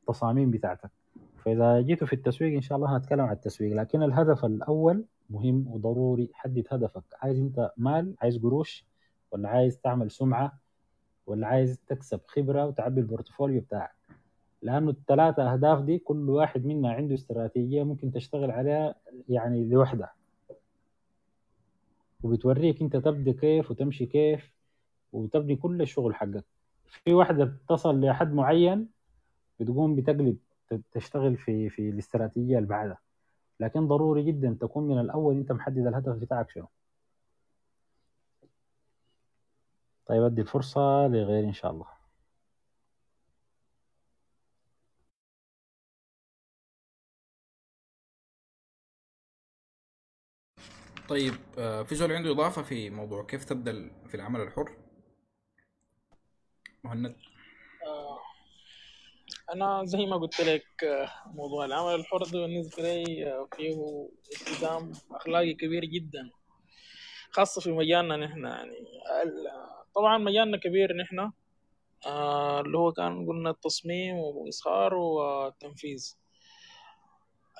التصاميم بتاعتك. فإذا جيتوا في التسويق إن شاء الله هنتكلم عن التسويق لكن الهدف الأول مهم وضروري حدد هدفك. عايز أنت مال عايز قروش ولا عايز تعمل سمعة ولا عايز تكسب خبرة وتعبي ال portfolio بتاعك. لأنه الثلاثه أهداف دي كل واحد منا عنده استراتيجية ممكن تشتغل عليها يعني لوحدها. وبتوريك انت تبدا كيف وتمشي كيف وتبني كل الشغل حقك. في واحدة بتصل لحد معين بتقوم بتقلب تشتغل في في الاستراتيجية اللي بعدها. لكن ضروري جدا تكون من الأول انت محدد الهدف بتاعك شنو. طيب أدي الفرصه لغير إن شاء الله. طيب آه، في زول عنده إضافة في موضوع كيف تبدأ في العمل الحر؟ مهند. آه، أنا زي ما قلت لك آه، موضوع العمل الحر ده بالنسبة لي فيه التزام أخلاقي كبير جدا خاصة في مجالنا نحن يعني. طبعا مجالنا كبير نحن اللي هو كان قلنا التصميم واصهار والتنفيذ.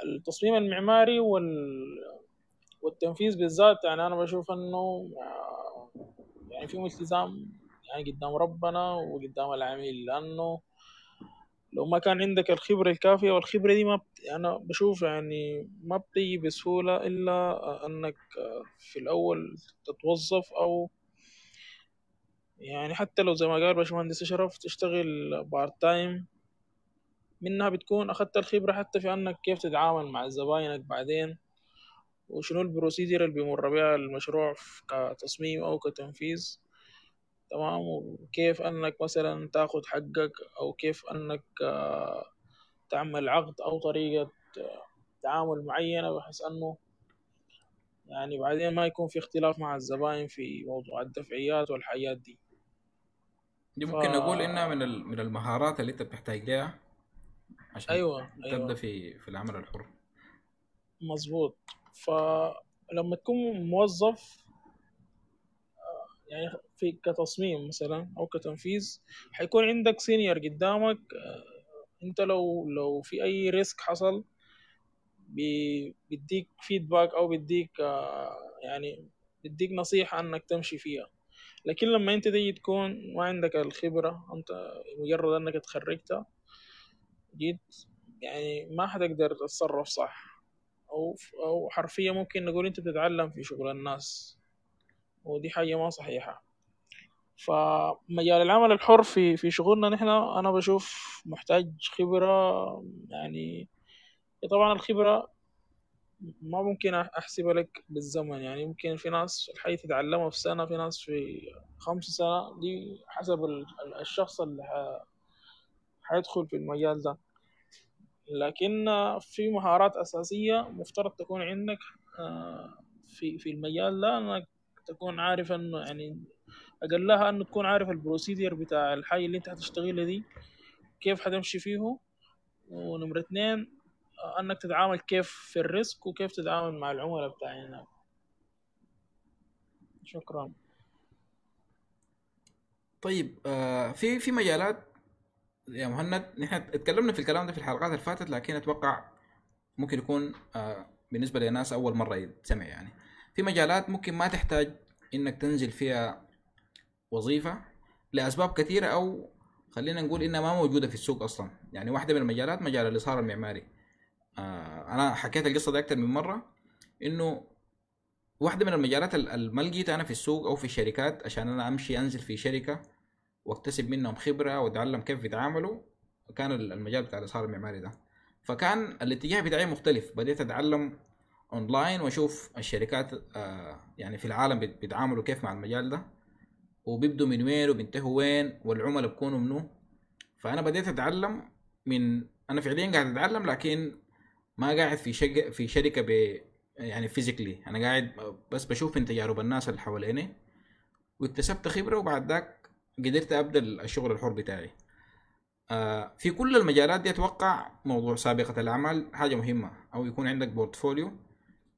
التصميم المعماري وال والتنفيذ بالذات يعني أنا بشوف إنه يعني في التزام يعني قدام ربنا وقدام العميل لأنه لو ما كان عندك الخبرة الكافية والخبرة دي ما بت... أنا بشوف يعني ما بتيجي بسهولة إلا أنك في الأول تتوظف أو يعني حتى لو زي ما قال باشمهندس أشرف تشتغل part time منها بتكون أخدت الخبرة حتى في أنك كيف تتعامل مع زباينك بعدين. وشنو البروسيجر اللي بيمر بها المشروع كتصميم أو كتنفيذ. تمام؟ وكيف أنك مثلا تاخد حقك أو كيف أنك آه، تعمل عقد أو طريقة آه، تعامل معينة بحيث أنه يعني بعدين ما يكون في اختلاف مع الزباين في موضوع الدفعيات والحاجات دي. دي ف... ممكن نقول إنها من من المهارات اللي أنت بتحتاج لها عشان أيوه تبدأ أيوه. في في العمل الحر. مظبوط. فلما تكون موظف يعني في كتصميم مثلا أو كتنفيذ حيكون عندك senior قدامك آه، أنت لو لو في أي risk حصل بي- بيديك feedback أو بيديك آه، يعني بيديك نصيحة إنك تمشي فيها. لكن لما أنت تيجي تكون ما عندك الخبرة أنت مجرد إنك اتخرجت جيت يعني ما حتقدر تتصرف صح. أو أو حرفيا ممكن نقول أنت بتتعلم في شغل الناس. ودي حاجة ما صحيحة. فمجال العمل الحر في في شغلنا نحن أنا بشوف محتاج خبرة يعني طبعا الخبرة ما ممكن أحسبها لك بالزمن. يعني ممكن في ناس الحي تتعلمها في سنة في ناس في خمس سنة. دي حسب ال- ال- الشخص اللي حيدخل في المجال ده. لكن في مهارات أساسية مفترض تكون عندك آه، في في المجال ده إنك تكون عارف إنه يعني اقلها إنه تكون عارف البروسيدير بتاع الحاجة اللي أنت هتشتغلها دي كيف حتمشي فيه ونمرة اتنين آه، إنك تتعامل كيف في الريسك وكيف تتعامل مع العملاء بتاعنا. شكرا. طيب آه في في مجالات يا مهند نحن اتكلمنا في الكلام ده في الحلقات اللي فاتت لكن أتوقع ممكن يكون آه بالنسبة لناس أول مرة يتسمع يعني. في مجالات ممكن ما تحتاج إنك تنزل فيها وظيفة لأسباب كثيرة أو خلينا نقول إنها ما موجودة في السوق أصلا. يعني واحدة من المجالات مجال الإظهار المعماري. آه أنا حكيت القصة دي أكثر من مرة إنه واحدة من المجالات ال- اللي ما لقيتها أنا في السوق أو في الشركات عشان أنا أمشي أنزل في شركة واكتسب منهم خبرة واتعلم كيف يتعاملوا كان ال- المجال بتاع الإظهار المعماري ده. فكان الاتجاه بتاعي مختلف. بديت أتعلم اونلاين وأشوف الشركات آه يعني في العالم بيت- بيتعاملوا كيف مع المجال ده. وبيبدوا من وين وبينتهوا وين والعملاء بيكونوا منو. فأنا بديت أتعلم من أنا فعليا قاعد أتعلم لكن ما قاعد في شق... في شركة ب يعني physically أنا قاعد بس بشوف من تجارب الناس اللي حواليني. واكتسبت خبرة وبعد ذاك قدرت أبدأ الشغل الحر بتاعي. آه في كل المجالات دي أتوقع موضوع سابقة الاعمال حاجة مهمة أو يكون عندك portfolio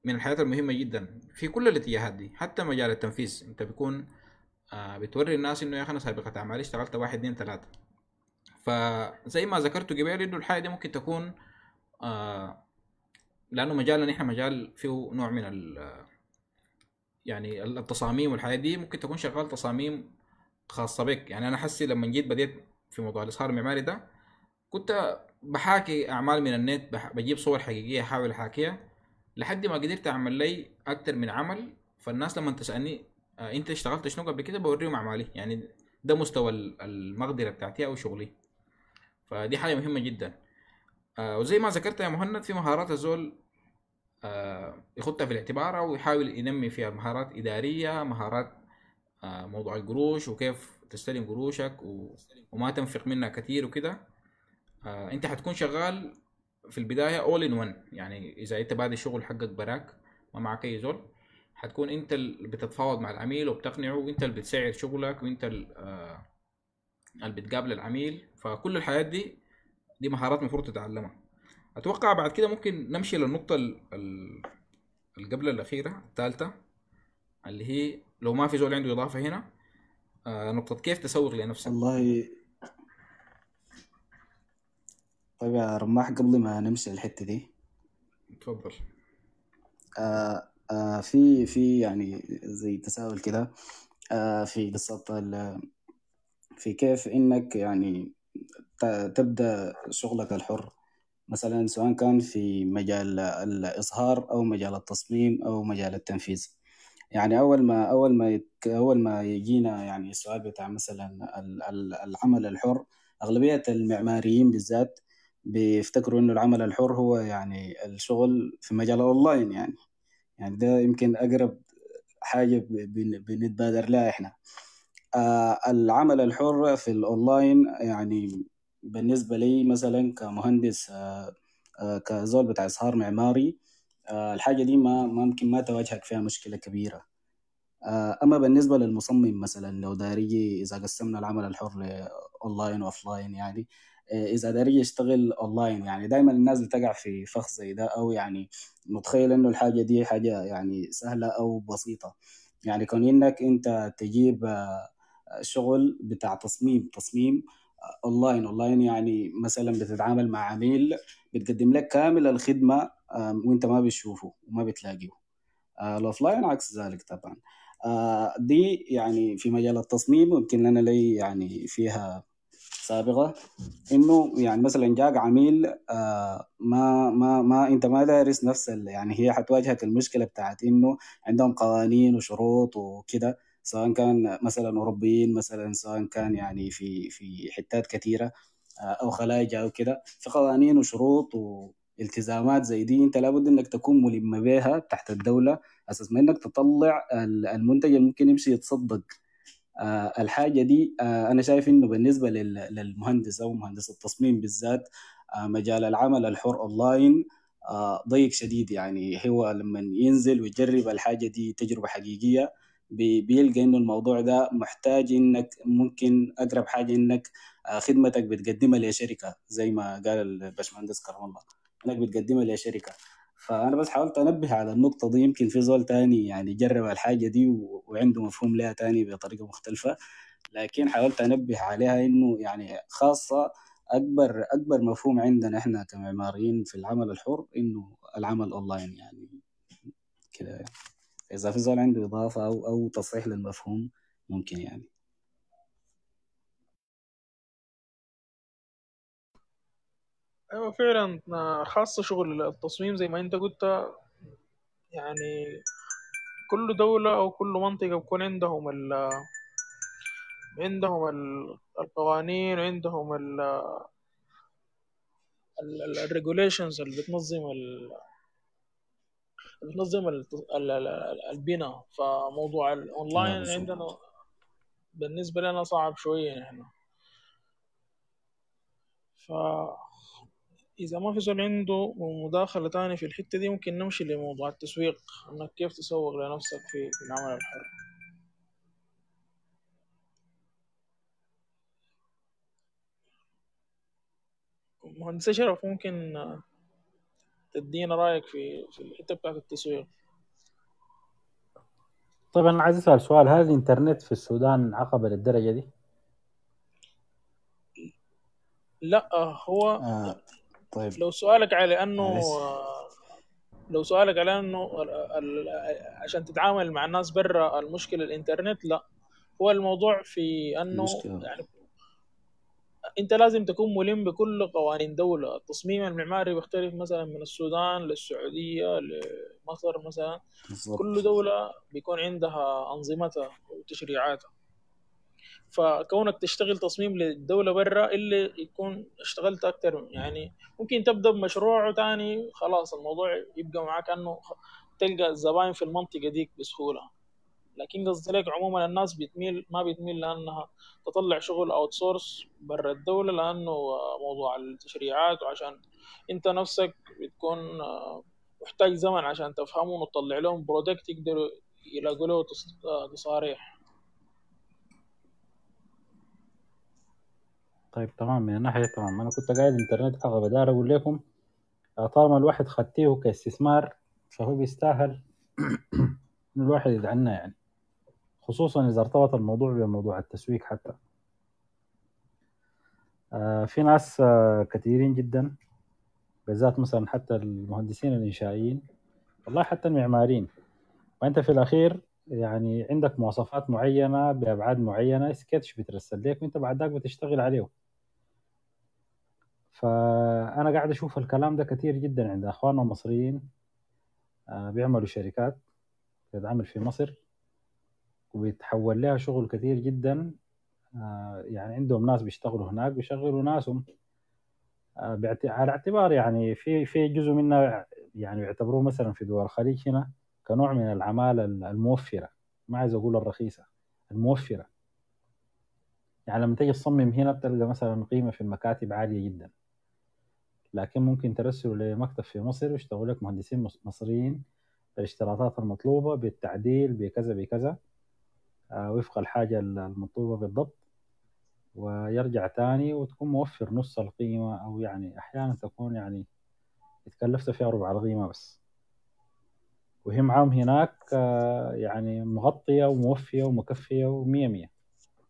من الحاجات المهمة جدا. في كل الاتجاهات دي حتى مجال التنفيذ أنت بيكون آه بتوري الناس إنه يا أخي أنا سابقة اعمال اشتغلت واحد اثنين ثلاثة. فزي ما ذكرت قبل إنه الحاجة دي ممكن تكون آه لأنه مجالنا نحن مجال فيه نوع من ال يعني التصاميم والحاجات دي ممكن تكون شغال تصاميم خاصة بك. يعني أنا حسي لما جيت بديت في موضوع الاظهار المعماري ده كنت بحاكي أعمال من النت بجيب صور حقيقية أحاول أحاكيها لحد ما قدرت أعمل لي أكتر من عمل. فالناس لما تسألني آه أنت اشتغلت شنو قبل كده؟ بوريهم أعمالي. يعني ده مستوى ال- المقدرة بتاعتي أو شغلي. فدي حاجة مهمة جدا. آه وزي ما ذكرت يا مهند في مهارات الزول آه يخطها في الاعتبار أو يحاول ينمي فيها. مهارات إدارية مهارات موضوع القروش وكيف تستلم قروشك و... وما تنفق منها كتير وكده. آه انت حتكون شغال في البداية اول ان ون يعني إذا انت بادئ الشغل حقك براك ما معك أي زول حتكون انت اللي بتتفاوض مع العميل وبتقنعه وانت اللي بتسعر شغلك وانت آه، اللي بتقابل العميل. فكل الحاجات دي دي مهارات المفروض تتعلمها. أتوقع بعد كده ممكن نمشي للنقطة ال- ال- اللي قبل الأخيرة الثالثة اللي هي لو ما في زول عنده إضافة هنا آه نقطة كيف تسوق لنفسك؟ والله طيب يا رماح قبل ما نمشي الحتة دي تفضل. آه آه في في يعني زي تساؤل كده آه في قصة ال- في كيف إنك يعني ت- تبدأ شغلك الحر؟ مثلا سواء كان في مجال الإظهار أو مجال التصميم أو مجال التنفيذ. يعني أول ما أول ما يك- أول ما يجينا يعني السؤال بتاع مثلا ال- ال- العمل الحر أغلبية المعماريين بالذات بيفتكروا إنه العمل الحر هو يعني الشغل في مجال الأونلاين يعني. يعني ده يمكن أقرب حاجة ب- بن- بنتبادر لها إحنا. آه، العمل الحر في الأونلاين يعني بالنسبة لي مثلا كمهندس آه، آه، كزول بتاع إظهار معماري الحاجة دي ما ممكن ما تواجهك فيها مشكلة كبيرة. آه، أما بالنسبة للمصمم مثلا لو داري إذا قسمنا العمل الحر ل online و offline يعني آه، إذا داري يشتغل أونلاين يعني دايما الناس بتقع في فخ زي ده أو يعني متخيل إنه الحاجة دي حاجة يعني سهلة أو بسيطة. يعني كون إنك أنت تجيب آه، شغل بتاع تصميم تصميم online online يعني مثلا بتتعامل مع عميل بتقدم لك كامل الخدمة وانت ما بتشوفه وما بتلاقيه. آه، الاوفلاين عكس ذلك طبعا. آه، دي يعني في مجال التصميم يمكن أنا لي يعني فيها سابقة إنه يعني مثلا جاك عميل آه، ما ما ما أنت ما دارس نفس يعني هي حتواجهك المشكلة بتاعت إنه عندهم قوانين وشروط وكده سواء كان مثلا أوروبيين مثلا سواء كان يعني في في حتات كثيره آه، أو خلايج أو كده. في قوانين وشروط والتزامات زي دي انت لابد انك تكون ملم بها تحت الدولة أساس ما إنك تطلع ال- المنتج اللي ممكن يمشي يتصدق. آه، الحاجة دي آه، أنا شايف إنه بالنسبة لل- للمهندس أو مهندس التصميم بالذات آه، مجال العمل الحر أونلاين آه، ضيق شديد. يعني هو لما ينزل ويجرب الحاجة دي تجربة حقيقية بي- بيلقى إنه الموضوع ده محتاج إنك ممكن أقرب حاجة إنك آه، خدمتك بتقدمها لشركة زي ما قال الباشمهندس كرم الله. انك بتقدمها لشركة. فأنا بس حاولت أنبه على النقطة دي يمكن في زول تاني يعني جرب الحاجة دي وعنده مفهوم لها تاني بطريقة مختلفة. لكن حاولت أنبه عليها إنه يعني خاصة أكبر أكبر مفهوم عندنا إحنا كمعماريين في العمل الحر إنه العمل أونلاين يعني. كده. يعني. إذا في زول عنده إضافة أو أو تصحيح للمفهوم ممكن يعني. أيوه فعلا. خاصة شغل التصميم زي ما أنت قلت يعني كل دولة أو كل منطقة بيكون عندهم ال عندهم ال- القوانين وعندهم الريجوليشنز اللي بتنظم ال- بتنظم الت- ال- ال- ال- البناء. فموضوع الاونلاين بالظبط. عندنا بالنسبة لنا صعب شوية نحن فإذا ما في زول عنده مداخلة تانية في الحتة دي ممكن نمشي لموضوع التسويق. إنك كيف تسوق لنفسك في العمل الحر. مهندس شرف ممكن تدينا رأيك في في الحتة بتاعت التسويق؟ طيب أنا عايز أسأل سؤال. هل الإنترنت في السودان عقبه للدرجة دي؟ لا هو آه. طيب. لو سؤالك على أنه لو سؤالك على أنه عشان تتعامل مع الناس برا المشكلة الإنترنت لا. هو الموضوع في أنه يعني أنت لازم تكون ملم بكل قوانين دولة. التصميم المعماري بيختلف مثلا من السودان للسعودية لمصر مثلا. كل بالظبط دولة بيكون عندها أنظمتها وتشريعاتها. فكونك تشتغل تصميم للدولة برا اللي يكون اشتغلت أكتر يعني ممكن تبدأ بمشروع تاني خلاص الموضوع يبقى معاك أنه تلقى الزباين في المنطقة ديك بسهولة. لكن قصدي لك عموما الناس بتميل ما بتميل لأنها تطلع شغل outsource برا الدولة لأنه موضوع التشريعات وعشان أنت نفسك بتكون آه، محتاج زمن عشان تفهمهم وتطلع لهم product يقدروا يلاقوا له آه، تصاريح. طيب تمام. من دي تمام. أنا كنت قاعد إنترنت عقبه داير أقول لكم آه، طالما الواحد خدتيه كاستثمار فهو بيستاهل <clears throat> إن الواحد يدعنا يعني. خصوصا إذا ارتبط الموضوع بموضوع التسويق حتى. آه، في ناس آه، كثيرين جدا بالذات مثلا حتى المهندسين الإنشائيين والله حتى المعماريين. وأنت في الأخير يعني عندك مواصفات معينة بأبعاد معينة سكتش بترسل لك وأنت بعد ذاك بتشتغل عليه فأنا قاعد أشوف الكلام ده كثير جدا عند أخواننا المصريين آه، بيعملوا شركات بتتعمل في مصر وبيتحول لها شغل كثير جدا آه، يعني عندهم ناس بيشتغلوا هناك بيشغلوا ناسهم آه، على اعتبار يعني في في جزء منها يعني بيعتبروه مثلا في دول الخليج هنا كنوع من العمالة الموفرة ما عايز أقول الرخيصة الموفرة. يعني لما تيجي تصمم هنا بتلقى مثلا قيمة في المكاتب عالية جدا. لكن ممكن ترسله لمكتب في مصر ويشتغلوا لك مهندسين مص- مصريين الاشتراطات المطلوبة بالتعديل بكذا بكذا. آه، وفق الحاجة المطلوبة بالضبط. ويرجع تاني وتكون موفر نص القيمة أو يعني أحيانا تكون يعني اتكلفت فيها ربع القيمة بس. وهي معاهم هناك آه، يعني مغطية وموفية ومكفية ومية مية.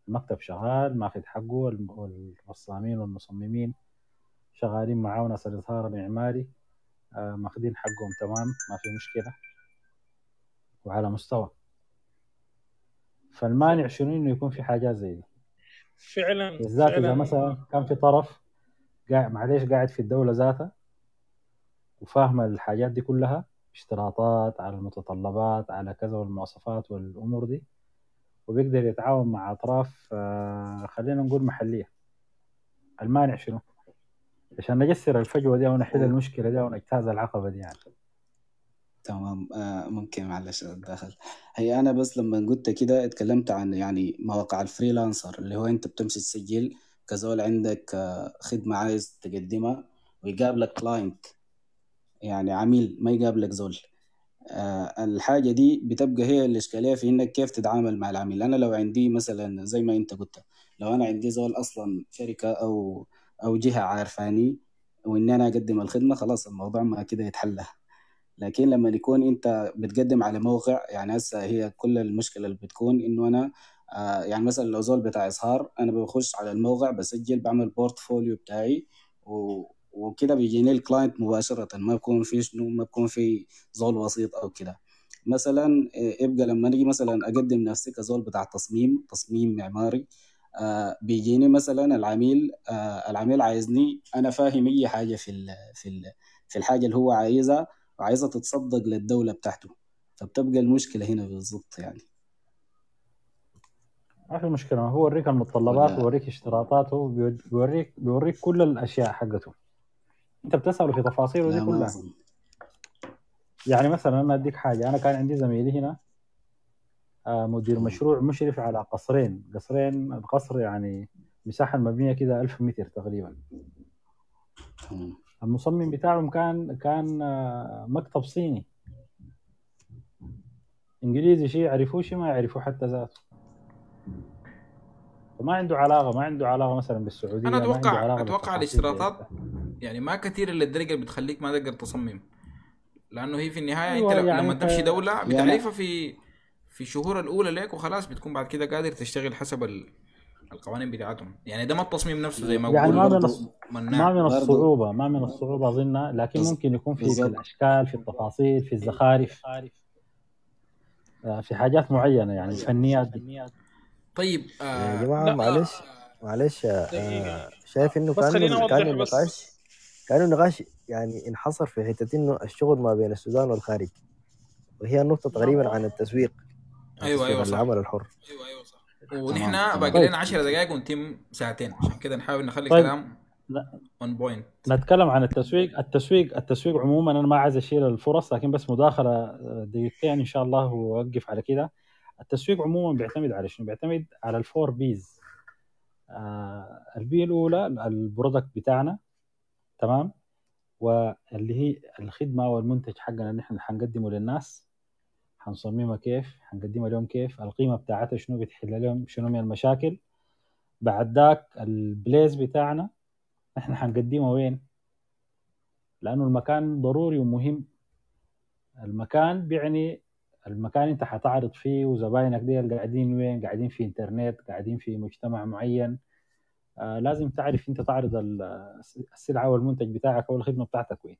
المكتب شغال ماخذ حقه والرسامين والمصممين شغالين معاه ناس الإظهار المعماري آه، ماخذين حقهم تمام؟ ما في مشكلة. وعلى مستوى. فالمانع شنو؟ إنه يكون في حاجات زي دي. فعلا بالذات إذا مثلا كان في طرف قاعد معليش قاعد في الدولة ذاتها وفاهم الحاجات دي كلها اشتراطات على المتطلبات على كذا والمواصفات والأمور دي وبيقدر يتعاون مع أطراف آه، خلينا نقول محلية. المانع شنو؟ عشان نجسر الفجوة دي أو نحل المشكلة دي أو نجتاز العقبة دي يعني. تمام. آه ممكن معلش أتدخل. هي أنا بس لما قلت كده اتكلمت عن يعني مواقع ال freelancer اللي هو أنت بتمشي تسجل كزول عندك آه خدمة عايز تقدمها ويقابلك client يعني عميل ما يقابلك زول. آه الحاجة دي بتبقى هي الإشكالية في إنك كيف تتعامل مع العميل. أنا لو عندي مثلا زي ما أنت قلت لو أنا عندي زول أصلا شركة أو أو جهة عارفاني وإني أنا أقدم الخدمة خلاص الموضوع ما كده يتحل لكن لما يكون أنت بتقدم على موقع يعني هسه هي كل المشكلة اللي بتكون إنه أنا آه يعني مثلا لو زول بتاع إظهار أنا بخش على الموقع بسجل بعمل portfolio بتاعي و وكده بيجيني ال client مباشرة ما بكون في شنو ما بكون في زول وسيط أو كده. مثلا يبقى لما نيجي مثلا أقدم نفسي كزول بتاع تصميم تصميم معماري آه بيجيني مثلا العميل آه العميل عايزني أنا فاهم أي حاجة في ال في ال في الحاجة اللي هو عايزها وعايزة تتصدق للدولة بتاعته. فبتبقى المشكلة هنا بالضبط يعني. ما في مشكلة هو يوريك المتطلبات ويوريك اشتراطاته بيوريك بيوريك كل الأشياء حقته. أنت بتسأله في تفاصيله دي كلها. يعني مثلا أنا أديك حاجة أنا كان عندي زميلي هنا آه، مدير مشروع مشرف على قصرين. قصرين القصر يعني مساحة المبنيه كده 1000 متر تقريبا. المصمم بتاعهم كان كان آه، مكتب صيني. إنجليزي شيء يعرفوه شيء ما يعرفوه حتى ذاته. فما عنده علاقة ما عنده علاقة مثلا بالسعودية أنا ما عنده أتوقع أتوقع الاشتراطات يعني ما كثير اللي الدرجة اللي بتخليك ما تقدر تصمم. لأنه هي في النهاية أيوة أنت يعني لما تمشي دولة يعني بتعرفها في في الشهور الأولى لك وخلاص بتكون بعد كده قادر تشتغل حسب ال... القوانين بتاعتهم. يعني ده ما التصميم نفسه زي ما يعني ما من الص- ما من برضو الصعوبة ما من الصعوبة أظن لكن بز- ممكن يكون في الأشكال في التفاصيل في الزخارف آه، في حاجات معينة يعني الفنيات طيب يا آه جماعة لا معلش معلش دقيقة. آه شايف إنه كانه بس. النقاش كانه النقاش يعني انحصر في حتة إنه الشغل ما بين السودان والخارج. وهي النقطة تقريبا عن التسويق. أيوه أيوه صح. العمل الحر. أيوه أيوه صح. ونحن باقي طيب. لنا 10 دقائق ونتم ساعتين. عشان كده نحاول نخلي طيب. كلام ن- on point نتكلم عن التسويق. التسويق التسويق عموما أنا ما عايز أشيل الفرص لكن بس مداخلة آه، دقيقتين إن شاء الله وأوقف على كده. التسويق عموما بيعتمد على شنو؟ بيعتمد على ال four Ps. آه ال P الأولى ال product بتاعنا تمام؟ واللي هي الخدمة والمنتج حقنا اللي إحنا حنقدمه للناس. حنصممها كيف حنقدمها لهم كيف القيمة بتاعتها شنو بتحل لهم شنو من المشاكل. بعد ذاك ال place بتاعنا إحنا حنقدمها وين؟ لأنه المكان ضروري ومهم. المكان بيعني المكان انت حتعرض فيه وزباينك دي قاعدين وين؟ قاعدين في انترنت قاعدين في مجتمع معين. آه لازم تعرف انت تعرض ال- السلعة والمنتج بتاعك أو الخدمة بتاعتك وين.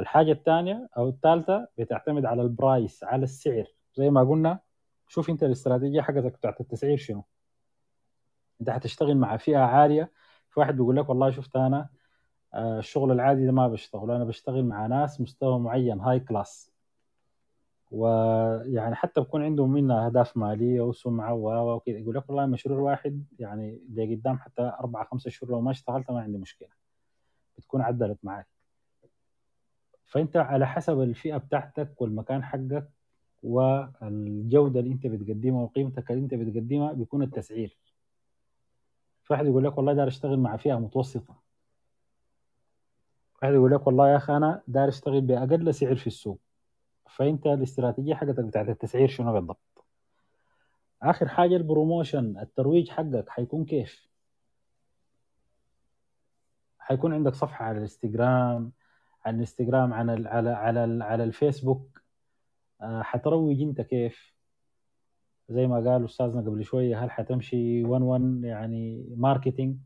الحاجة الثانية أو الثالثة بتعتمد على البرايس على السعر. زي ما قلنا شوف أنت الاستراتيجية حقتك بتاعت التسعير شنو. أنت حتشتغل مع فئة عالية في واحد بيقول لك والله شفت أنا آه، الشغل العادي ده ما بشتغل أنا بشتغل مع ناس مستوى معين هاي كلاس ويعني حتى بكون عندهم منها أهداف مالية وسمعة و وكذا. يقول لك والله مشروع واحد يعني لقدام حتى أربع خمسة شهور لو ما اشتغلت ما عندي مشكلة. بتكون عدلت معك فانت على حسب الفئة بتاعتك والمكان حقك والجودة اللي انت بتقدمها وقيمتك اللي انت بتقدمها بيكون التسعير. في واحد يقول لك والله داير اشتغل مع فئة متوسطة. واحد يقول لك والله يا أخي أنا داير اشتغل بأقل سعر في السوق. فانت الاستراتيجية حقتك بتاعت التسعير شنو بالضبط؟ آخر حاجة ال promotion الترويج حقك حيكون كيف؟ حيكون عندك صفحة على الإنستغرام على الانستغرام على على على ال على الفيسبوك. آه، حتروج انت كيف؟ زي ما قال أستاذنا قبل شوية هل حتمشي 1 1 يعني marketing؟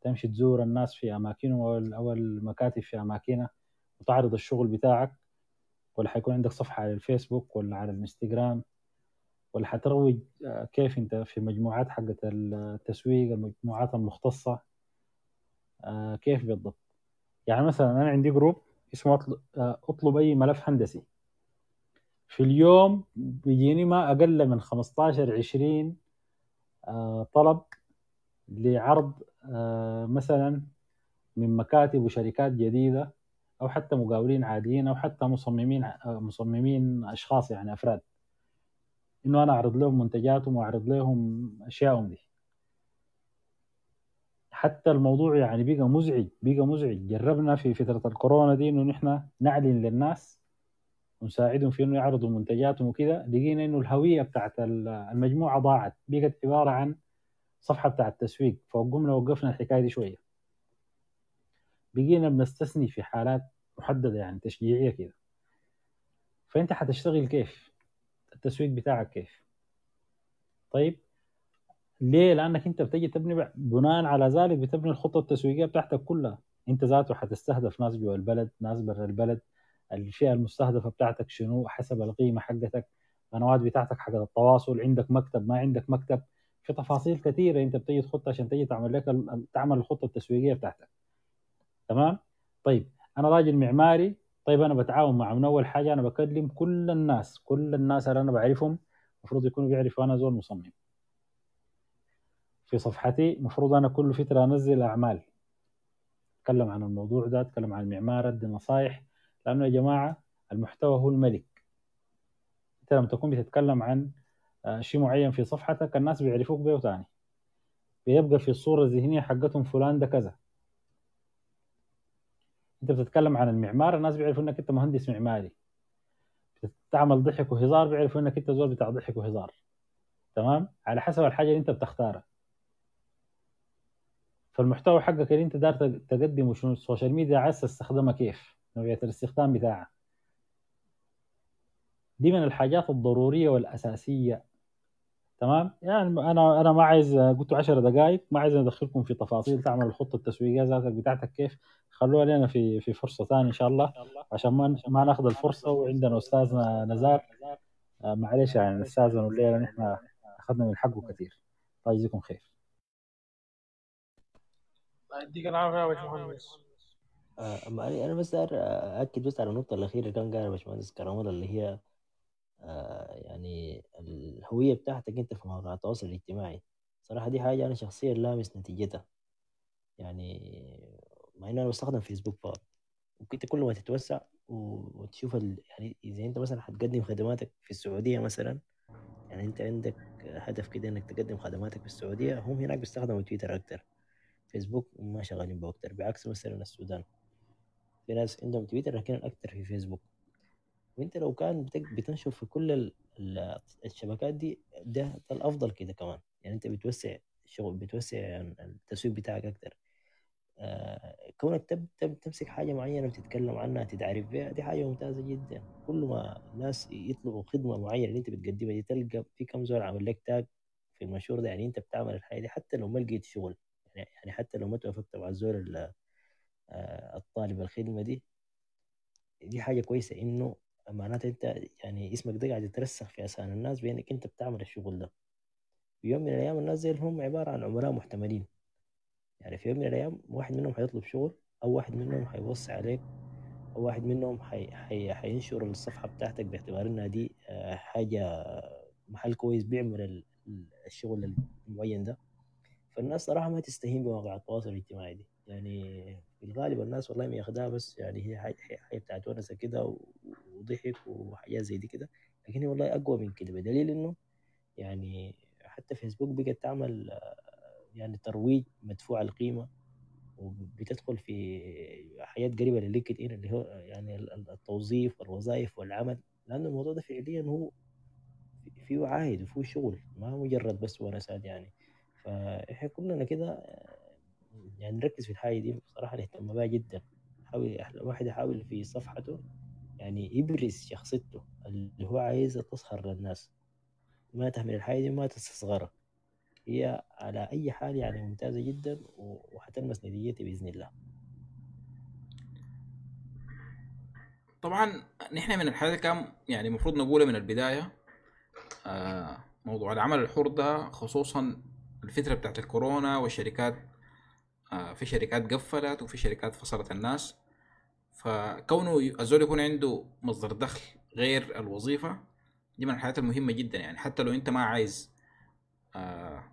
تمشي تزور الناس في أماكنهم أو المكاتب في أماكنها وتعرض الشغل بتاعك؟ ولا حيكون عندك صفحة على الفيسبوك ولا على الانستغرام؟ ولا حتروج آه، كيف انت في مجموعات حقت التسويق المجموعات المختصة؟ آه، كيف بالضبط؟ يعني مثلا أنا عندي group اسمه اطلب, آه، أطلب أي ملف هندسي. في اليوم بيجيني ما أقل من 15 20 آه، طلب لعرض آه، مثلا من مكاتب وشركات جديدة أو حتى مقاولين عاديين أو حتى مصممين مصممين أشخاص يعني أفراد. إنه أنا أعرض لهم منتجاتهم وأعرض لهم اشيائهم دي. حتى الموضوع يعني بقى مزعج بقى مزعج. جربنا في فترة الكورونا دي إنه نحن نعلن للناس ونساعدهم في إنه يعرضوا منتجاتهم وكده. لقينا إنه الهوية بتاعت المجموعة ضاعت. بقت عبارة عن صفحة بتاعت تسويق فقمنا وقفنا الحكاية دي شوية. بقينا بنستثني في حالات محددة يعني تشجيعية كده. فأنت حتشتغل كيف؟ التسويق بتاعك كيف؟ طيب ليه؟ لأنك أنت بتجي تبني بناء على ذلك بتبني الخطة التسويقية بتاعتك كلها. أنت ذاته حتستهدف ناس جوا البلد ناس برا البلد. الفئة المستهدفة بتاعتك شنو؟ حسب القيمة حقتك القنوات بتاعتك حق التواصل عندك مكتب ما عندك مكتب. في تفاصيل كثيرة أنت بتجي تخطها عشان تجي تعمل لك تعمل الخطة التسويقية بتاعتك. تمام؟ طيب أنا راجل معماري. طيب أنا بتعاون مع من أول حاجة أنا بكلم كل الناس. كل الناس اللي أنا بعرفهم المفروض يكونوا بيعرفوا أنا زول مصمم. في صفحتي المفروض أنا كل فترة أنزل أعمال. أتكلم عن الموضوع ده أتكلم عن المعمار أدي نصايح. لأنه يا جماعة المحتوى هو الملك. أنت لما تكون بتتكلم عن آه، شيء معين في صفحتك الناس بيعرفوك بيه تاني بيبقى في الصورة الذهنية حقتهم فلان ده كذا. أنت بتتكلم عن المعمار الناس بيعرفوا إنك أنت مهندس معماري. بتعمل ضحك وهزار بيعرفوا إنك أنت زول بتاع ضحك وهزار. تمام؟ على حسب الحاجة اللي أنت بتختارها. فالمحتوى حقك اللي انت دار تقدمه شنو؟ ال social media عايز تستخدمها كيف؟ نوعية الاستخدام بتاعها دي من الحاجات الضرورية والأساسية. تمام؟ يعني أنا أنا ما عايز قلت 10 دقائق ما عايز أدخلكم في تفاصيل تعمل الخطة التسويقية ذاتك بتاعتك كيف. خلوها لنا في في فرصة ثانية إن شاء الله. عشان ما ما ناخذ الفرصة وعندنا أستاذنا نزار. آه، معلش يعني نستاذن الليلة نحن أخذنا من حقه كثير. الله يجزيكم خير. يديك العافية يا باشمهندس. آه، أنا بس اكد بس على النقطة الأخيرة اللي كان قالها باشمهندس الله اللي هي آه، يعني الهوية بتاعتك أنت في مواقع التواصل الاجتماعي. صراحة دي حاجة أنا شخصيا لامس نتيجتها. يعني مع إنه أنا بستخدم فيسبوك فقط. وكنت كل ما تتوسع وتشوف ال... يعني إذا أنت مثلا حتقدم خدماتك في السعودية مثلا يعني أنت عندك هدف كده إنك تقدم خدماتك في السعودية هم هناك بيستخدموا تويتر أكتر. فيسبوك ما شغالين به أكتر بعكس مثلا السودان. في ناس عندهم تويتر لكن أكتر في فيسبوك. وأنت لو كان بتنشر في كل الشبكات دي ده, الافضل كده كمان. يعني أنت بتوسع الشغل بتوسع التسويق بتاعك أكتر. آه كونك تب تب تمسك حاجة معينة وتتكلم عنها تتعرف بها دي حاجة ممتازة جدا. كل ما الناس يطلبوا خدمة معينة اللي أنت بتقدمها دي تلقى في كم زول عامل لك تاج في المشهور ده. يعني أنت بتعمل الحاجة دي حتى لو ما لقيت شغل. يعني, حتى لو ما توافقت مع الزول آه، الطالب الخدمة دي دي حاجة كويسة إنه معناته أنت يعني اسمك ده قاعد يترسخ في اذهان الناس بانك أنت بتعمل الشغل ده. في يوم من الأيام الناس زي هم عبارة عن عملاء محتملين. يعني في يوم من الأيام واحد منهم حيطلب شغل أو واحد منهم حيوصي عليك أو واحد منهم حي... حي... حينشر الصفحة بتاعتك باعتبار إنها دي آه، حاجة محل كويس بيعمل الشغل المعين ده. فالناس صراحة ما تستهين بمواقع التواصل الاجتماعي دي. يعني في الغالب الناس والله ما ياخدها بس يعني هي حاجة, بتاعت ونسه كده وضحك وحاجات زي دي كده. لكن هي والله أقوى من كده بدليل إنه يعني حتى فيسبوك بقت تعمل يعني ترويج مدفوع القيمة وبتدخل في حاجات قريبة للينكد ان اللي هو يعني التوظيف والوظائف والعمل. لأنه الموضوع ده فعليا هو فيه عائد وفيه شغل ما مجرد بس ونسات يعني. فاحنا كلنا كده يعني نركز في الحاجة دي. بصراحة نهتم بها جدا. حاول الواحد يحاول في صفحته يعني يبرز شخصيته اللي هو عايزة تظهر للناس. ما تهمل الحاجة دي ما تستصغرها. هي على أي حال يعني ممتازة جدا وحتلمس نتيجتها بإذن الله. طبعا نحن من الحاجات كان يعني المفروض نقولها من البداية آه موضوع العمل الحر ده خصوصا الفترة بتاعت الكورونا والشركات آه في شركات قفلت وفي شركات فصلت الناس. فكونه الزول يكون عنده مصدر دخل غير الوظيفة دي من الحاجات المهمة جدا يعني. حتى لو أنت ما عايز آه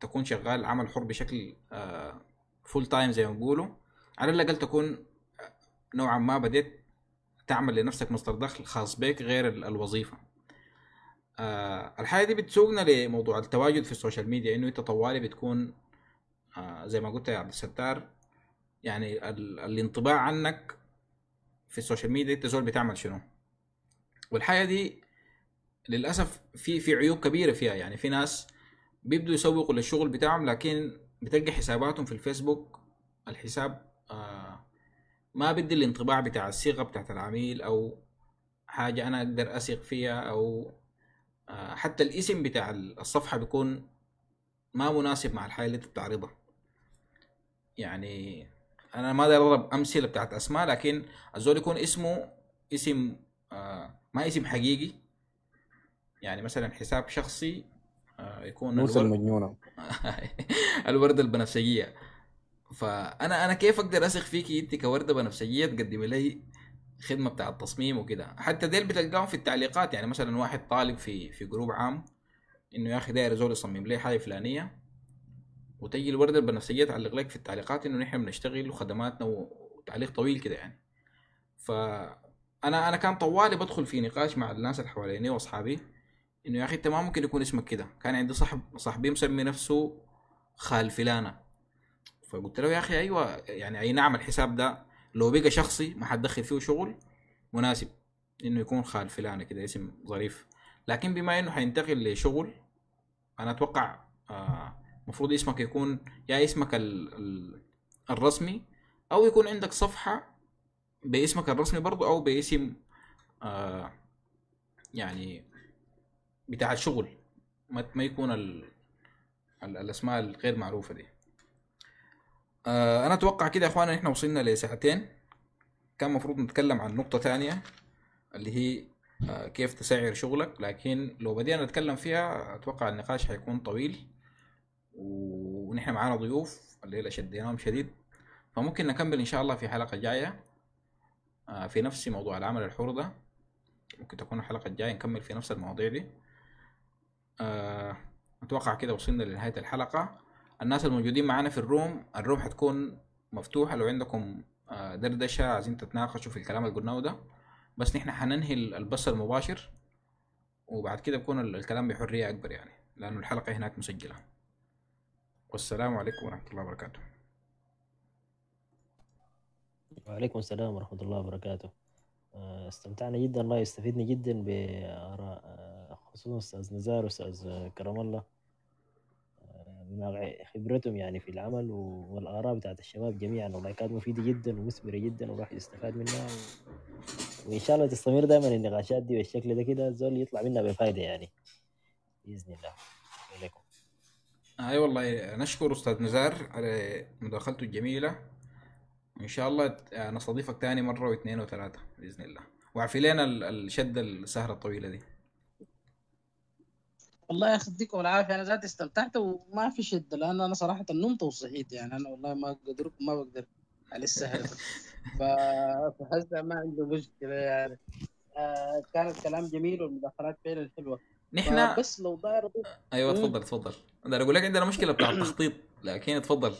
تكون شغال عمل حر بشكل آه full time زي ما بيقولوا على الأقل تكون نوعا ما بديت تعمل لنفسك مصدر دخل خاص بك غير الوظيفة. آه الحاجة دي بتسوقنا لموضوع التواجد في ال social media إنه أنت طوالي بتكون آه زي ما قلت يا عبد الستار يعني الانطباع عنك في ال social media أنت زول بتعمل شنو؟ والحاجة دي للأسف في في عيوب كبيرة فيها يعني في ناس بيبدوا يسوقوا للشغل بتاعهم لكن بتلقى حساباتهم في الفيسبوك الحساب آه ما بدي الانطباع بتاع الصيغة بتاعت العميل أو حاجة أنا أقدر أثق فيها أو حتى الاسم بتاع الصفحة بيكون ما مناسب مع الحاجة اللي انت بتعرضها. يعني أنا ما أقدر أضرب أمثلة بتاعت أسماء لكن الزول يكون اسمه اسم آه ما اسم حقيقي. يعني مثلا حساب شخصي آه يكون موسى المجنونة. <laughs> الورده البنفسجية. فأنا أنا كيف أقدر أثق فيكي انت كوردة بنفسجية تقدمي لي خدمة بتاع التصميم وكده. حتى ديل بتلقاهم في التعليقات يعني مثلا واحد طالب في في جروب عام إنه يا أخي داير زول يصمم لي حاجة فلانية وتجي الورده البنفسجيه تعلق لك في التعليقات إنه نحن بنشتغل وخدماتنا وتعليق طويل كده يعني. ف أنا أنا كان طوالي بدخل في نقاش مع الناس اللي حواليني وأصحابي إنه يا أخي أنت ما ممكن يكون اسمك كده. كان عندي صاحب صاحبي مسمي نفسه خال فلانة. فقلت له يا أخي أيوه يعني أي نعم الحساب ده لو بقى شخصي ما حتدخل فيه شغل مناسب إنه يكون خال فلانة كده اسم ظريف. لكن بما إنه حينتقل لشغل أنا أتوقع المفروض آه اسمك يكون يا اسمك ال ال الرسمي أو يكون عندك صفحة باسمك الرسمي برضو أو باسم آه يعني بتاع الشغل ما, يكون ال ال الأسماء الغير معروفة دي. آه أنا أتوقع كده يا اخوانا إحنا وصلنا لساعتين. كان المفروض نتكلم عن نقطة ثانية اللي هي آه كيف تسعر شغلك. لكن لو بدينا نتكلم فيها أتوقع النقاش حيكون طويل ونحن معانا ضيوف الليلة شديناهم شديد. فممكن نكمل إن شاء الله في حلقة جاية آه في نفس موضوع العمل الحر ده. ممكن تكون الحلقة الجاية نكمل في نفس المواضيع دي. أتوقع كده وصلنا لنهاية الحلقة. الناس الموجودين معانا في الروم الروم حتكون مفتوحة لو عندكم آه دردشة عايزين تتناقشوا في الكلام اللي قلناه ده. بس نحن حننهي البث المباشر وبعد كده بكون الكلام بحرية أكبر يعني لأنه الحلقة هناك مسجلة. والسلام عليكم ورحمة الله وبركاته. وعليكم السلام ورحمة الله وبركاته. استمتعنا جدا الله يستفيدنا جدا بآراء خصوصا أستاذ نزار وأستاذ كرم الله. بما خبرتهم يعني في العمل والآراء بتاعت الشباب جميعا. والله كانت مفيدة جدا ومثمرة جدا والواحد يستفاد منها. وإن شاء الله تستمر دائما النقاشات دي بالشكل ده كده الزول يطلع منها بفائدة يعني. بإذن الله. إليكم أي والله نشكر أستاذ نزار على مداخلته الجميلة. ان شاء الله نستضيفك تاني مرة واثنين وثلاثة بإذن الله. وعفي لنا الشدة السهرة الطويلة دي. والله يخليكم العافية أنا ذاتي استمتعت وما في شدة لأن أنا صراحة نمت وصحيت يعني أنا والله ما أقدر ما بقدر على السهر. فحس ما عندي مشكلة يعني. آه كان الكلام جميل والمداخلات فعلا حلوة. نحن بس لو داير أيوه تفضل تفضل. أنا أقول لك عندنا مشكلة بتاع التخطيط لكن تفضل.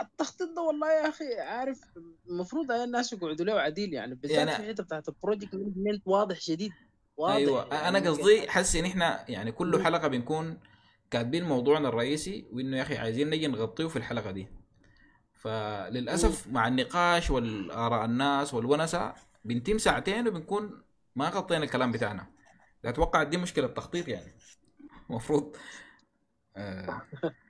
التخطيط ده والله يا أخي عارف المفروض الناس يقعدوا له عديل يعني بالذات يعني في الحته بتاعت ال project management واضح شديد. واضح أيوه. يعني أنا قصدي حاسس إن إحنا يعني كل حلقة بنكون كاتبين موضوعنا الرئيسي وإنه يا أخي عايزين نجي نغطيه في الحلقة دي. فللأسف مع النقاش والآراء الناس والونسة بنتم ساعتين وبنكون ما غطينا الكلام بتاعنا. أتوقع دي مشكلة تخطيط يعني. المفروض. آه. <laughs>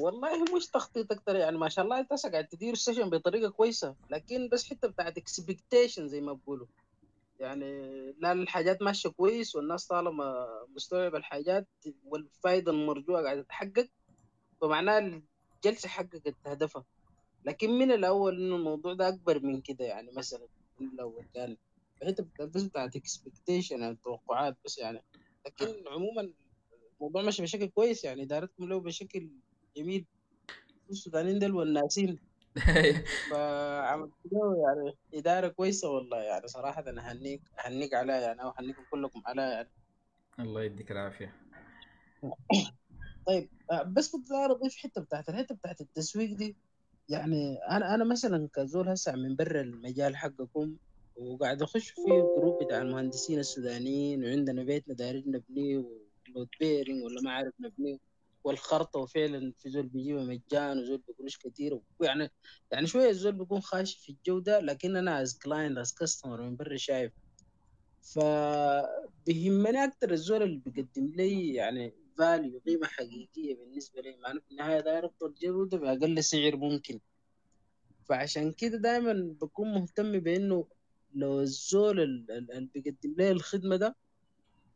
والله مش تخطيط أكتر يعني ما شاء الله أنت قاعد تدير ال session بطريقة كويسة لكن بس حتة بتاعت expectation زي ما بقولوا يعني لا الحاجات ماشية كويس والناس طالما مستوعب الحاجات والفائده المرجوه قاعدة تتحقق فمعناها الجلسة حققت هدفها. لكن من الأول إنه الموضوع ده أكبر من كده يعني مثلا من الأول كان حتة بس بتاعت اكسبكتيشن يعني التوقعات بس يعني. لكن عموما الموضوع ماشي بشكل كويس يعني ادارتكم له بشكل جميل. السودانيين دول والناسين. <laughs> فعملت له يعني إدارة كويسة والله يعني صراحة أنا هنيك هنيك عليها يعني أو هنيكم كلكم عليها يعني. الله يديك العافية. طيب بس كنت اضيف حتة بتاعت الحتة بتاعت التسويق دي يعني أنا أنا مثلا كزول هسه من برا المجال حقكم وقاعد أخش في group بتاع المهندسين السودانيين وعندنا بيتنا دايرين نبنيه و load bearing ولا ما عارف نبنيه. والخرطة وفعلا في زول بيجيبها مجان وزول بقروش كثير ويعني يعني شوية الزول بيكون خاشي في الجودة لكن أنا as client as customer من برا شايف. فبيهمني أكثر الزول اللي بيقدم لي يعني value قيمة حقيقية بالنسبة لي. مع في النهاية داير افضل جوده باقل سعر ممكن. فعشان كده دائما بكون مهتم بإنه لو الزول اللي بيقدم لي الخدمة ده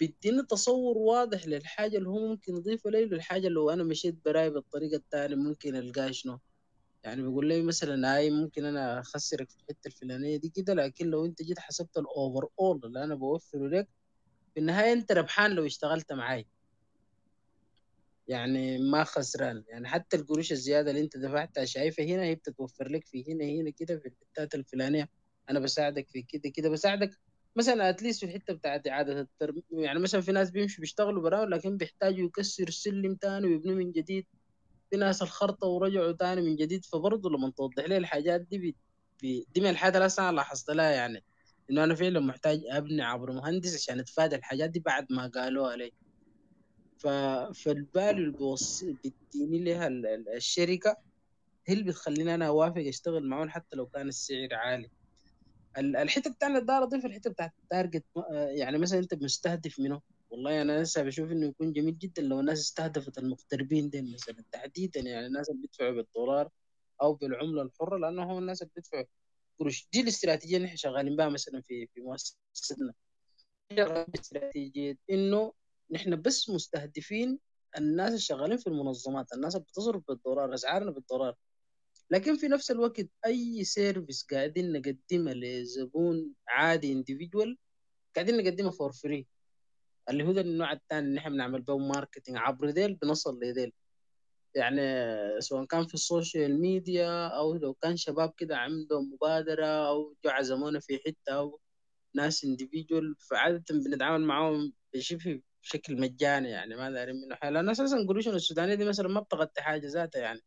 بيديني تصور واضح للحاجة اللي هو ممكن يضيفها لي للحاجة اللي لو أنا مشيت براي بالطريقة التانية ممكن ألقاه شنو. يعني بيقول لي مثلا هاي ممكن أنا أخسرك في الحتة الفلانية دي كده لكن لو أنت جيت حسبت الأوفر أول اللي أنا بوفره لك في النهاية أنت ربحان لو اشتغلت معاي. يعني ما خسران. يعني حتى القروش الزيادة اللي أنت دفعتها شايفها هنا هي بتتوفر لك في هنا هنا كده في الحتات الفلانية. أنا بساعدك في كده كده بساعدك مثلا at least في الحته بتاعت إعادة الترميم يعني مثلا في ناس بيمشوا بيشتغلوا براه لكن بيحتاجوا يكسروا السلم تاني ويبنوا من جديد. في ناس الخرطة ورجعوا تاني من جديد فبرضه لما توضح لي الحاجات دي دي من الحاجات اللي أنا لاحظت لها يعني إنه أنا فعلا محتاج أبني عبر مهندس عشان اتفادى الحاجات دي بعد ما قالوها لي. ف... فال value اللي. بتديني لها ال- ال- الشركة هي اللي بتخليني أنا أوافق أشتغل معاهم حتى لو كان السعر عالي. ال- الحتة بتاعنا الدار اضيف الحتة بتاعت التارجت يعني مثلا أنت مستهدف منه. والله أنا لسه بشوف إنه يكون جميل جدا لو الناس استهدفت المغتربين دي مثلا تحديدا يعني الناس اللي بيدفعوا بالدولار أو بالعملة الحرة لأنه هم الناس اللي بيدفعوا قروش. دي الاستراتيجية اللي إحنا شغالين بها مثلا في في مؤسستنا استراتيجية إنه نحن بس مستهدفين الناس اللي في المنظمات الناس اللي بتصرف بالدولار أسعارنا بالدولار. لكن في نفس الوقت أي service قاعدين نقدمها لزبون عادي individual قاعدين نقدمها for free اللي هو ده النوع الثاني اللي إحنا بنعمل به marketing عبر ديل بنصل لديل يعني سواء كان في ال social media أو لو كان شباب كده عندهم مبادرة أو جو عزمونا في حتة أو ناس individual فعادة بنتعامل معاهم بشبه بشكل مجاني يعني ما دارين منه حاجة لأن أساسا قروشنا السودانية دي مثلا ما بتغطي حاجة ذاتها يعني.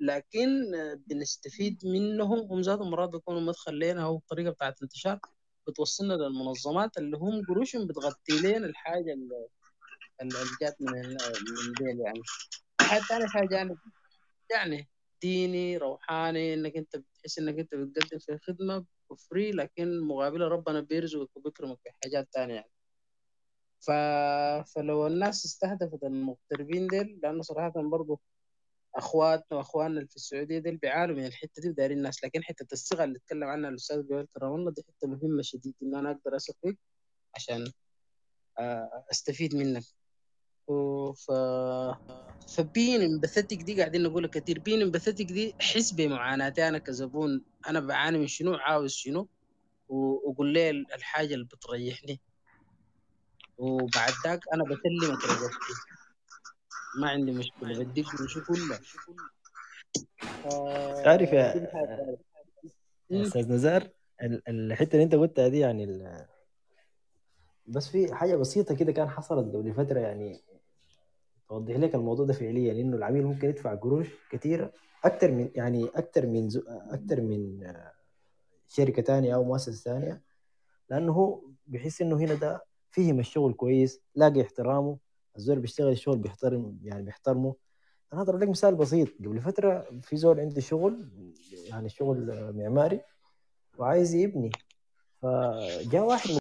لكن بنستفيد منهم هم ذاتهم مرات بيكونوا مدخل لنا أو طريقه بتاعت انتشار بتوصلنا للمنظمات اللي هم قروشهم بتغطي لنا الحاجة اللي اللي جات من من ديل يعني. حاجة ثانية حاجة جانب يعني ديني روحاني إنك أنت بتحس إنك أنت بتقدم في خدمة free لكن مقابلها ربنا بيرزقك وبيكرمك بحاجات تانية يعني. ف... فلو الناس استهدفت المغتربين ديل لأنه صراحة برضو اخواتنا وأخواننا في السعودية دي بيعانوا من الحتة دي ودايرين الناس لكن حتة الصغه اللي اتكلم عنها الأستاذ جويل كرم الله دي حتة مهمة شديد إن أنا أقدر أثق فيك عشان أستفيد منك. ف فبين امباثيتك دي قاعدين نقولها كثير بين امباثيتك دي حس بمعاناتي أنا كزبون أنا بعاني من شنو؟ عاوز شنو؟ وقول لي الحاجة اللي بتريحني. وبعد ذاك أنا بسلمك رجعتي ما عندي مشكلة بديك شو كله تعرف يا أستاذ نزار الحتة اللي أنت قلتها دي يعني ال... بس في حاجة بسيطة كده كان حصلت قبل فترة يعني توضح لك الموضوع ده فعليا إنه العميل ممكن يدفع قروش كثيره أكثر من يعني أكثر من زو... أكثر من شركة ثانية أو مؤسسة ثانية لأنه هو بيحس إنه هنا ده فهم الشغل كويس لاقي احترامه الزول بيشتغل الشغل بيحترم يعني بيحترمه. أنا اضرب لك مثال بسيط. قبل فترة في زول عنده شغل يعني شغل معماري وعايز يبني. فجاء واحد